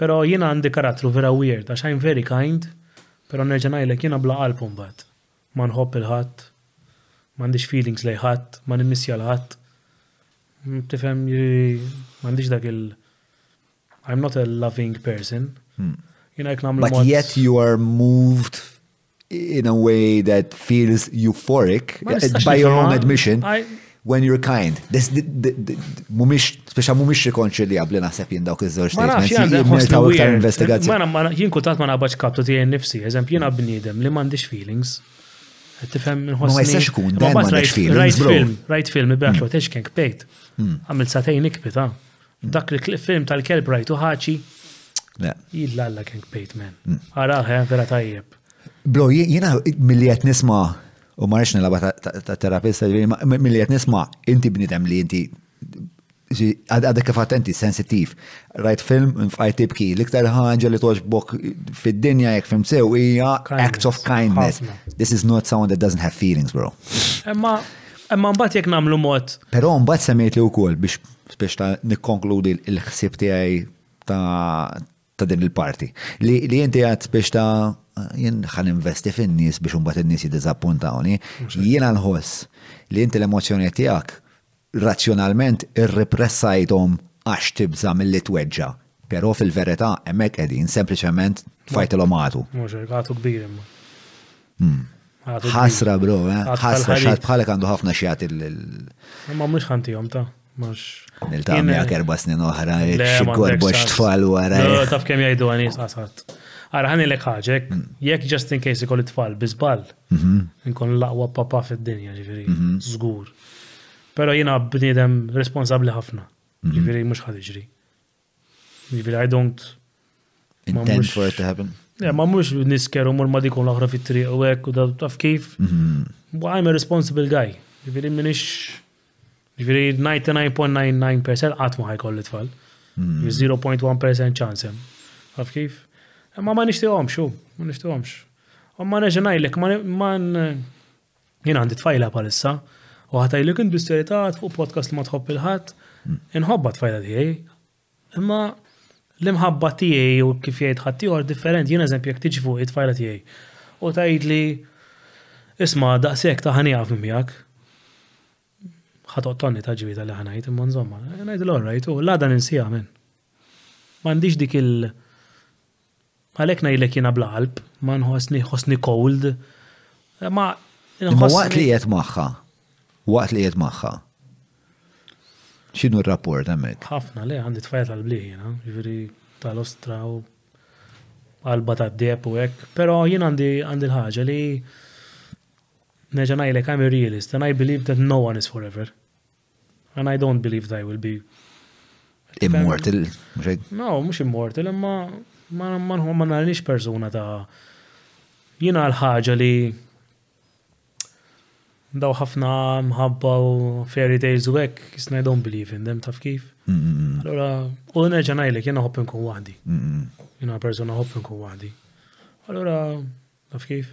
Però jiena għandi karattru vera weird għax I'm very kind, però nerġa' ngħidlek jiena bla qalb imbagħad. Ma nħobb 'il ħadd. M'għandix feelings lejn ħadd, ma nimmissja 'l ħadd. Tifhem jiġifieri m'għandix dak il I am not a loving person. Hmm. Jiena jekk nagħmlu. But yet you are moved in a way that feels euphoric by your own admission. When you're kind. Mumiex, speċa mumiex rikonċiljabbli naħseb jien dawk iż-żewġ statements. Jimmertaw iktar investigazzjoni. Jien kultant ma naqbax kaptu tiegħi nifsi, eżempju jiena bniedem li m'għandix feelings. Tifhem inħossni. Ma jistax ikun, dan m'għandix feelings. Rajt film, rajt film, ibgħat lo tex kien kpejt. Hmm. Għamil satejn ikpita. Hmm. Dak il-film tal-kelb rajtu ħaċi. Jilla alla kien kpejt men. Hmm. Araħ, eh, vera tajjeb. Bro, jiena mill-li qed nisma' U ma rridx nilaba ta' terapista, mill-li qed nisma' inti bnidem li inti għadek kif attenti, sensittiv. Rajt film, nfqaj tibki, l-iktar ħaġa li toġbok fid-dinja jek film sew hija acts of kindness. This is not someone that doesn't have feelings, bro. Emma, emma mbagħad jekk nagħmlu mod. Però mbagħad semmejt li wkoll biex biex ta' nikkonkludi l-ħsieb tiegħi ta' ta' din il-parti. Li li inti għad biex ta' jien ħan investi fin-nies biex imbagħad in-nies jiddiżappuntawni, jiena nħoss li inti l-emozzjonijiet tiegħek razzjonalment irripressajthom għax tibża' milli tweġġa'. Però fil-verità hemmhekk qegħdin, sempliċement tfajtilhom għatu. Mhux hekk, għatu kbir imma. Hmm. Ħasra bro, eh? ħasra xaħat bħalek għandu ħafna xjat il- Ma mux ħantijom ta' mux. Nil-tam jak erba snin oħra, xigorbox tfal wara. Eh. Taf kem jajdu għani sasat. Għara ħani l ħagġek, hmm. jek just in case ikolli tfal bizbal, mhm. nkun laqwa papa fid-dinja ġifiri, zgur. Mhm. Pero jina bnidem responsabli ħafna, mhm. ġifiri mux ħadġri. Jiġifieri I don't intend for it to happen. Yeah, ma mhux niskeru mur ma dikun l-oħra fit-triq u hekk u da taf kif. Mm-hmm. Well, I'm a responsible guy. Jiġifieri minix jiġifieri 99.99% qatt ma ħajkolli tfal. 0.1% mm-hmm. chance hemm. Taf kif? Ma ma nixtieqhomx u, ma nixtieqhomx. U ma neġa' ngħidlek ma Jien għandi tfajla palissa, u ħataj li kien bisterita għad fuq podcast li ma tħobb il-ħat, hmm. inħobba tfajla tiegħi. Imma l-imħabba tiegħi u kif jgħid ħadd ieħor differenti, jien eżempju jekk tiġi fuq it-tfajla tiegħi. U tgħid li isma' daqshekk ta' ħanija miegħek. Ħadd tonni ta' ġvita li ħanajt imma nżomma. Ngħid l-orrajt u la dan insija minn. M'għandix dik il- Għalhekk ngħidlek jiena bla qalb, ma nħossni ħossni cold. Ma Imma waqt li qiegħed magħha, waqt li qiegħed magħha. X'inhu r-rapport hemmhekk? Ħafna le għandi tfajja tal-bliħ jiena, jiġifieri tal-ostra u qalba tad-deb u hekk, però jien għandi għandi l-ħaġa li neġa' ngħidlek I'm a realist and I believe that no one is forever. And I don't believe that I will be immortal. No, mhux immortal, imma ma narinix persuna ta' jina l-ħaġa li daw ħafna mħabba u fairy tales u hekk, jisna don't believe in them, taf kif. Allora, u nerġa' ngħidlek jiena ħobb inkun waħdi. Jiena persuna ħobb inkun waħdi. Allora, taf kif?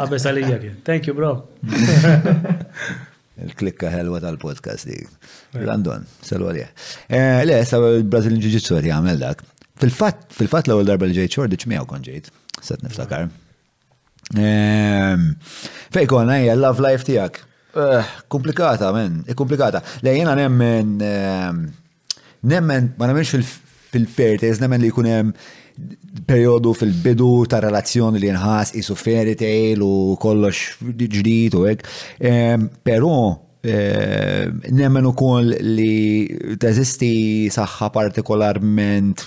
Għabes għalija kien. Thank you, bro. Il-klikka ħelwa tal-podcast dik. Landon, salu għalija. Eh, le, sa' il-Brazil Jiu-Jitsu għati għamel dak. Fil-fat, fil-fat l-ewwel darba li ġejt xordiċ miegħu kon ġejt, set niftakar. Ehm, fej kon hija love life tiegħek. Eh, komplikata, men, komplikata. Le jiena nemmen ehm, Nemmen, ma nemmenx fil-fairy tales, nemmen li jkun hemm periodu fil-bidu ta' relazzjoni li nħas isu fairy tale u kollox ġdid u hekk. Ehm, però ehm, nemmen ukoll li teżisti saħħa partikolarment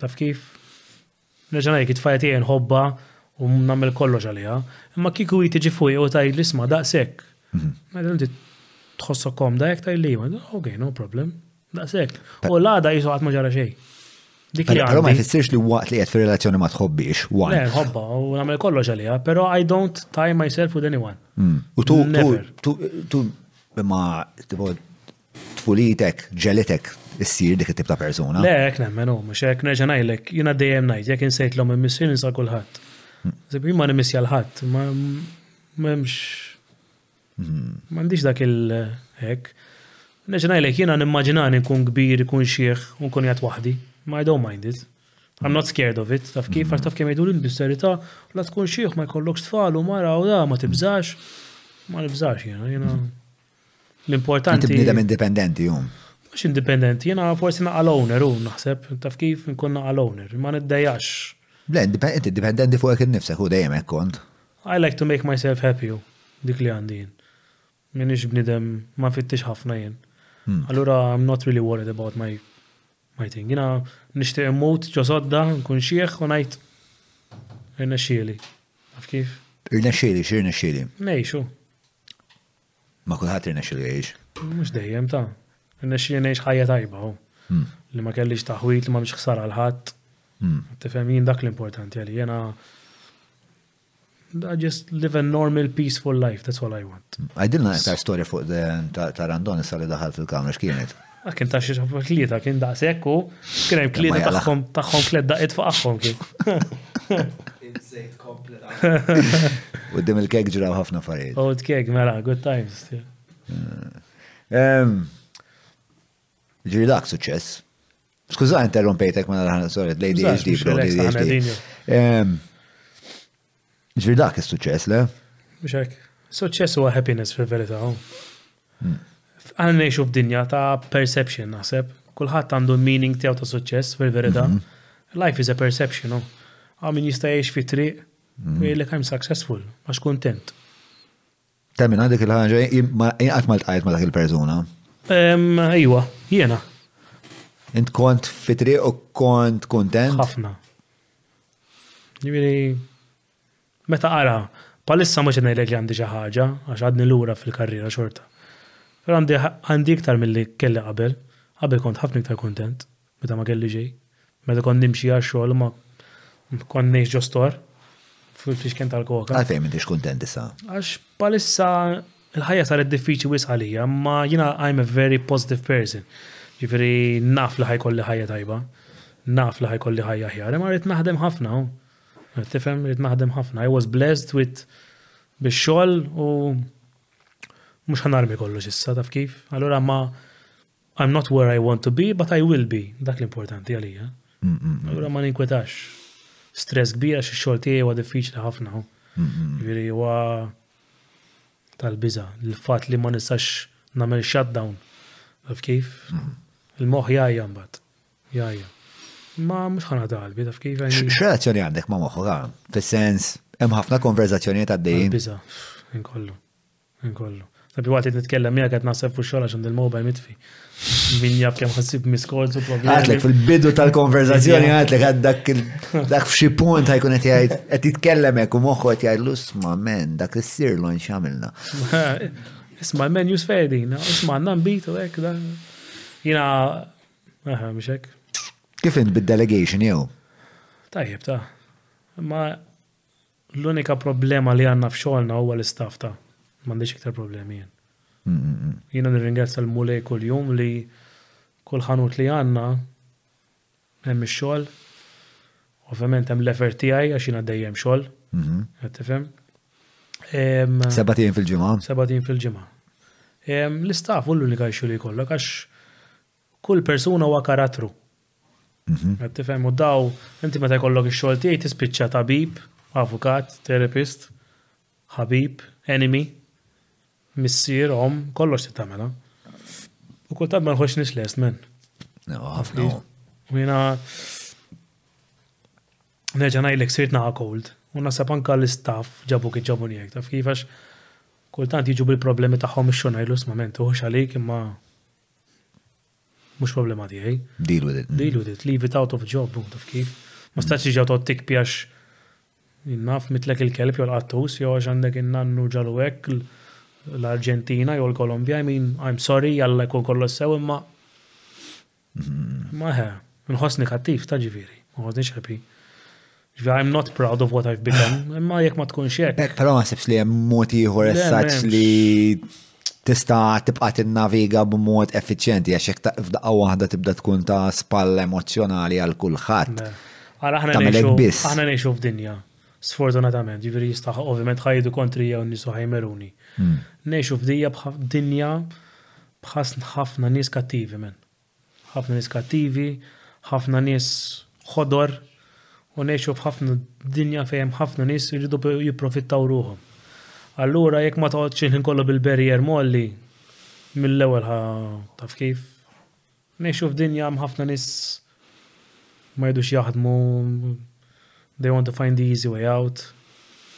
Taf kif? Nerġa' ngħidlek it-tfajja tiegħi nħobbha u nagħmel kollox għaliha, imma kieku hi tiġi fuqi u tgħidli isma' daqshekk. Ngħidilha inti tħossok komda hekk tgħidli iva, ok, no problem. Daqshekk. U l-għada jisu qatt ma ġara xejn. Dik li Però ma jfissirx li waqt li qed fir-relazzjoni ma tħobbix. Le, nħobba u nagħmel kollox għaliha, però I don't tie myself with anyone. Hmm. U tu tu imma tfulitek ġelitek issir dik it-tip ta' persuna. Le, hekk nemmen hu, mhux hekk nerġa' ngħidlek, jiena dejjem ngħid jekk insejt l-omm immissier ninsa kulħadd. Sib jien ma nimissja l-ħadd, ma m'hemmx m'għandix dak il-hekk. Nerġa' ngħidlek jiena nimmaġinani nkun kbir, nkun xiħ, u nkun jgħat waħdi. Ma I don't mind it. I'm not scared of it, taf kif, għax taf kemm jgħidu l-bisterita, la tkun xiħ ma jkollokx tfal u mara u da, ma tibżax. Ma nibżax jiena, jiena. L-importanti. Inti bniedem indipendenti hu. Mhux indipendenti, jiena forsi naqal owner hu naħseb, taf kif nkun naqal owner, ma niddejax. Le, inti dipendenti fuqek innifsek hu dejjem hekk kont. I like to make myself happy hu, dik li għandi jien. M'iniex bniedem, ma nfittix ħafna jien. Hmm. Allura I'm not really worried about my my thing. Jiena nixtieq immut ġo sodda, nkun xieħ u ngħid irnexxieli. Taf kif? Irnexxieli, x'irnexxieli? Ngħixu. Ma kulħadd irnexxilu jgħix. Mhux dejjem ta. Irnexxieli ngħix ħajja tajba hu. Hmm. Li ma kellix taħwit li ma biex ħsara għal ħadd. Hmm. Tifhem jien dak l-importanti għalli jena I just live a normal, peaceful life, that's all I want. Għajdilna iktar storja fuq ta' Randon issa li daħal fil-kamra x'kienet. Ah, kien ta' xi tlieta, kien daqshekk u kien hemm klieda tagħhom tagħhom tliet daqiet fuq agħhom kien. U dim il-kek ġraw ħafna affarijiet. Old kek, mela, good times. Eh, ġiri dak suċċess. Skuża, interrompejtek ma mela, l-ħana, sorry, l-ADHD, bro, l-ADHD. Ġifieri dak is-suċċess, le? Mhux hekk. Suċċess huwa happiness fil-verità. Hmm. Għan ngħixu f'dinja ta' perception naħseb. Kulħadd għandu meaning tiegħu ta' suċċess fil-verità. Mhm. Life is a perception, no? Għaw min jista' jgħix fi triq, mhm. u jgħidlek I'm successful, għax kuntent. Termina dik il-ħaġa, jinqat ma l-tqajt ma dak il-persuna. Iwa, jena. Int kont fitri u kont kontent? Ħafna. Ġibiri, meta ara, palissa ma ċenajlek li għandi xi ħaġa, għax għadni lura fil-karriera xorta. Pero għandi iktar mill-li kelli qabel, qabel kont ħafna iktar kontent. Meta ma kelli xejn. Meta kont nimxi għax-xogħol ma kont ngħix ġo store fil-fixken tal-koka. Għalfejn m'intix kuntent issa? Għax bħalissa l-ħajja saret diffiċli wisq għalija, imma jiena I am a very positive person. Ġifieri naf li ħajkolli ħajja tajba, naf li ħajkolli ħajja aħjar, imma rrid naħdem ħafna. Tifhem, rrid naħdem ħafna. I was blessed with bix-xogħol u mhux ħa narmi kollox issa taf kif. Allura ma I'm not where I want to be, but I will be. Dak l-importanti għalija. Allura ma ninkwetax. Stress kbira xi xogħol tiegħi huwa diffiċli ħafna. Ġifieri huwa tal-biża, l-fatt li ma nistax nagħmel shutdown. Taf kif? Il-moħħ jgħajja mbagħad. Jgħajja. Ma mhux ħana dalbi, taf kif? X'relazzjoni għandek ma' moħħok? Fis-sens hemm ħafna konverzazzjonijiet għaddejjin. Biża, inkollu. Minn kollu. Sabbi waqt qed nitkellem miegħek qed naħseb fuq xogħol għax il-mobile mitfi. Min jaf kemm ħassib miskolzu problemi. Għatlek fil-bidu tal-konverzazzjoni għatlek għad dak dak f'xi punt ħajkun qed jgħid qed jitkellem hekk u moħħu qed jgħid l-isma' men dak issir lon x'għamilna. Isma' men jus fedin, isma' għandna nbitu hekk dan. Jiena aha mhux hekk. Kif int bid-delegation jew? Tajjeb ta' ma L-unika problema li għandna f'xogħolna huwa l-istaff ta'. M'għandix iktar problemi jien. Jiena nirringrazzja l-Mulej kuljum li kull ħanut li għandna hemm ix-xogħol. Ovvjament hemm l-effort tiegħi għax jiena dejjem xogħol. Mhm. Qed tifhem? Sebatin fil-ġimgħa. Sebatin fil-ġimgħa. L-istaff u l-unika issue li jkollok għax Kull persuna huwa karattru. Qed tifhem u daw inti meta jkollok ix-xogħol tiegħi tispiċċa tabib, avukat, therapist, ħabib, enemy, missier, omm, kollox trid tagħmilha. U kultant ma nħoss nix lest men. Ħafna. U jiena neġa' ngħidlek sirt naħa cold. U naħseb anke l-istaff ġabu kif ġabu jekk taf kifax kultant jiġu bil-problemi tagħhom ix-xogħol ngħidlu sma' men tuħux għalik imma Mhux problema tiegħi. Deal with it. Deal with it. Leave it out of job, u taf kif. Ma stax tiġi għatot tikpi għax naf mitlek il-kelb jew l-qattus jew għax għandek in-nannu ġalu hekk l-Arġentina jew l-Kolombja, I mean, I'm sorry, jalla jkun kollox sew imma. Mm-hmm. Ma ħe, nħossni kattiv ta' ġifieri, ma nħossni xepi. I'm not proud of what I've become, imma jekk ma tkunx hekk. Eh, però ma sibx li hemm mod ieħor essaċ li tista' tibqa' tinnaviga b'mod effiċjenti għax jekk f'daqqa waħda tibda tkun ta' spalla emozzjonali għal kulħadd. Għala aħna ngħixu aħna ngħixu f'dinja. Sfortunatament, ġifieri jista' ovvjament ħajdu kontri jew nisu ħajmeruni. Hmm. Ngħixu f'dija dinja bħasn ħafna nies kattivi men. Ħafna nies kattivi, ħafna nies ħodor u ngħixu f'ħafna dinja fejn hemm ħafna nies iridu jipprofittaw ruħhom. Allura jekk ma toqgħodx il-ħin kollu bil-barrier mgħolli, mill-ewwel ħa taf kif. Ngħixu f'dinja hemm ħafna nies ma jridux jaħdmu, they want to find the easy way out.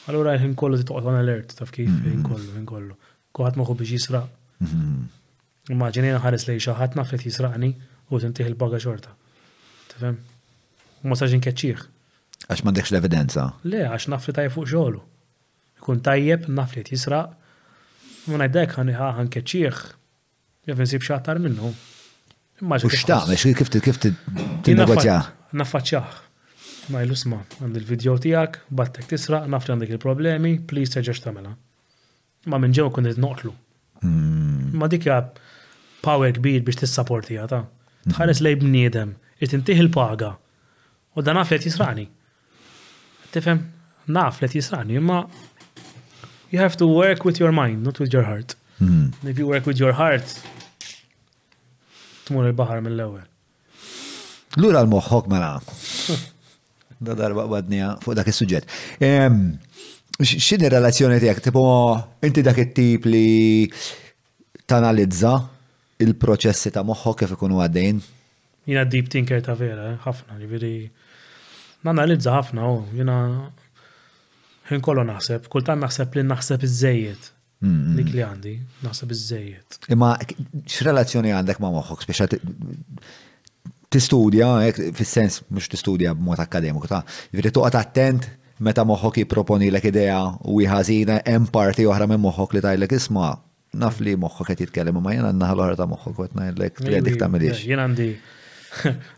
Allura il-ħin kollu trid toqgħod on alert taf kif, il-ħin kollu, il-ħin kollu. Kulħadd moħħu biex jisraq. Mhm. Immaġina jien nħares lejn xi ħadd naf li qed jisraqni u tintih il-paga xorta. Tifhem? U ma sax inkeċċih. Għax m'għandekx l-evidenza? Le, għax naf li tajjeb fuq xogħlu. Ikun tajjeb, naf li qed jisraq. Ma ngħid dek ħa nkeċċih, jaf insib xi aktar minnu. Immaġina. U x'taqmex kif kif tinnegozja? Naffaċċjah. Ma jlu sma, għandi l-video tiegħek, battek tisraq, naf li għandek il-problemi, please terġax tagħmilha. Ma minn ġew kun noqtlu. Hmm. Ma dik power kbir biex tissaporti għata. Hmm. Tħares lej bniedem, it-intih il-paga. U dan naf li jisrani. Tifem, naf li jisrani, imma you have to work with your mind, not with your heart. Hmm. If you work with your heart, tmur il-bahar mill-ewel. Lura l-moħħok mela. Da darba badnija fuq dak is-suġġett. X'inhi relazzjoni tiegħek? Tipo, inti dak it-tip li tanalizza il-proċessi ta' moħħok kif ikunu għaddejn? Jina deep thinker ta' vera, eh, ħafna, ġifieri. Nanalizza ħafna, oh, jina ħin kollu naħseb, kultan naħseb li naħseb iż-żejjed. Dik li għandi, naħseb biżejjed. Imma x'relazzjoni għandek ma' moħħok speċa tistudja, fis-sens mhux tistudja b'mod akademiku ta' jiġri toqgħod attent meta moħħok jipproponi l idea u jħażina hemm parti oħra minn moħħok li tajlek isma' naf li moħħok qed jitkellem imma jien għandna l-oħra ta' moħħok qed ngħidlek li dik tagħmilix. Jien għandi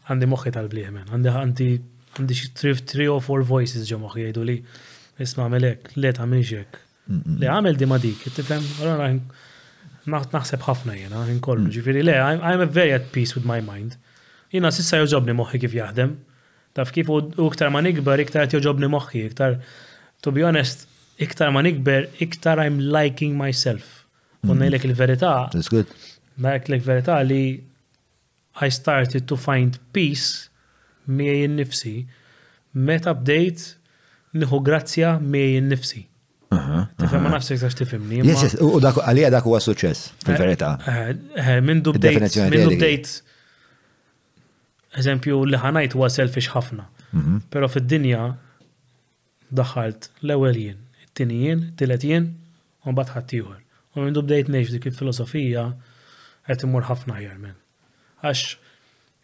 għandi moħħi tal-blieħmen, għandi għandi għandi xi three or four voices ġo moħħi jgħidu li isma' melek, le tagħmilx hekk. Le, għamil di ma dik, tifhem? Allora naħseb ħafna jena, inkollu, mm. ġifiri, le, I'm a very at peace with my mind. Jena sissa joġobni moħħi kif jaħdem, taf kif u iktar ma nikber, iktar joġobni moħħi, iktar, to be honest, iktar ma nikber, iktar I'm liking myself. Unna mm. jilek il-verita. That's good. Najlek il-verita li I started to find peace miegħi innifsi meta bdejt nieħu grazzja miegħi innifsi. Tifhem ma nafx hekk tifhimni. U dak għalija dak huwa suċċess, fil-verità. Minn bdejt eżempju li ħanajt huwa selfish ħafna. Mhm. Però fid-dinja Daħħalt l-ewwel jien, it-tieni jien, it-tielet jien, u mbagħad ħaddieħor. U mindu bdejt ngħix f'dik il-filosofija qed immur ħafna aħjar minn. Għax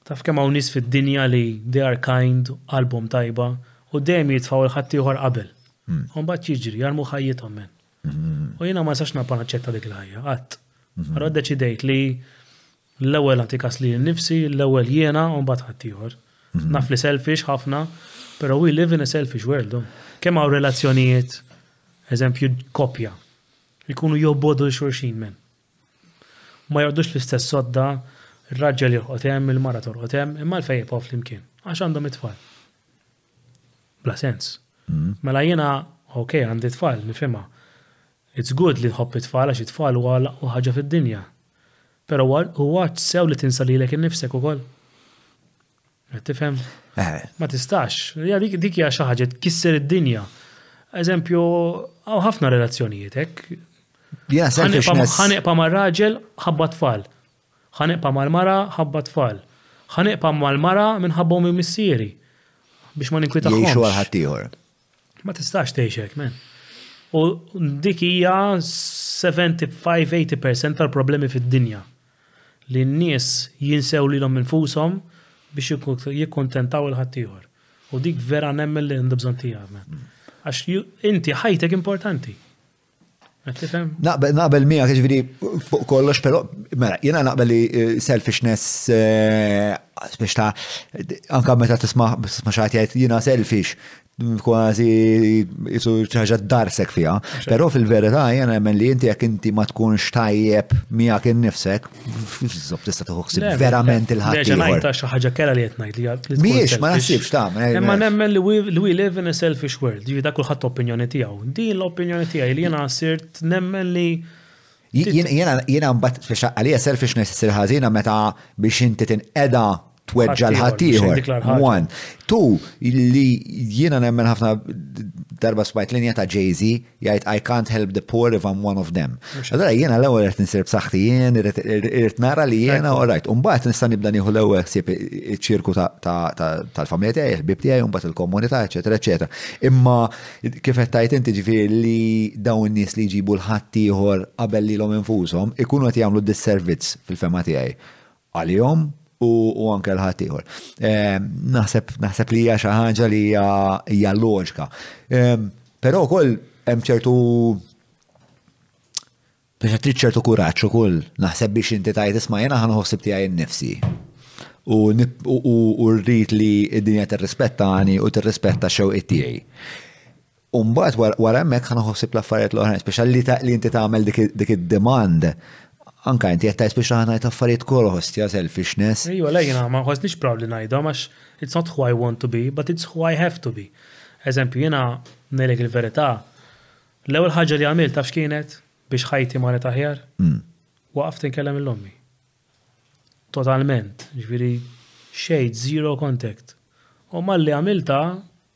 taf kemm hawn nies fid-dinja li they are kind, qalbhom tajba, u dejjem jitfgħu l-ħaddieħor qabel. Hmm. U mbagħad jiġri, jarmu ħajjithom minn. Hmm. U jiena ma sax napa naċċetta dik l-ħajja, qatt. Hmm. Allora deċidejt li L-ewwel nagħti kas lili nnifsi, l-ewwel jiena u mbagħad ħaddieħor. Naf li selfish ħafna, però we live in a selfish world, oh. Kemm hawn relazzjonijiet, eżempju koppja, jkunu jobogħdu lil xulxin, men. Ma jqogħdux fl-istess sodda, ir-raġel jorqod hemm, il-mara torqod hemm, imma għalfejn jibqgħu flimkien? Għax għandhom it-tfal. Bla sens. Mm. Mela jiena, ok, għandi tfal, nifhimha. It's good li nħobb it-tfal għax it-tfal huwa l-aqwa ħaġa fid-dinja. Però huwa sew li tinsa lilek innifsek ukoll. Qed tifhem? Eh. Ma tistax. Ja dik dik hija xi ħaġa tkisser id-dinja. Eżempju, hawn ħafna relazzjonijiet hekk. Jena selfishness. Ħaneqpa ma' raġel ħabba tfal. Ħa nibqa' mal-mara ħabba t-tfal. Ħa nibqa' mal-mara minħabba ommi u missieri, biex ma ninkwitahomx. Jgħixu għal ħaddieħor. Ma tistax tgħix hekk, men. U dik hija 75, 80 percent tal-problemi fid-dinja. Li n-nies jinsew lilhom infushom biex jikkuntentaw il-ħaddieħor. U dik vera nemmen li għandha bżonn tiegħek, men. Għax inti ħajtek importanti. Naqbel mija ġviri fuq kollox, pero mela, jena naqbel li eh, selfishness eh, biex ta' anka meta tisma' tisma' xaħat jgħid jena selfish kważi jisu ċaġa darsek fija. Pero fil-verità jena jemmen li jinti jek inti ma tkunx tajjeb miegħek innifsek, Zob tista' tieħu ħsieb verament il-ħadd. Nerġa' ngħid ta' xi ħaġa kera li qed ngħid li. Mhijiex ma naħsibx ta' Imma nemmen li we live in a selfish world, jiġifieri dak kulħadd opinjoni tiegħu. Din l-opinjoni tiegħi li jiena sirt nemmen li Jiena mbagħad għalija selfishness issir ħażina meta biex inti tinqeda tweġġa l-ħaddieħor. One. Tu li jiena nemmen ħafna darba smajt linja ta' Jay-Z jgħid I can't help the poor if I'm one of them. Allora jiena l-ewwel qed nisir b'saħħti jien irid nara li jiena orajt. Umbagħad nista' nibda nieħu l-ewwel ħsieb iċ-ċirku tal-familja tiegħi, il-bib tiegħi, umbagħad il-komunità, eċetera, eċetera. Imma kif qed tajt inti ġifieri li dawn in-nies li jġibu l-ħadd ieħor qabel lilhom infushom ikunu qed jagħmlu disservizz fil-fema tiegħi għalihom u anke l-ħaddieħor. Ehm, naħseb li hija xi ħaġa li hija loġika. Ehm, però wkoll hemm ċertu biex trid ċertu kuraġġ ukoll naħseb biex inti tajt isma' jiena ħanħossib tiegħi nnifsi u rrid li d-dinja tirrispettani u tirrispetta xewqiet tiegħi. U mbagħad wara hemmhekk ħa noħosib l-affarijiet l-oħrajn, speċjal li ta' li inti tagħmel dik id-demand. Anka inti qed tgħid biex aħna ngħid affarijiet kol hostja selfishness. Ejja, le jiena ma nħossniex proud li ngħidhom għax it's not who I want to be, but it's who I have to be. Eżempju, jiena ngħidlek il-verità, l-ewwel ħaġa li għamilt taf x'kienet biex ħajti marret aħjar? Hmm. Waqaft inkellem l-ommi. Totalment, ġifieri xejn zero contact. U malli għamilta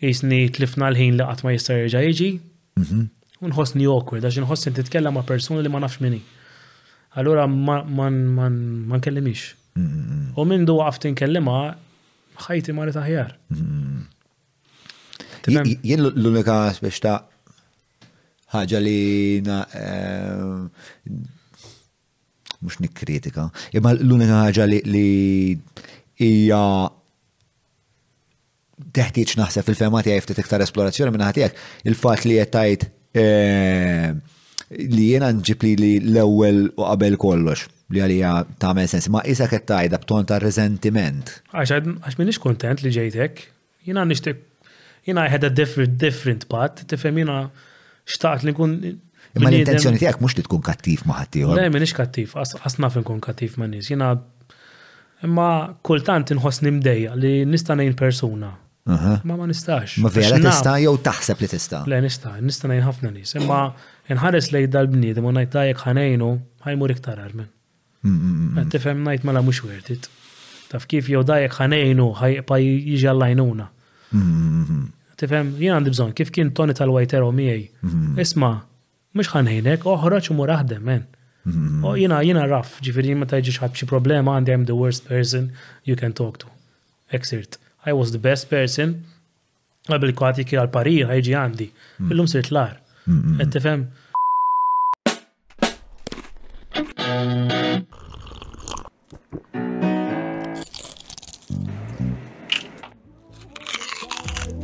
Jisni tlifna l-ħin li qatt ma jista' jerġa' jiġi. Mhm. U nħossni awkward għax inħossni titkellem ma' persuna li ma nafx minni. Allura ma nkellimix. Mhm. U minn du għaftin nkellima ħajti marri taħjar. Mhm. Jien l-unika biex ta' ħaġa li na mux eh, nikkritika, imma l-unika ħaġa li hija teħtieġ naħseb fil-fema tiegħi ftit iktar esplorazzjoni minn tiegħek. Il-fatt li qed tgħid eh, li jiena nġib li l-ewwel u qabel kollox li għalija tagħmel sens. Ma isa qed tgħidha b'ton ta' resentiment. Għax minix kontent li ġejtek, jiena nixtieq jiena I had a different, different path, tifhem jiena xtaqt li nkun Imma l-intenzjoni tiegħek mhux li tkun kattiv ma' ħaddieħor. Le, minix kattiv, asna fin kun kattiv ma' nies. Jiena Imma kultant inħossni mdejjaq li nista' ngħin persuna. Ma ma nistax. Ma vera tista' jew taħseb li tista'. Le nista', nista' ngħin ħafna nies. Imma inħares lejn dal-bniedem u ngħid jekk ħanejnu ħajmur iktar armen. Mm, mm, mm, Qed tifhem ngħid mela mhux worth it. Taf kif jew dajek ħanejnu ħajqa jiġi għallajnuna. Tifhem, jien għandi bżonn kif kien Tony tal-Wajtero miegħi. Isma' Mhux ħa ngħinek, oħroġ u mur aħdem, man. O jiena, jiena rough, ġifieri meta jiġi xi ħadd b'xi problema għandi I am the worst person you can talk to. Hekk sirt. I was the best person, qabel kulħadd jekk jagħti parir ħa jiġi għandi. Illum sirt l-agħar. Qed tifhem?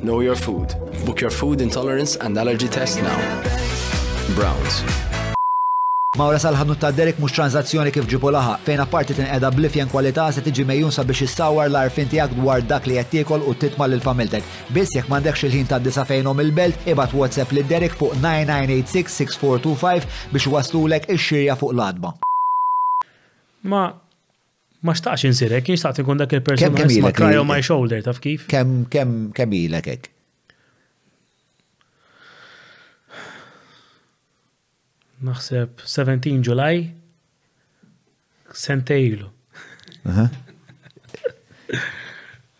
Know your food. Book your food intolerance and allergy test now. Browns. Mawra sal-ħanut ta' Derek mhux tranzazzjoni kif ġibu laħa, fejn apparti tinqeda blifjen kwalità se tiġi mejjun sabiex issawar l-arfin tiegħek dwar dak li qed tiekol u titma' lil familtek. Biss jekk m'għandekx il-ħin ta' disa fejnhom il-belt, ibad WhatsApp lil Derek fuq 9986-6425 biex waslulek ix-xirja fuq l-adba. Ma ma xtaqx insir hekk, xtaqt inkun dak il-persuna kemm ilek cry on my shoulder taf kif? Kemm kemm kemm ilek hekk? Naħseb 17 July sentejlu.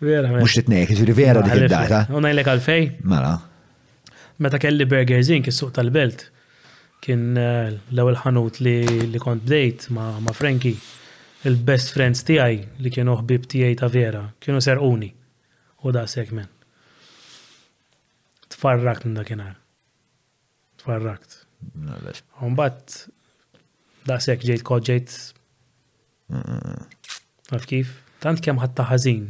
Vera, mux titnejk, ġiri vera dik id-data. Unajlek għalfej? Mela. Meta kelli Burgers Inc. is-Suq tal-Belt kien l-ewwel ħanut li li kont bdejt ma', ma' Frankie. Il-best friends tiegħi li kienu ħbieb tiegħi ta' vera kienu serquni. U daqshekk men. Tfarrakt minn dakinhar. Tfarrakt. Mbagħad daqshekk ġejt kod ġejt Għaf kif? Tant kemm ħatta ħażin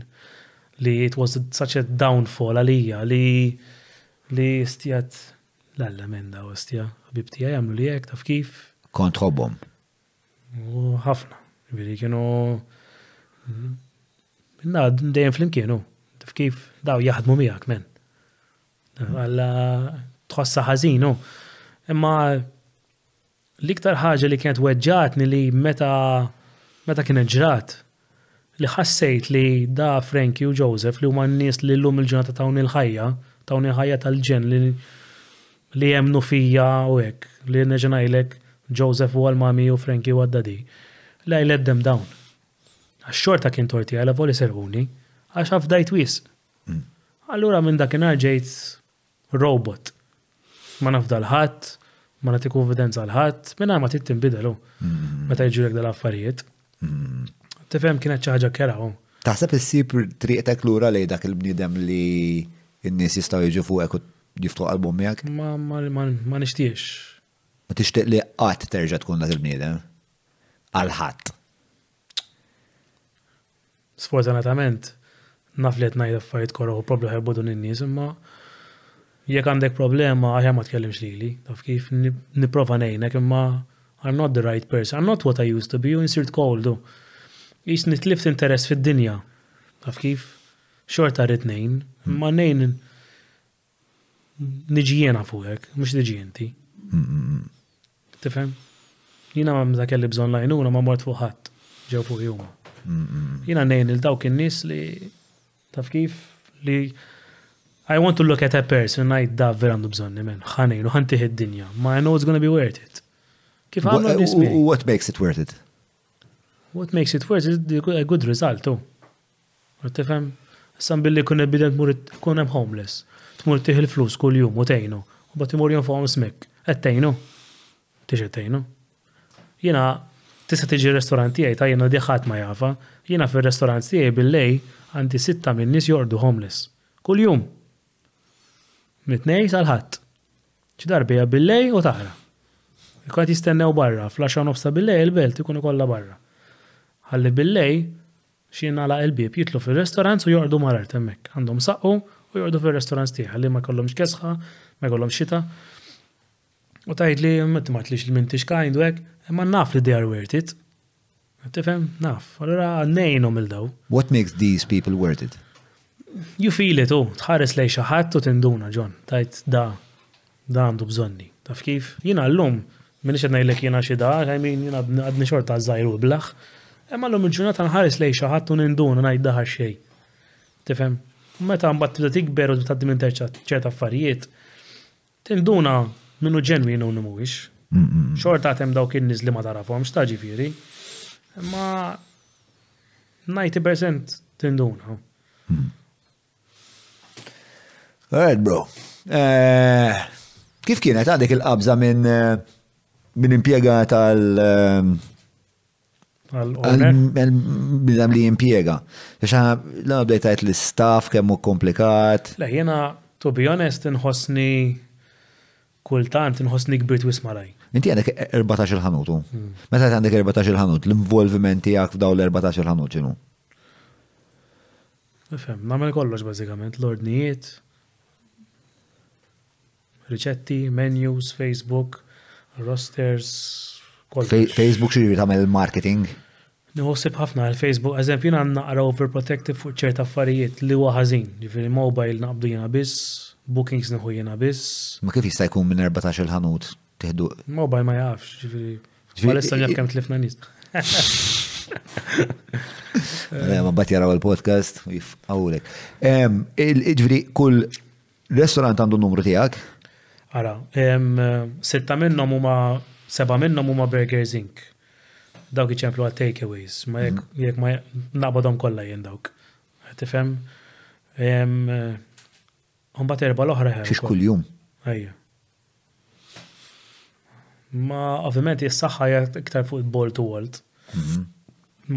li it was such a downfall għalija li li stjat l-alla menda u stja bibti għajamlu li jek taf kif. Kont ħobbom. ħafna. Veri kienu minna dejjem fl-imkienu. Taf kif daw jaħdmu miegħek men. Għalla tħossa ħażinu. Imma L-iktar ħaġa li kienet weġġatni li meta meta kienet ġrat li ħassejt li da Frankie u Joseph li huma n-nies li llum il-ġurnata tawni l-ħajja, tawni l-ħajja tal-ġen li li jemnu fija u hekk, li nerġa' ngħidlek Joseph huwa l-mami u Frankie huwa d-daddy. Li I let them down. Għax xorta kien torti għal volja serquni, għax afdajt wisq. Mm. Allura minn dakinhar ġejt Robot. Ma nafda l-ħadd, ma nagħti konfidenza l-ħadd, mingħajr ma trid tinbidel hu. Mm. Meta jiġulek dal-affarijiet. Mm. Tifhem kienet xi ħaġa kera hu. Taħseb issib triqtek lura lejn dak il-bniedem li n-nies jistgħu jiġu fuqek u jiftu qalbhom miegħek? Ma nixtiex. Ma tixtieq li qatt terġa' tkun dak il-bniedem? Għal ħadd. Sfortunatament, naf li qed ngħid affarijiet koroħ u probbli ħajbodu nin-nies, imma jekk għandek problema aħjar ma tkellimx lili, taf kif nipprova ngħinek imma I'm not the right person, I'm not what I used to be, u nsirt koldu. Jis nitlift interess fid-dinja, taf kif xorta rrit nejn, imma nejn Niġi jiena fuqek, mhux tiġi inti. Tifhem? Jiena ma meta kelli bżonn lajnuna ma mort fuq ħadd ġew fuq jum. Jiena ngħin il dawk in-nies li taf kif li I want to look at a person ngħid da vera għandu bżonni men, ħanejn u ħantih id-dinja. Ma I know it's gonna be worth it. Kif għamlu What makes it worth it? What makes it worth is a good result, oh. Qed tifhem? Issa billi jkun il-bidel tmur ikun hemm homeless. Tmur ittih il-flus kuljum u tgħinu. U mbagħad imur jonfoqhom smick. Qed tgħinu? M'intix qed tgħinu. Jiena tista' tiġi r-restorant tiegħi ta' jiena di ħadd ma jafha. Jiena fir-restorant tiegħi bil-lejl għandi sitta min-nies jorqdu homeless. Kuljum! Mit-Tnejn sal-Ħadd. Xi darba hija bil-lejl u taqra. Ikunu qed jistennew barra, fl-għaxra u nofs ta' bil-lejl il-belt ikun ikollha barra. Ħalli bil-lejl Xi jingħalaq il-bieb, jidħlu fir-restaurants u joqogħdu mar art hemmhekk. Għandhom saqqu u joqogħdu fir-restaurants tiegħi ħalli ma jkollhomx kesħa, ma jkollhomx xita. U tgħidli, inti ma għedtlix li m'intix kind u hekk, imma naf li they are worth it. Tifhem? Naf. Allura ngħinhom lil dawn. What makes these people worth it? You feel it hu, tħares lejn xi ħadd u tinduna, John, tgħid da. Dan għandu bżonni. Taf kif? Jiena llum, m'iniex qed ngħidlek jiena xi dar, I mean, jiena għadni xorta żgħir u iblah, imma llum il-ġurnata nħares lejn xi ħadd u ninduna ngħid daħal xejn. Tifhem? U meta mbagħad tibda tikber u tgħaddi minn ċerta affarijiet, tinduna min hu ġenwin u min mhuwiex. Xorta għad hemm dawk in-nies li ma tagħrafhomx, ta' ġifieri. Imma 90% tinduna. Alright, bro. Eh, kif kienet għadek il-qabża minn eh, minn impiega tal eh, Bidam li impiega. Biex għana l-għabdej tajt l-staff kemmu komplikat. Le, jena, to be honest, nħosni kultant, nħosni kbirt wismaraj. Inti għandek 14 il-ħanutu. Hmm. Meta għandek 14 il-ħanut, l-involvimenti għak f'daw l-14 il-ħanut ġinu? Nifhem, nagħmel kollox bażikament, l-ordnijiet, riċetti, menus, Facebook, rosters, kollox. Facebook xi jrid tagħmel il-marketing? Nħossib ħafna għal Facebook, eżempju jiena naqra overprotective fuq ċerta affarijiet li huwa ħażin, ġifieri mobile naqbdu jiena biss, bookings nieħu jiena biss. Ma kif jista' jkun minn 14 il-ħanut? teħdu. Mobile ma jafx, ġifiri. Għalissa njaf kem tlifna nis. Eh, ma bat jaraw il-podcast, jifqawlek. Ġifiri, kull restaurant għandu numru tijak? Ara, sitta minnom huma seba minnom huma Burgers Inc. Dawk iċemplu għal takeaways, ma jek mhm. ma nabadhom kollha jien dawk. Tifhem? Mbagħad erba' l-oħra ħer. Xiex kuljum. Ejja. Ma ovvjament is-saħħa hija iktar fuq il-ball to world. Mhm.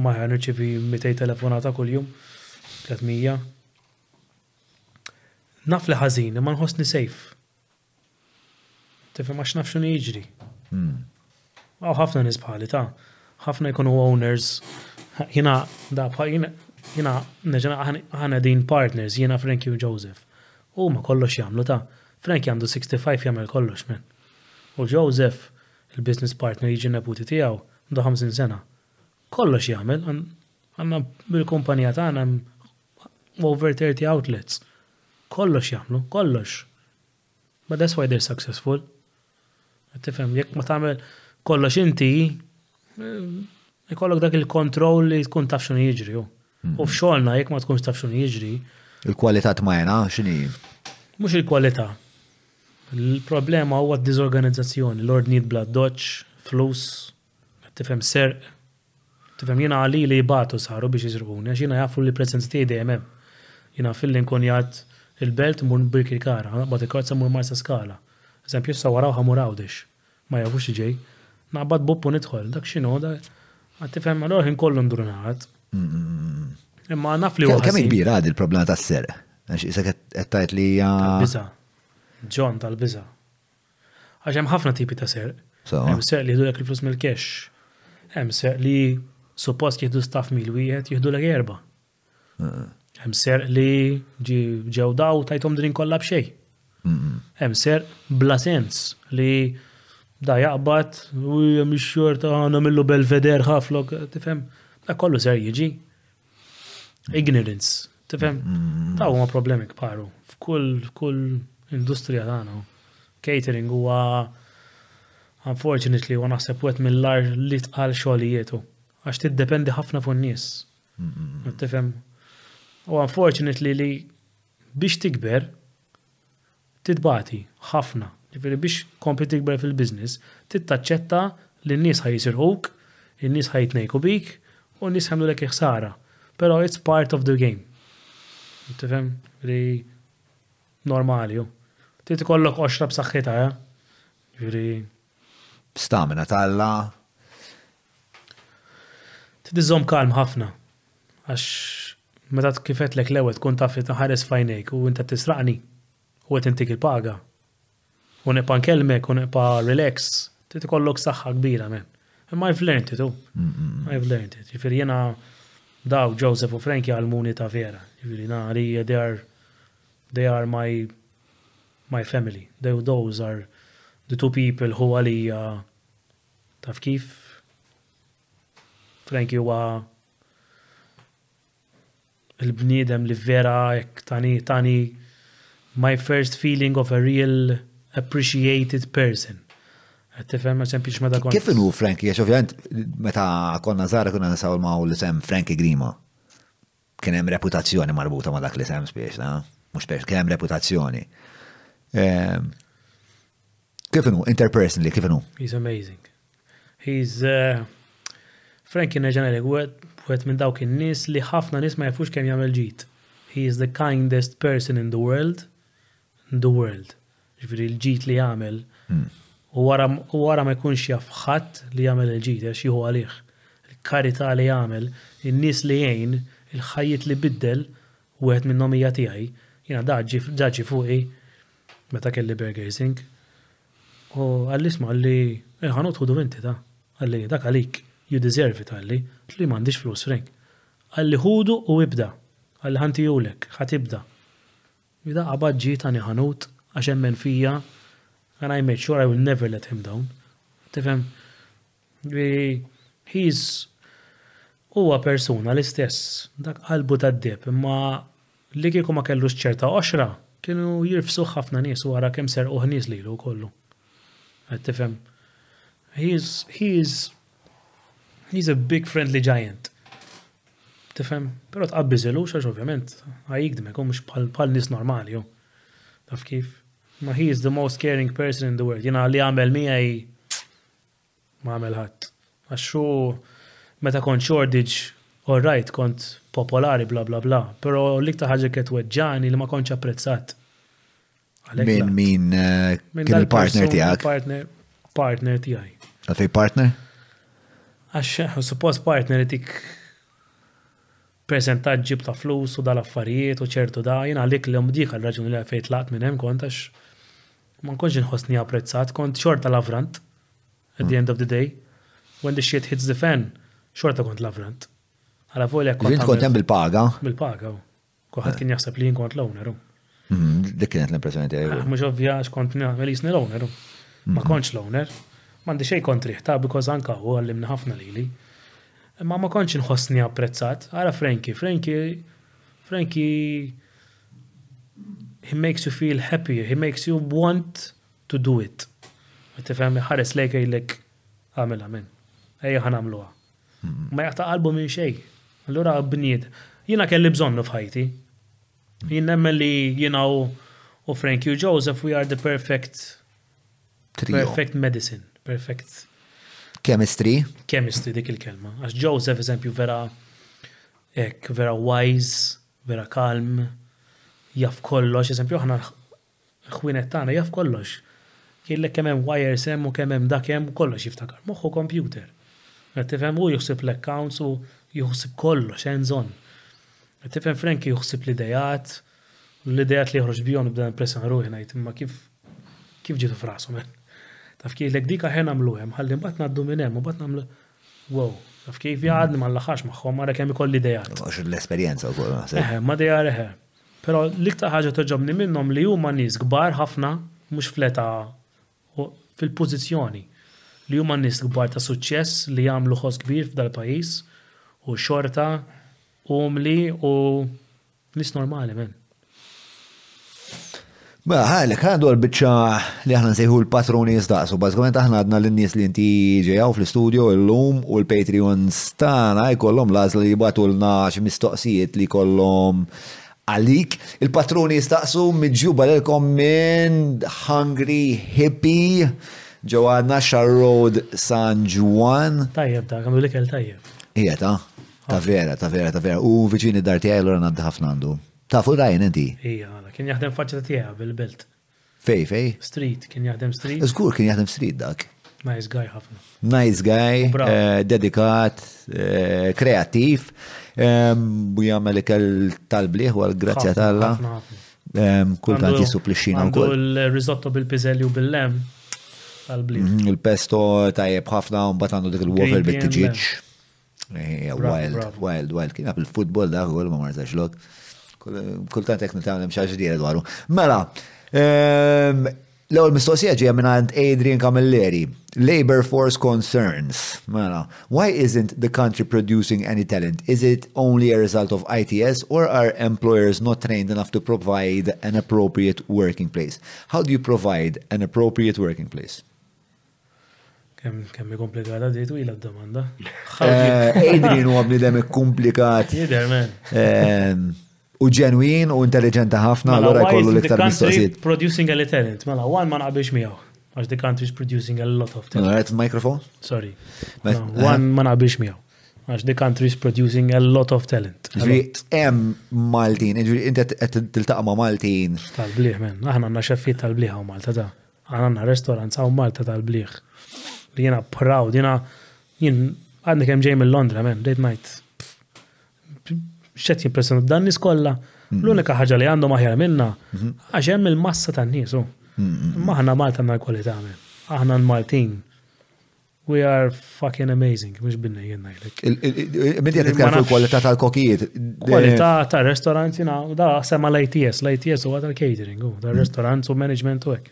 Ma ħan irċivi 200 telefonata kuljum, 300. Naf li ħażin, ma nħossni safe. Tifhem għax naf x'inhu jiġri. Mhm. Hawn ħafna nies bħali ta. Ħafna jkunu owners. Jiena da bħal jiena jiena neġa' aħna qegħdin partners jiena Frankie u Joseph. Huma kollox jagħmlu ta. Frankie għandu 65 jagħmel kollox man. U Joseph, il-business partner jiġi n-neputi tiegħu, għandu 50 sena. Kollox jagħmel, għandna bil-kumpanija tagħna hemm over 30 outlets. Kollox jagħmlu, kollox. But that's why they're successful. Tifhem, jekk ma tagħmel kollox inti, ikollok dak il-kontroll li tkun taf x'inhu jiġri. U mm-hmm. f'xogħolna jekk ma tkunx taf x'inhu jiġri. Il-kwalità tmajna x'inhi? Mhux il-kwalità. Il-problema huwa d-diżorganizzazzjoni, l-ordnijiet bla doċ, flus, Tifhem serq? Tifhem, jiena għal lili jbatu saru biex jisrquni għax jiena jafu li l-preżenza tiegħi dejjem hemm. Jiena naf illi nkun jgħadd il-Belt immur Birkirkara, naqbad il-karozza mmur Marsaskala. Eżempju issa wara ħa mmur Għawdex. Ma jafux xi ġej. Naqbad bupp u nidħol. Dak x'inhu? Dak tifhem, allura l-ħin kollu ndur ingħaqad. Imma naf li huwa. Kemm kbira għad il-problema tas-serq? Għax isa qed tgħid li hija. Biża. Ġon tal-biża. Għax hemm ħafna tipi ta' serq. Hemm serq li jieħdulek il-flus mill-cash. Hemm serq li suppost jieħdu staff mil wieħed jieħdulek erba'. Hemm serq li ġew daw tajthom din kollha b'xejn. Hemm serq bla sens li da jaqbad u hemm ix-xorta nagħmillu belveder ħaflok, tifhem? Dak kollu ser jiġi. Ignorance, tifhem? Mm. Ta' huma problemi kbaru f'kull industrija tagħna. Catering huwa unfortunately u naħseb wet mill-ar li tqal xogħlijietu. Għax tiddependi ħafna fuq nies. Tifhem? U unfortunately li biex tikber Titbati, ħafna. Jiġifieri biex tkompli tikber fil-business, trid taċċetta li n-nies ħa jisirquk, in-nies ħa jitnejku bik, u n-nies ħa jagħmlulek il-ħsara. Però it's part of the game. Tifhem? Jiġifieri normali hu. Trid ikollok qoxra b'saħħitha, eh? Jiġifieri. B'stamina ta' Alla. Trid iżżomm kalm ħafna. Għax Meta kif għedtlek l-ewwel tkun taf li tinħares f'għajnejk u int qed tisraqni u qed intik il-paga. U nibqa' nkellmek u nibqa' relax, trid ikollok saħħa kbira man. Imma I've learned it, u. I've learned it. Ġifieri jiena daw Joseph u Frankie għallmuni ta' vera. Ġifieri nari they are they are my my family. Those are the two people who għalija taf kif Frankie huwa il-bniedem li vera hekk tani tani my first feeling of a real appreciated person. Qed tifhem ma sempliċ ma dakon. Kif inhu Frankie, għax ovvjament meta konna żgħar konna nisaw ma' l-isem Frankie Grima. Kien hemm reputazzjoni marbuta ma' dak l-isem spiex, na? Mhux spiex, kien hemm reputazzjoni. Ehm, kif inhu interpersonally, kif inhu? He's amazing. He's uh, Frankie Neġanerek wieħed minn dawk in-nies li ħafna nies ma jafux kemm jagħmel ġid. He is the kindest person in the world. In the world. Ġifieri l-ġid li jagħmel. Hmm. U wara ma jkunx jaf ħadd li jagħmel il-ġid għax jieħu għalih. Il-karità li jagħmel, in-nies li jgħin, il-ħajjiet li biddel, wieħed minnhom hija tiegħi. Jiena daġġi fuqi meta kelli Burger Sink. U Alice ma qalli, Eh ħanut ħudu inti da. Qalli, Dak għalik, you deserve it, qalli. Għedtli, M'għandix flus, Frank. Qalli, Ħudu u ibda. Qalli, Ħantihulek, ħa tibda. Ida qabad ġie tani ħanut għax emmen fija and I made sure I will never let him down. Tifhem? Li he's huwa persuna l-istess, dak qalbu tad-deheb, imma li kieku ma kellux ċerta qoxra, kienu jirfsuh ħafna nies u ara kemm serquh nies lilu wkollu. Qed tifhem? He's, he's, he's a big friendly giant. Tifhem? Però tqabbiż ilux għax ovvjament I igdmek hu mhux bħal, bħal nies normali hu. Taf kif? Imma he's the most caring person in the world. Jiena li għamel miegħi ma għamel ħadd. Għax hu meta kont Shoreditch, all right, kont popolari bla bla bla, però l-iktar ħaġa kienet weġġani li ma kontx apprezzat. Min min eh, kien il-partner tiegħek? Partner partner tiegħi. Għalfej partner? Għax eh, suppost partner dik preżentat ġib ta' flus u dal-affarijiet u ċertu da, jien għalik l-jom dik għal-raġuni li għalfejn tlaqt minn hemm kont għax ma nkunx inħossni apprezzat, kont xorta lavrant at the end of the day. When the shit hits the fan, xorta kont lavrant. Għala volja kont. Ġint kont hemm bil-paga? Bil-paga. Oh. Kuħat kien jaħseb li jien kont l-owner. Oh. Mhm, dik kienet l-impressjoni tiegħi. Ah, mhux ovvja x'kont nagħmel jisni l-owner. Ma mhm. kontx l-owner. M'għandi xejn kontriħ ta' because anka u għallimni ħafna lili. Imma ma kontx nħossni apprezzat. Ara Franki, Franki, Franki he makes you feel happy, he makes you want to do it. Tifhem ħares lejk jgħidlek għamilha minn. Ejja ħan għamluha. Mhm. Ma jaqta' qalbu minn xejn. Allura bnied, jiena kelli bżonnu f'ħajti. Jien nemmen li jiena u u Frank u Joseph we are the perfect Trio. perfect medicine, perfect Chemistry. chemistry dik il-kelma. Għax Joseph eżempju vera ek, vera wise, vera kalm, jaf kollox, eżempju aħna Il-ħwienet tagħna jaf kollox. Jgħidlek kemm hemm wires hemm u kemm hemm dak hemm u kollox jiftakar. Moħħu kompjuter. Qed tifhem? Hu jħossib l-accounts u jħossib kollox hands on. Qed tifhem? Frankie jħossib l-ideat u l-ideat li joħroġ bihom nibda nimpressjona ruħi ngħid imma kif kif ġietu f'rashom hemm. Taf kif jgħidlek dik aħjar nagħmlu hemm ħalli mbagħad ngħaddu minn hemm u mbagħad nagħmlu wow. Taf kif jgħadni ma nlaħħax magħhom ara kemm ikolli ideat. Għax l-esperjenza wkoll naħseb. Eħe, ma dejja eħe. Però l-iktar ħaġa togħġobni minnhom li huma nies kbar ħafna mhux fl-età u fil-pożizzjoni. Li huma nies kbar ta' suċċess li għamlu ħoss kbir f'dal-pajjiż u xorta umli u nies normali man. Mela, għalhekk, ħa ngħaddu għall-biċċa li aħna nsejħu l-patruni jistaqsu. Bażikament aħna għadna lin-nies li inti ġejjaw fl-istudju llum u l-Patreons tagħna jkollhom l-għażla li jibgħatulna xi mistoqsijiet li jkollhom għalik. Il-patruni jistaqsu miġjuba lilkom minn Hungry Hippie ġewwa Naxa Road San Ġwann. Tajjeb dak, għandu l-ikel tajjeb. Ija ta, ta' vera, ta' vera, ta' vera. U viċini d-dar tiegħi l-għandu ħafna għandu. Tafu Ryan inti? Ija għala. Kien jaħdem faċċata tiegħi qabel Belt. Fej fej? Street, kien jaħdem street. Żgur kien jaħdem street dak. Nice guy ħafna. Nice guy, eh, dedikat, eh, kreattiv, ehm, u jagħmel ikel tal-bliħ għal grazzja tal-la. Ehm, kultant jisupplixxina wkoll. Għandu l-risotto bil-piżelli u bil-lem tal-bliħ. Mhm, il-pesto tajjeb ħafna, mbagħad għandu dik il-waffle bit-tiġiġ. Eh, wild, wild, wild. Kien għab il-futbol da, għol ma marza xlok. Kultant jek nitalem xaġ li dwaru. Mela, ehm, l-ewwel mistoqsija ġejja minn għand Adrian Camilleri. Labor force concerns. Mela, why isn't the country producing any talent? Is it only a result of ITS or are employers not trained enough to provide an appropriate working place? How do you provide an appropriate working place? Kemm kemm hi komplikata di twila d-domanda. Eh, Adrian huwa bniedem ikkumplikat. Jidher men. Ehm, U ġenwin u intelligenti ħafna, Mela, allora why jkollu isn't the l-iktar country mistoqsijiet. Producing a lieutenant. Mela, one ma naqbilx miegħu. Għax the country is producing a lot of talent. Right, microphone? Sorry. Ma- No, aha. one ma naqbilx miegħu. Għax the country is producing a lot of talent. A Ġifieri, lot. hemm Maltin, ġifieri, inti qed- qed tiltaqa' ma' Maltin. Tal-bliħ, men. Aħna għandna xeffiet tal-bliħ u Malta ta' Aħna għandna restaurant saw Malta tal-bliħ. Li jiena proud, jiena jien għadni kemm ġej minn Londra, men, dejt ngħid. X'qed jimpressjonu dan nies kollha. Mhm. L-unika ħaġa li għandhom aħjar minna mhm. għax hemm il-massa tan-nies. Mhm. Maħna Malta għandna l-kwalità, men. Aħna l-Maltin We are fucking amazing, mux binna jenna jlek. Midi għet nitkellem fuq kwalità tal-kokijiet. Kwalità tal-restaurant jina, da sema l-ITS, l-ITS u għad catering u tal-restaurant u management u għek.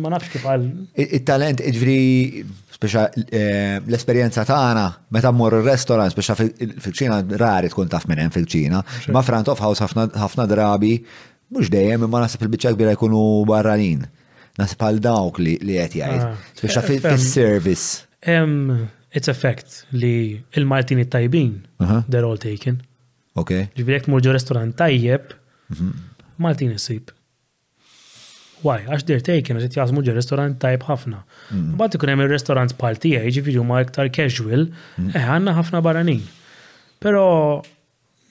Ma nafx kif għal. Il-talent, ġviri, speċa eh, l-esperienza tagħna meta mmur il-restaurant, speċa fil-ċina rari tkun taf minn hemm fil-ċina, ma front of house ħafna drabi, mhux dejjem imma naħseb il-biċċa kbira jkunu barranin. Nasib għal dawk li qed jgħid. Ah. Biex fil-service. It's a fact li il-Maltin it-tajbin, they're all taken. Ok. Ġivirek murġu restaurant tajjeb, mhm. Maltin jisib. Why? Għax they're taken, għax jgħazmu ġu restaurant tajjeb ħafna. Mhm. Bat ikun hemm il-restaurant bħal tiegħi, ġifieri huma iktar casual, mhm. eh għandna ħafna barranin. Però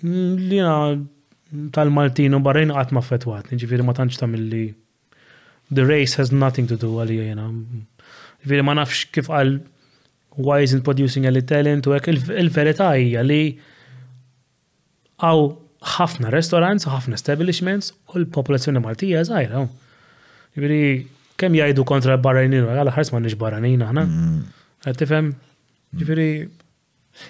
mm, li tal-Maltin u barranin qatt ma fetwatni, ġifieri ma tantx tagħmilli The race has nothing to do għalija jena. Viri ma nafx kif għal why isn't producing any talent u għek il-verita hija li għaw ħafna restaurants, ħafna establishments u l-popolazzjoni Maltija zaħira. Viri kem jajdu kontra barranin, għal ħars ma nix barranin aħna. Mm. Għattifem, viri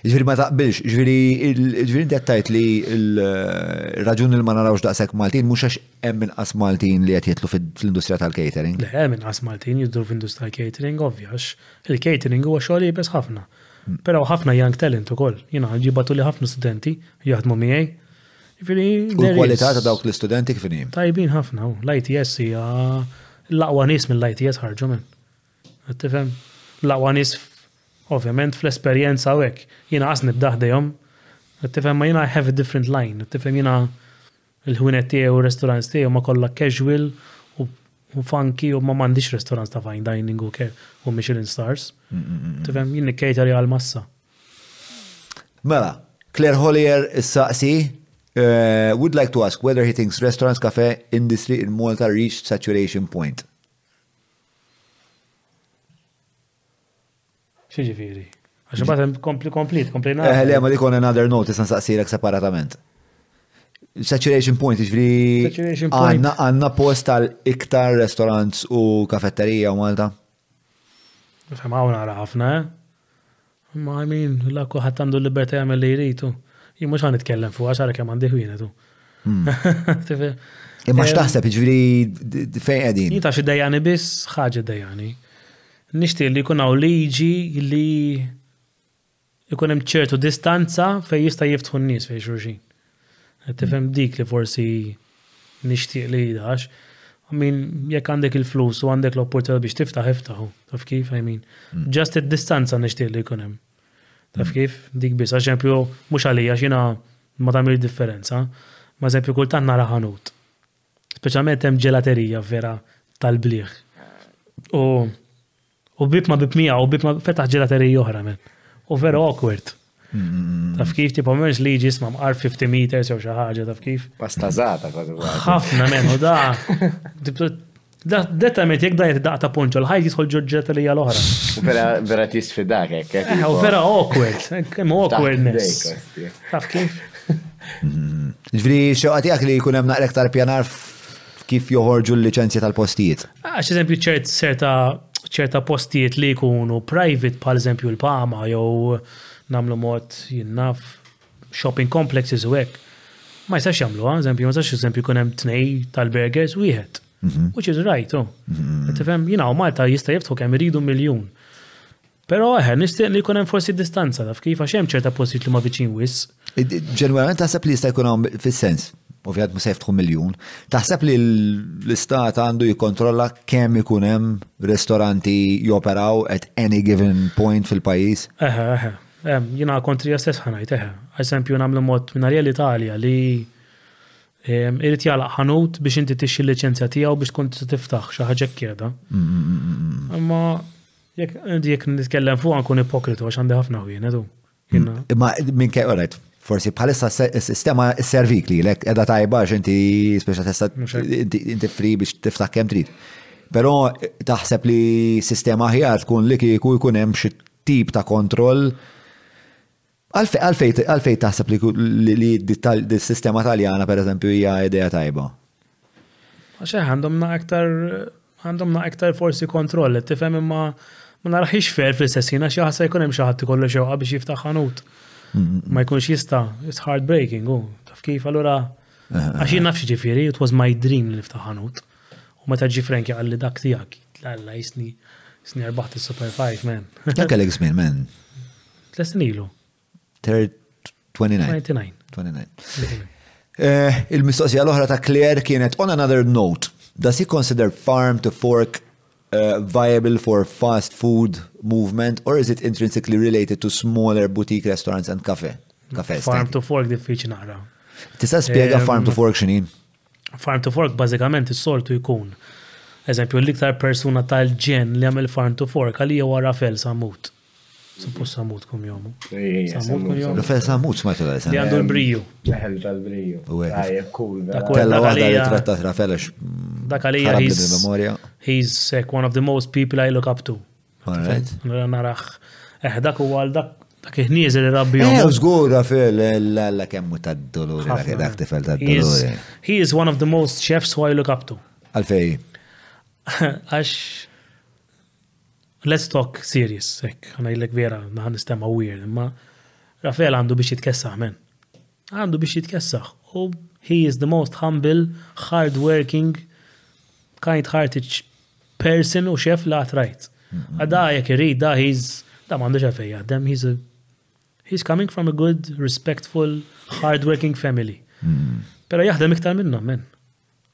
Ġviri ma taqbilx, ġviri, ġviri inti għattajt li l-raġun li ma narawx daqsek Maltin, mux għax hemm inqas Maltin li qed jitlu fil-industrija tal-catering. Le, hemm inqas Maltin jidru fil-industrija tal-catering, ovvjax. Il-catering huwa xogħol jibes ħafna. Hmm. Però ħafna young talent ukoll. Jiena jibatu li ħafna studenti jaħdmu miegħi. Ġviri, u l-kwalità ta' dawk l-istudenti kif Tajbin ħafna, l-ITS hija l-aqwa nies mill-ITS ħarġu minn. Tifhem? L-aqwa nies ovvjament fl-esperjenza u hekk. Jiena qas nibda ħdejhom. Tifhem ma jiena I have a different line. Tifhem jiena l-ħwienet tiegħi u r-restaurants tiegħi huma kollha casual u funky u ma m'għandix restaurants ta' fine dining u u Michelin stars. Tifhem jien nikkater għal massa. Mela, Claire Hollier saqsi Uh, would like to ask whether he thinks restaurants cafe industry in Malta reached saturation point. Xieġifiri? Għax imbagħad hemm kompli komplit, kompli eh, nagħmel. Le ma li konna another notice nsaqsilek separatament. Saturation point, ġifri għanna post għal iktar restaurants u kafetterija u Malta? Fem għawna ħafna, eh? Imma I mean, la kulħadd għandu l-libertà jagħmel li jrid u jien mhux ħan nitkellem fuq għax ara kemm għandi ħwienet u. Hmm. Imma x'taħseb jiġri fejn qegħdin? Jita xi dejjani biss ħaġa dejjani. Nixtieq li jkun hawn liġi li jkun hemm ċertu distanza fejn jista' jiftħu n-nies fejn xulxin. Tifhem dik li forsi nixtieq li jidħax. I mean, jekk għandek il-flus u għandek l-opportunità biex tiftaħ, iftaħu. Taf kif, I mean. Mm. Just id-distanza nixtieq li jkun hemm. Taf mm. kif, dik biss, għaxempju, mhux għalija xina ma tagħmel differenza. Ma eżempju kultant nara ħanut. Speċjalment hemm ġelaterija vera tal-bliħ. U U bib ma bib miegħu, u bib ma fetaħ ġelaterija oħra men. U vera awkward. Taf kif tipo m'hemmx li jiġi isma' mqar 50 meters jew xi ħaġa taf kif. Pasta żgħata kważi. Ħafna men u da. Da detta met jekk dajt daq ta' ponċo l-ħajt jisħol ġoġġet li għal oħra. U vera vera tisfidak hekk. Eh, eh, u vera awkward, kemm awkwardness. Taf kif. Ġifieri xewqatijak li jkun hemm naqrek tal-pjanar f'kif joħorġu l-liċenzja tal-postijiet. Għax eżempju ċert serta ċerta postijiet li jkunu private bħal eżempju l-pama jew namlu mod jinnaf shopping complexes u hekk. Ma jistax jagħmlu, ah, eżempju, ma jistax eżempju jkun hemm tnej tal-burgers wieħed. Mhm. Which is right, oh. Mhm. Tifhem, jina u Malta jista' jiftħu kemm iridu miljun. Però eħe, nixtieq li jkun hemm forsi distanza taf kif għax hemm ċerta postijiet li ma viċin wis. Ġenwament taħseb li jista' jkun hawn fis-sens, ovvjament ma se jiftħu miljun, taħseb li l-istat għandu jikkontrolla kemm ikun hemm ristoranti joperaw at any given point fil-pajjiż? Eħe, eħe. Jiena kontri stess ħanajt eħe. Eżempju nagħmlu mod minn Ariel Italja li irrit jalaq ħanut biex inti tixxi l-liċenzja tiegħu biex tkun tiftaħ xi ħaġa kjeda. Mm, mm, mm, Imma Jekk jekk nitkellem fuq nkun ipokritu għax għandi ħafna ħwienet u. Ma minn kej orajt, forsi bħalissa s-sistema s-servik li l-ek edha tajba għax inti speċa testa inti fri biex tiftaħ kem trid. Pero taħseb li sistema ħjar tkun li kieku jkun hemm xi tip ta' kontroll Għalfejn taħseb li d-sistema taljana, per eżempju, hija idea tajba? Għaxe, għandhom na aktar, għandhom na aktar forsi kontroll, tifhem imma ma naraħix fer fl-istessina xi ħassa jkun hemm xi ħadd ikollu xewqa biex jiftaħ ħanut. Ma jkunx jista, it's heartbreaking, u taf kif allura għax jien nafx ġifieri, it was my dream li niftaħ ħanut. U meta ġi Frank jaqalli dak tiegħek, la jisni, jisni erbaħt is-Super 5, man. Dak għalek żmien, man. Tlet snin ilu. 29. 29. Eh, il-mistoqsija l-oħra ta' Claire kienet on another note, does he consider farm to fork uh, viable for fast food movement or is it intrinsically related to smaller boutique restaurants and cafe? Cafes, farm to fork diffiċi naqra. Tista' spjega eh, farm to fork xini? Farm to fork bażikament is-soltu jkun. Eżempju, l-iktar persuna tal-ġen li għamil farm to fork għalija wara fel samut. Suppost samut kum jomu. Samut kum jomu. Rafel samut smajt l Li għandu l-briju. Leħel tal-briju. Tajjeb, cool. Tella waħda li trattat Rafel għax. Dak għalija il-memoria. He's like one of the most people I look up to. Alright. Narax. Eh, dak u għal dak dak iħnież li rabbi jom. Eh, żgur Rafel, l-alla kemmu tad-dolori, dak dak tifel tad-dolori. He is one of the most chefs who I look up to. Għalfej. Għax Let's talk serious hekk, ħa ngħidlek vera naħa nistema' weird imma Rafael għandu biex jitkessaħ men. Għandu biex jitkessaħ u he is the most humble, hard working, kind hearted person u xef la trajt. Għada jek irrid da he's da m'għandux għalfejn jaħdem, he's a he's coming from a good, respectful, hard working family. Mm. Pero jaħdem iktar minnhom men.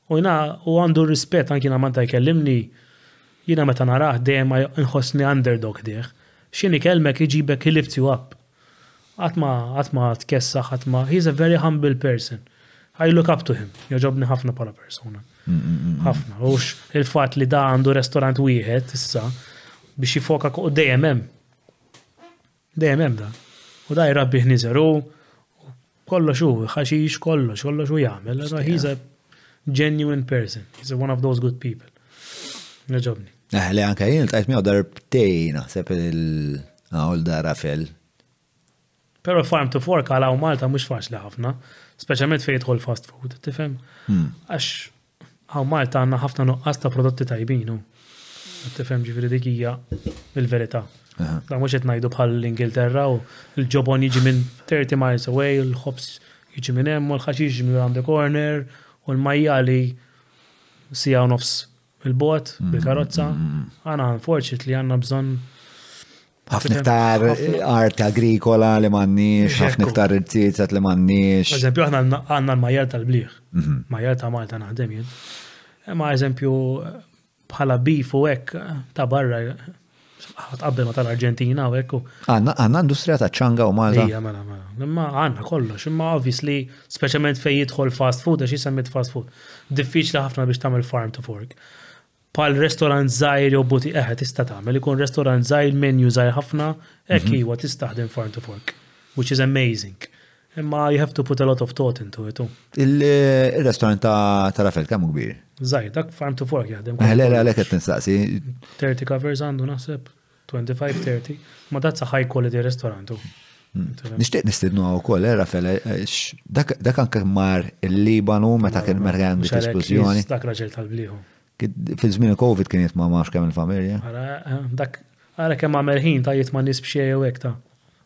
U jina u għandu rispet anki na manta jkellimni, jina meta naraħ dejjem nħossni underdog diħ. Xini kelmek iġibek he lifts you up. Għatma, għatma tkessaħ, għatma, he's a very humble person. I look up to him, joġobni ħafna pala persona. ħafna, u il-fat li da għandu restorant wieħed issa biex jifoka kuq dejjem hemm. Dejjem hemm dan. U da jrabbih niżer u kollox hu, ħaxix kollox, kollox hu jagħmel. He's a genuine person. He's one of those good people. Neġobni. Eh, li anka jien tajt miegħu darbtej naħseb il-għol dara fel. Pero farm to fork għala u Malta mhux faċli ħafna, speċjalment fejn jidħol fast food, tifhem? Hmm. Għax Hawn Malta għandna ħafna nuqqas ta' prodotti tajbin u tifhem ġifieri dik hija l-verità. Da mhux qed ngħidu bħal l-Ingilterra u l-ġobon jiġi minn 30 miles away, l-ħobs jiġi minn hemm u l-ħax jiġi minn around the corner u l-majjali sija u nofs il-bot bil-karozza. Għana unfortunately għandna bżonn ħafna iktar art agrikola li m'għandniex, ħafna iktar irtizet li m'għandniex. Eżempju, aħna għandna l-majjar tal-bliħ, mhm. majjar ta' Malta naħdem jien. Ma eżempju, bħala bif u hekk ta' barra qabel ma tal-Arġentina u hekk. Għandna għandna industrija ta' ċanga u Malta. Ija, mela, mela. Imma għandna kollox, imma obviously, speċjalment fejn jidħol fast food, għax jisemmit fast food. Diffiċli ħafna biex tagħmel farm to fork. bħal restorant żgħir jew buti eħe eh, tista' tagħmel ikun restorant żgħir menu żgħir ħafna hekk mhm. iwa tista' taħdem farm to fork which is amazing. Imma you have to put a lot of thought into it. Oh. Il-restorant ta' Rafel kemm kbir? Żgħir, dak farm to fork jaħdem. Eh, le, le, le, qed nistaqsi. 30 covers għandu naħseb. 25 30. Ma that's a high quality restaurant. Hmm. Nishtiq nistidnu għaw kol, era eh, fele, eh, dak anke mar il-Libanu meta kien meta kien dik l-esplosjoni. Dak raġel tal-bliħu. Fil-żmien Covid kien jitma ma kemm il-familja. Eh, dak, għara kemm għamel ħin ta' jitma nis bxie u ekta.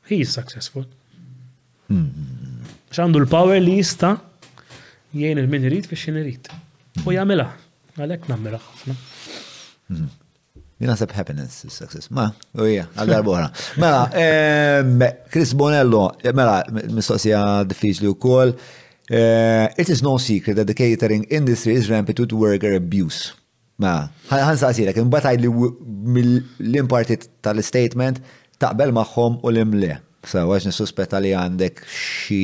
He is successful. Hmm. Xandu l-power li jista jgħin il-min irid biex irid. U jagħmilha. Għalhekk nagħmilha ħafna. Hmm. Jien naħseb happiness is success. Ma, u hija, għal darbora. Mela, ehm, Chris Bonello, mela, mistoqsija diffiċli wkoll. Eh, it is no secret that the catering industry is rampant with worker abuse. Mela, ħan saqsirek, imbataj li l-impartit tal-statement taqbel magħhom u l-imle. Sa, għax nissuspetta li għandek xi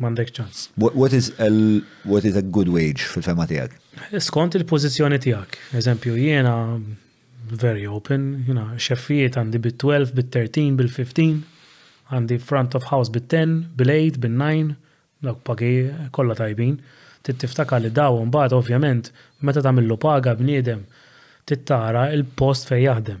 M'għandek ċans. What is a, what is a good wage fil-fema tiegħek? Skont il-pożizzjoni tiegħek. Eżempju, jiena very open, jiena xeffijiet għandi bit-12, bit-13, bil-15, għandi front of house bit-10, bil-8, bil-9, dawk pagi kollha tajbin. Tittiftakar li daw mbagħad ovvjament meta tagħmillu paga bniedem tittara il-post fejn jaħdem.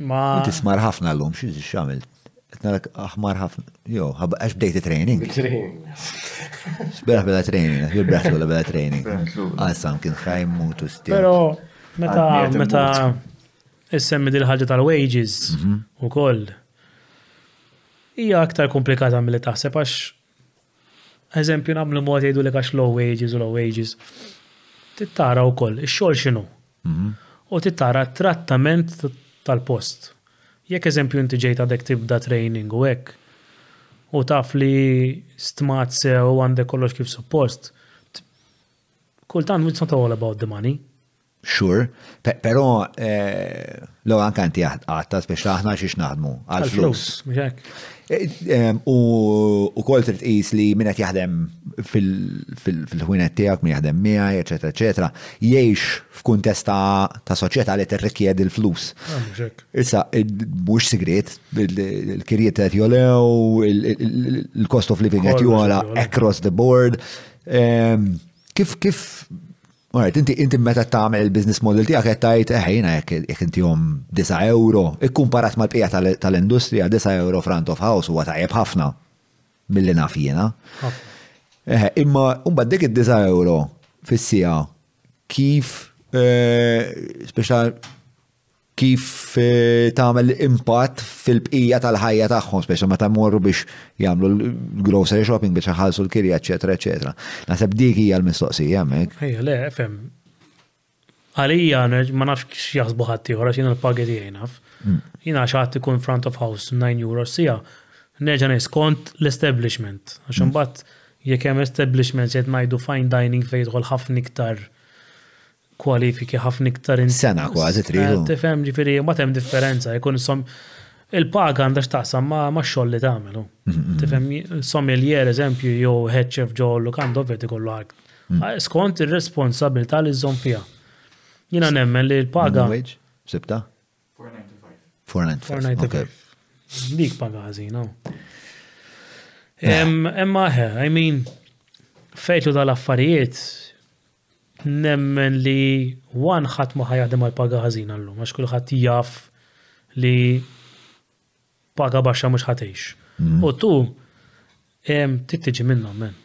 Ma. Inti smar ħafna l-lum, xiex xamil? Etnarak aħmar ħafna, jo, għax bdejt training. Training. Sberaħ bela training, għax bil-braħt bela bela training. Għasam kien ħajm mutu sti. Pero, meta, meta, issemmi dil-ħagġa tal-wages mhm. u koll. Ija aktar komplikata mill-li taħseb għax Eżempju nagħmlu mod jgħidulek għax low wages u low wages. Trid tara wkoll ix-xogħol x'inhu. Mhm. U trid tara t-trattament tal-post. Jekk eżempju inti ġejt għadek tibda training u hekk, u taf li stmat sew għandek kollox kif suppost, kultant it's not all about the money. xhur, però l-ewwel anke inti għatta biex aħna xiex naħdmu għal flus. U wkoll trid tqis li min qed jaħdem fil-ħwienet tiegħek, min jaħdem miegħi, eċetera, eċetera, jgħix f'kuntest ta' soċjetà li tirrikjedi l-flus. Issa mhux sigriet, il-kirjiet qed jolew, il-cost of living qed jola across the board. Kif kif Alright, inti inti meta tagħmel il-business model tiegħek qed tgħid eh jiena jekk jekk intihom 9 euro, ikkumparat mal-bqija tal-industrija 9 euro front of house huwa tajjeb ħafna milli naf jiena. Eh, imma mbagħad dik id-9 euro fis-sija kif eh, speċa kif tagħmel impatt fil-bqija tal-ħajja tagħhom, speċi meta jmorru biex jagħmlu l-grocery shopping biex iħallsu l-kirja, eċetera, eċetera. Naħseb dik hija l-mistoqsija hemmhekk. Ejja, le, fem. Għalija ma nafx x'jaħsbu ħadd ieħor għax jiena l-pagi tiegħi naf. Mm. Jiena għax ħadd ikun front of house 9 euro sija, nerġa' niskont l-establishment. Għax mm. imbagħad jekk hemm establishment qed ngħidu fine dining fejn jidħol ħafna iktar kwalifiki ħafna iktar in- Sena kważi tridu. Eh, Tifhem ġifieri ma hemm differenza jkun som il-paga għandha x'taqsam ma ma xogħol li tagħmel. hu. Tifhem sommelier eżempju jew head chef ġo Lukan Dovet ikollu għak. Ah, Skont ir-responsabilità li żżomm fiha. Jiena nemmen li l-paga Minimum wage? Sibta? 495. 495. Okay. 495. Dik paga ħażina. Em- Emma ħe, I mean, fejtu dal-affarijiet, Nemmen li one ħadd ma ħa jaħdem għal paga ħażina llum għax kulħadd jaf li paga baxxa mhux ħa tgħix. U tu trid tiġi minnhom men.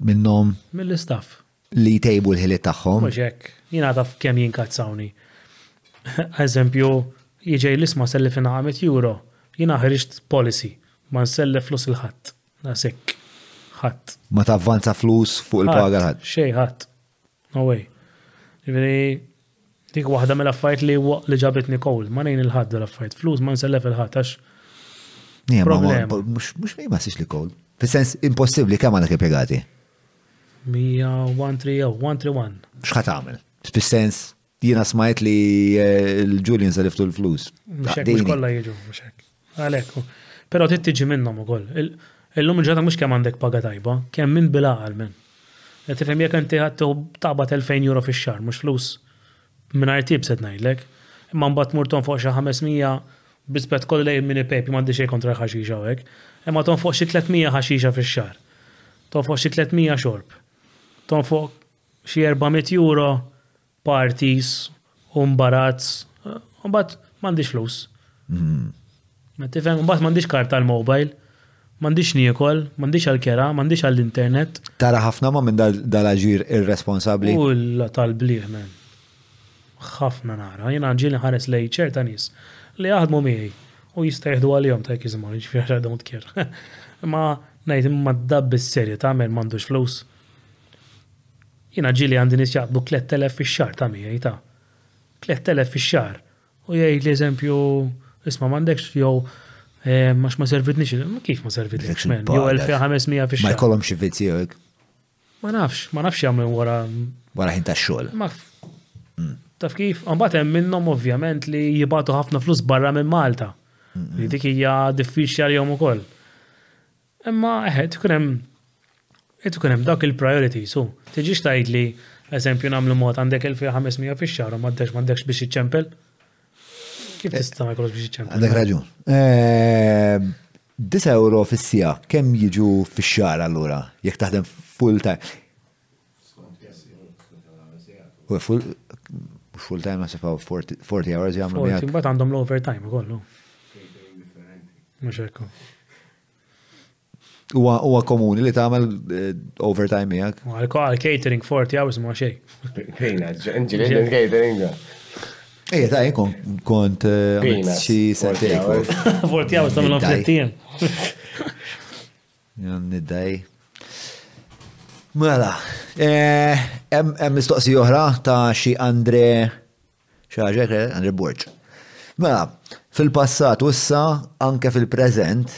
Minnhom? Mill-istaff. Li jtejbu l-ħiliet tagħhom. Mhux hekk. Jien għadha f'kemm jinkazzawni. Eżempju, jiġej l-isma sellifina qamet euro. Jien ħriġt policy ma nsellef flus il-ħadd. Nasek, ħadd. Ma tavvanza flus fuq il-paga ħadd. Xej ħadd. No way. Ġifieri dik waħda mill-affarijiet li li ġabitni kowl, ma ngħin il-ħadd dal-affarijiet. Flus ma nsellef il-ħadd għax. Problem. Mhux ma jsix li kowl. Fis-sens impossibbli kemm għandek impjegati? 131, 131. X'ħat għamel? Fis-sens Jiena smajt li l-Julian se liftu l-flus. Mhux kollha jiġu, mhux hekk. Għalhekk. Però trid tiġi minnhom ukoll. Illum il-ġurnata mhux kemm għandek paga tajba, kemm min bil-għaqal minn. Tifhem jekk inti qed taqbad 2,000 euro fix-xahar, mhux flus mingħajr tieb se ngħidlek, imma mbagħad tmur tonfoq xi 500 b'rispett kollu lejn min ipejpi, m'għandi xejn kontra l-ħaxixa u hekk, imma tonfoq xi 300 ħaxixa fix-xahar. Tonfoq xi 300 xorb. Tonfoq xi erba' mitt euro, parties u mbarazz, u mbagħad m'għandix flus. Tifhem, mbagħad m'għandix kart tal-mobile, m'għandix niekol, m'għandix għall-kera, m'għandix għall-internet. Tara ħafna ma minn dal-aġir irresponsabbli. U la tal-blieh men. Ħafna nara, jiena ġieli nħares lejn ċerta nies li jaħdmu miegħi u jista' jieħdu għalihom ta' jekk jisimgħu, jiġifieri I don't care. Imma ngħid imma dabb is-serjetà men m'għandux flus, Jiena ġieli għandi nies jaqbdu tlett elef fix-xahar ta' miegħi ta'. Tlett elef fix-xahar. U jgħidli eżempju, isma' m'għandekx jew għax ma servitnix, kif ma servitnikx men, jew 1500 fix-xahar. Ma jkollhom xi vizzi jew hekk. Ma nafx, ma nafx jagħmlu wara. Wara ħin tax-xogħol. Mm. Taf kif? Mbagħad hemm minnhom ovvjament li jibgħatu ħafna flus barra minn Malta. Mm, mm. Li dik hija diffiċli għalihom ukoll. Imma qed ikun hemm qed ikun hemm dawk il-priorities u tiġix tgħidli eżempju nagħmlu mod għandek 1500 fix-xahar u m'għaddekx m'għaddekx biex iċċempel. Kif tista' ma jkollokx biex iċċempel? Għandek raġun. 9 eh, euro fis-sija kemm jiġu fix-xahar allura jekk taħdem full time. Mux full time għasif għaw 40 hours jgħamlu. 40, bat għandhom l-overtime kollu. Mux ekku. Huwa komuni li tagħmel eh, overtime miegħek. Għal catering 40 hours ma xejn. Kejna, ġieli catering. Ej, ta' jkun kont eh, xi sentejk. 40 hours tagħmel 30. Niddej. Mela, eh, hemm mistoqsi oħra ta' xi Andre xaġek, eh, Andre Borġ. Mela, fil-passat u issa anke fil-preżent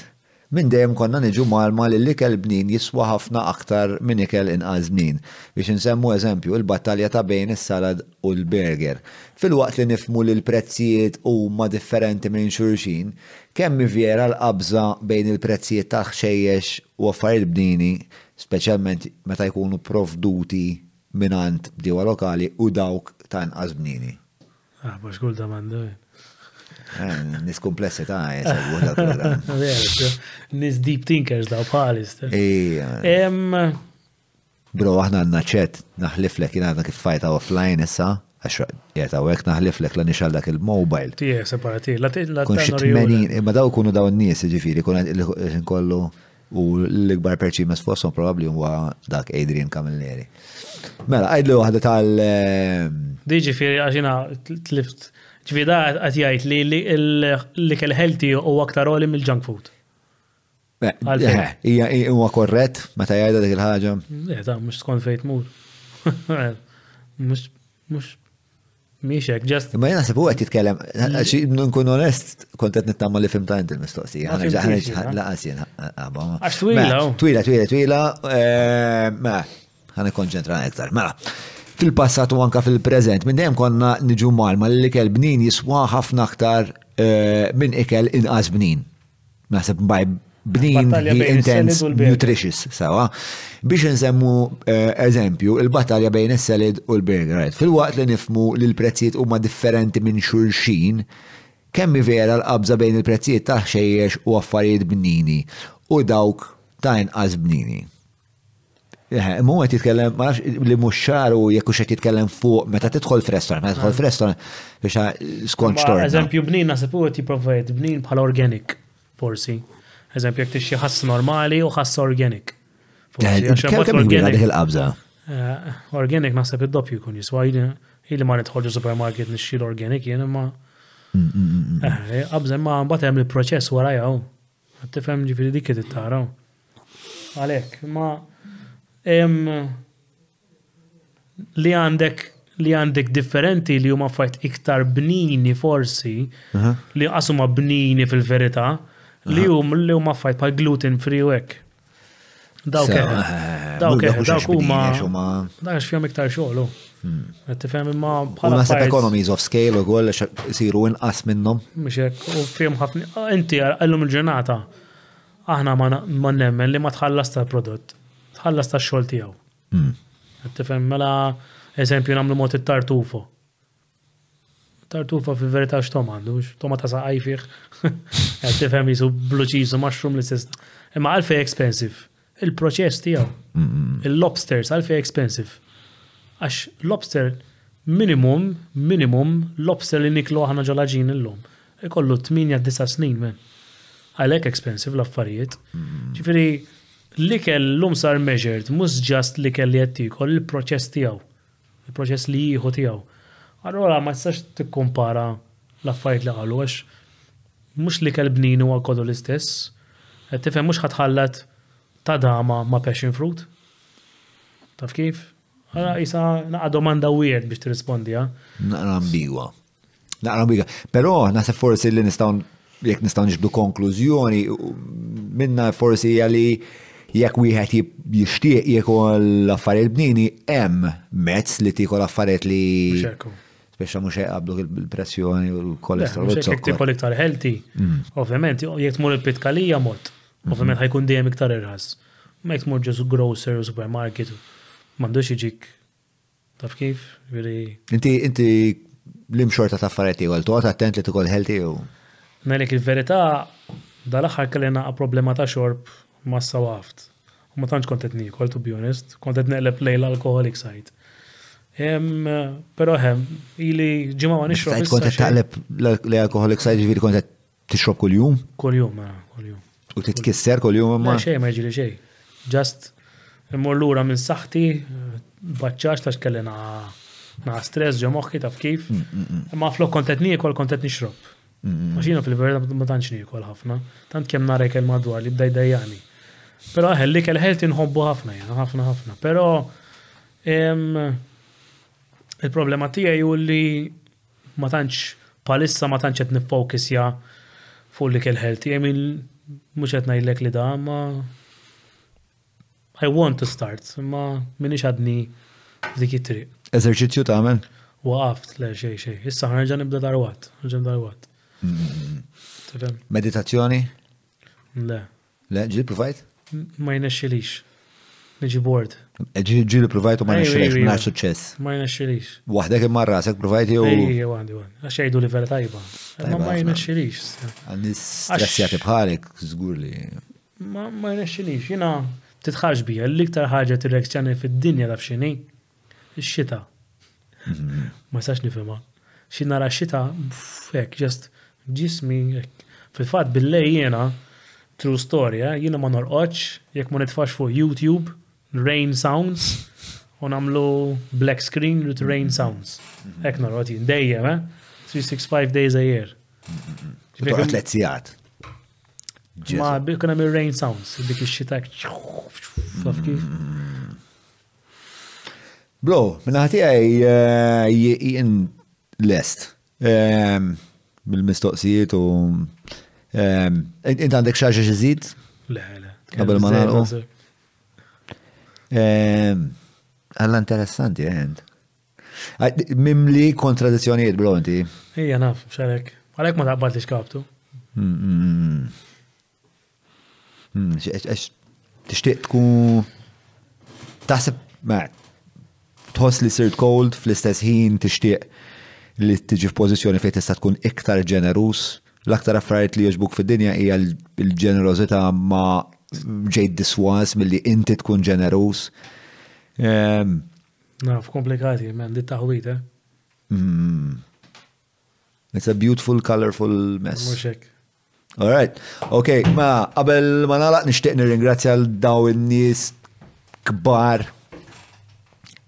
minn dejjem konna niġu malma li l-ikel bnin jiswa ħafna aktar minn ikel inqas bnin. Biex insemmu eżempju, il-battalja ta' bejn is-salad u l-burger. Filwaqt li nifhmu li l-prezzijiet huma differenti minn xulxin, kemm hi vjera l-qabża bejn il-prezzijiet tal-ħxejjex u affarijiet bnini, speċjalment meta jkunu pprovduti mingħand bdiewa lokali, u dawk ta' inqas bnini. Aħbax kull domanda din. Nis komplessità jsegwu eh, dal-programm. Nis deep thinkers daw bħalis. Ija. Bro aħna għandna chat naħliflek jien għadna kif fajta offline issa għax qiegħed hawnhekk naħliflek la nixgħal dak il-mobile. Tiegħek separati, la titla' Kun xi 80, imma daw ikunu daw in-nies jiġifieri kun qed kollu u l-ikbar perċimes fosthom probabbli huwa dak Adrian Camilleri. Mela, għajdlu waħda tal- ehm, Di ġifieri għax jiena tlift ġifieri da qed jgħid li l-ikel healthy u aktar għoli mill-junk food. Hija huwa korrett meta jgħidha dik il-ħaġa. Le, ta' mhux skont fejn tmur. Mhux mhux mhix hekk ġast. Ma naħseb huwa qed jitkellem, għax nkun onest, kont qed nittama li fim tant il-mistoqsija. Laqas jien Għax twila. Twila, twila, twila. Eh, ma, ħan ikkonċentra iktar. Ma, fil-passat u anka fil-preżent, minn dejjem konna niġu malma li l-ikel bnin jiswa ħafna aktar eh, minn ikel inqas bnin. Naħseb by bnin intense nutritious, sawa. Biex nsemmu eh, eżempju, il-battalja bejn is-selid u l-burger. Fil-waqt li nifmu li l-prezzijiet huma differenti minn xulxin, kemm vera l-qabża bejn il-prezzijiet ta' ħxejjex u affarijiet bnini u dawk ta' inqas bnini. Eħe, mu għet jitkellem, ma nafx li mux xaru jekku xet jitkellem fuq, meta titħol f'restorant, meta titħol f'restorant, biex skont xtor. Eżempju, bnin nasib u għet jiprovajt bnin bħal organic, forsi. Eżempju, jek tixi ħass normali u ħass organic. Organic il-qabza. Eh, organic nasib id-doppju kun jiswa, jili ma nitħolġu supermarket nixxil organic, jien ma. Mm, mm, mm, eh, eh, qabza ma mbatem il-proċess wara jaw. Tifhem ġifieri dik qed tara. Għalhekk, ma li għandek li għandek differenti li huma fajt iktar bnini forsi li qasuma bnini fil-verità li hum li huma fajt bħal gluten free u hekk. Dawk eh, dawk eh, dawk huma dan x'fihom iktar xogħlu. Hmm. Qed tifhem imma bħala. Naħseb economies of scale ukoll isiru inqas minnhom. Mhux hekk, u fihom ħafna ah, inti għallum il-ġurnata aħna ma nemmen li ma tħallas tal-prodott, tħallas tax-xogħol tiegħu. Hmm. Qed tifhem mela eżempju nagħmlu mod it-tartufo. Tartufa fil-verità x'tom għandu, x'toma ta' saqaj fih. Qed tifhem jisu blue cheese u mushroom l-istess. Imma għalfej expensive. Il-proċess tiegħu. Il-lobsters għalfej expensive. Għax lobster minimum, minimum lobster li niklu aħna ġo l-aġin illum. Ikollu 8-9 snin men. Għalhekk expensive l-affarijiet. Ġifieri l-ikel llum sar measured, mhux ġast l-ikel li qed tiekol, il-proċess tiegħu. Il-proċess li jieħu tiegħu. Allura ma tistax tikkumpara l-affarijiet li qalu għax mhux l-ikel bnin huwa kollu l-istess. Qed tifhem mhux ħa tħallat tadama ma' passion fruit. Taf kif? Għara jisa naqqa domanda weird biex tirrispondiha. Naqra ambigwa. Naqra biga. Però naħseb forsi li nistgħu jekk nistgħu nġibdu konklużjoni minna forsi hija li jekk wieħed jixtieq jiekol affarijiet bnini hemm mezz li tiekol affarijiet li speċa mhux jaqablu il-pressjoni u l-kolesterol. Mhux jekk tiekol iktar healthy, mm. ovvjament jekk tmur il-pitkalija mod, mm-hmm. ovvjament ħajkun dejjem iktar irħas. Ma jekk tmur ġesu grocer u supermarket, m'għandux iġik Taf kif? Veri. Inti, inti l-im xorta ta' affarijiet ieħor, toqgħod attent li tikol healthy u. Ngħidlek il-verità, dal-aħħar kelli naqa' problema ta' xorb massa waft. U ma tantx kont qed niekol, to be honest, kont qed neqleb lejn l-alcoholic side. Però hemm, ili ġimgħa ma nixrob. Kont qed taqleb l-alcoholic side ġifieri kont qed Tixrob kuljum? Kuljum, ma, mela, kuljum. U titkisser kuljum imma? Ma xej, ma ġili xej. Just immur lura minn saħti, bacċax ta' xkelli na' stress ġo moħħi taf kif. Mm, mm, mm. Imma flok kontet niekol kontet nixrob. Għaxina fil-verda ma tantx niekol ħafna. Tant kemm nara ikel madwar li bdaj dajjani. Pero għahel li kell ħelti nħobbu ħafna jena, ħafna ħafna. Pero il-problema tijaj u li Ma tantx bħalissa ma tantx qed niffokisja fuq l-ikel healthy. I mean, mhux qed ngħidlek li da, ma I want to start, imma m'iniex għadni f'dik it-triq. Eżerċizzju tagħmel? Waqaft, le xej xej. Issa ħanerġa' nibda darwat, ħanerġa' darwat. Meditazzjoni? Le, Le, ġili provajt? Ma jnexxilix. Niġi bored. Ġili provajt u ma jnexxilix, ma nagħmel suċċess. Ma jnexxilix. Waħdek imma rasek provajt jew. Ejja, waħdi, waħdi. Għax jgħidu li vera tajba. Ma ma jnexxilix. Għandis stressjati bħalek, żgur li. Ma jnexxilix, jiena titħax bija, l-iktar ħaġa tirreksjani fid-dinja taf x'inhi. Ix-xita. Ma sax nifhimha. Xi nara xita fek ġest ġismi fil-fatt billej jiena true story eh, jiena ma norqodx jekk ma nitfax fuq YouTube rain sounds u nagħmlu black screen with rain sounds. Hekk norqod jien dejjem eh, 365 days a year. Toqgħod tliet sigħat. Ma kuna mir rain sounds, dik ix-xita. Taf kif? Bro, minna tiegħi jien lest bil-mistoqsijiet u int għandek xaġa xi żid? Le, le. Qabel ma nagħlqu. Alla interessanti għand. Mimli kontradizzjonijiet bro inti. Ija naf, xalek. Għalek ma taqbad li xkaptu. Hmm, tixtieq tkun taħseb tħoss li sirt cold fl-istess ħin tixtieq li tiġi f'pożizzjoni fejn tista' tkun iktar ġenerus. L-aktar affarijiet li jogħġbuk fid-dinja hija l-ġenerożità ma ġej diswas milli inti tkun ġenerus. Ehm, Naf, komplikati, men, di taħwit, eh? Hmm. It's a beautiful, colorful mess. Muxek. All right. Ok, ma qabel ma nalaq nixtieq nirringrazzja l daw in-nies kbar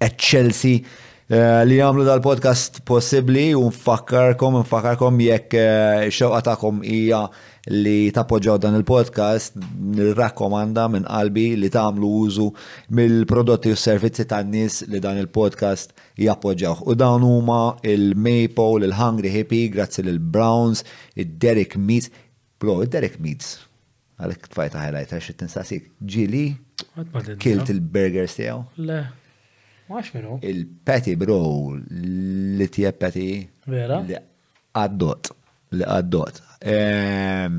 eċċelsi eh, li għamlu dal-podcast possibli u nfakkarkom, nfakkarkom jekk eh, xewqa tagħkom hija li tappoġġaw dan il-podcast, nirrakkomanda minn qalbi li tagħmlu użu mill-prodotti u s-servizzi tan-nies li dan il-podcast jappoġġawh. U dawn huma il-Maypole, il-Hungry Hippie, grazzi lil Browns, id-Derek Meads. Bro, id-Derek Meads, għalhekk tfajta highlight għax xi tinsaqsik, ġieli kilt il-burgers tiegħu. Le. Max minu. Il-peti, bro, li tjeb peti. Vera? Li għaddot. Li għaddot. Ehm,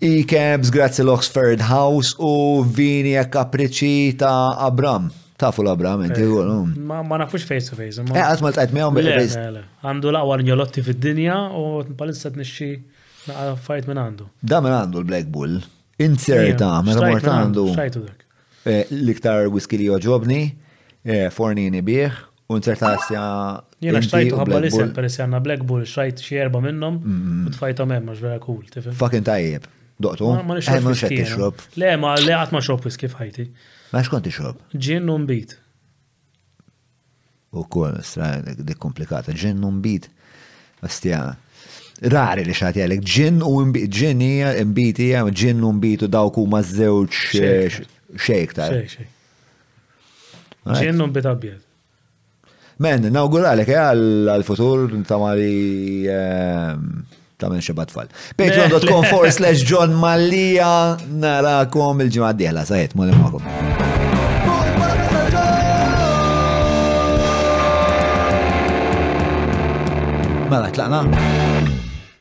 Ikems grazzi l-Oxford House u vini e kapriċi ta' Abram. Tafu l-Abram, inti eh, għolu. Ma nafux face to face. Eh, għat ma l-tajt mi għom Għandu laqwa njolotti fid-dinja u palissa t-nixxi naqqa fajt minn għandu. Da minn għandu l-Black Bull. Inserta, meta mort għandu. Eh, l-iktar whisky li joġobni, eh, fornini bieħ Un ċerta għasja. Jena xtajtu ħabba li sem per għanna Black Bull, xajt xie erba minnom, u tfajtom hemm għax vera cool, tifhem. Fucking tajjeb. Doqtu? Ma nixrob. Ma nixrob. Le, ma le għat ma xrob whisky f'ħajti. Ma xkont ixrob? Ġin un bit. U kol, stra, di komplikata. Ġin un bit. Astja. Rari li xati għalek, ġin u mbit, ġin hija, mbit hija, ġin u mbit u dawk huma żewġ xejk ta' Ġennu bit abjad. Men, nawguralek eh, għal-futur tamari ehm, tamen xeba tfal. Patreon.com for slash John Mallia narakom il-ġimgħa d-dieħla saħet, ma' Mela, tlaqna.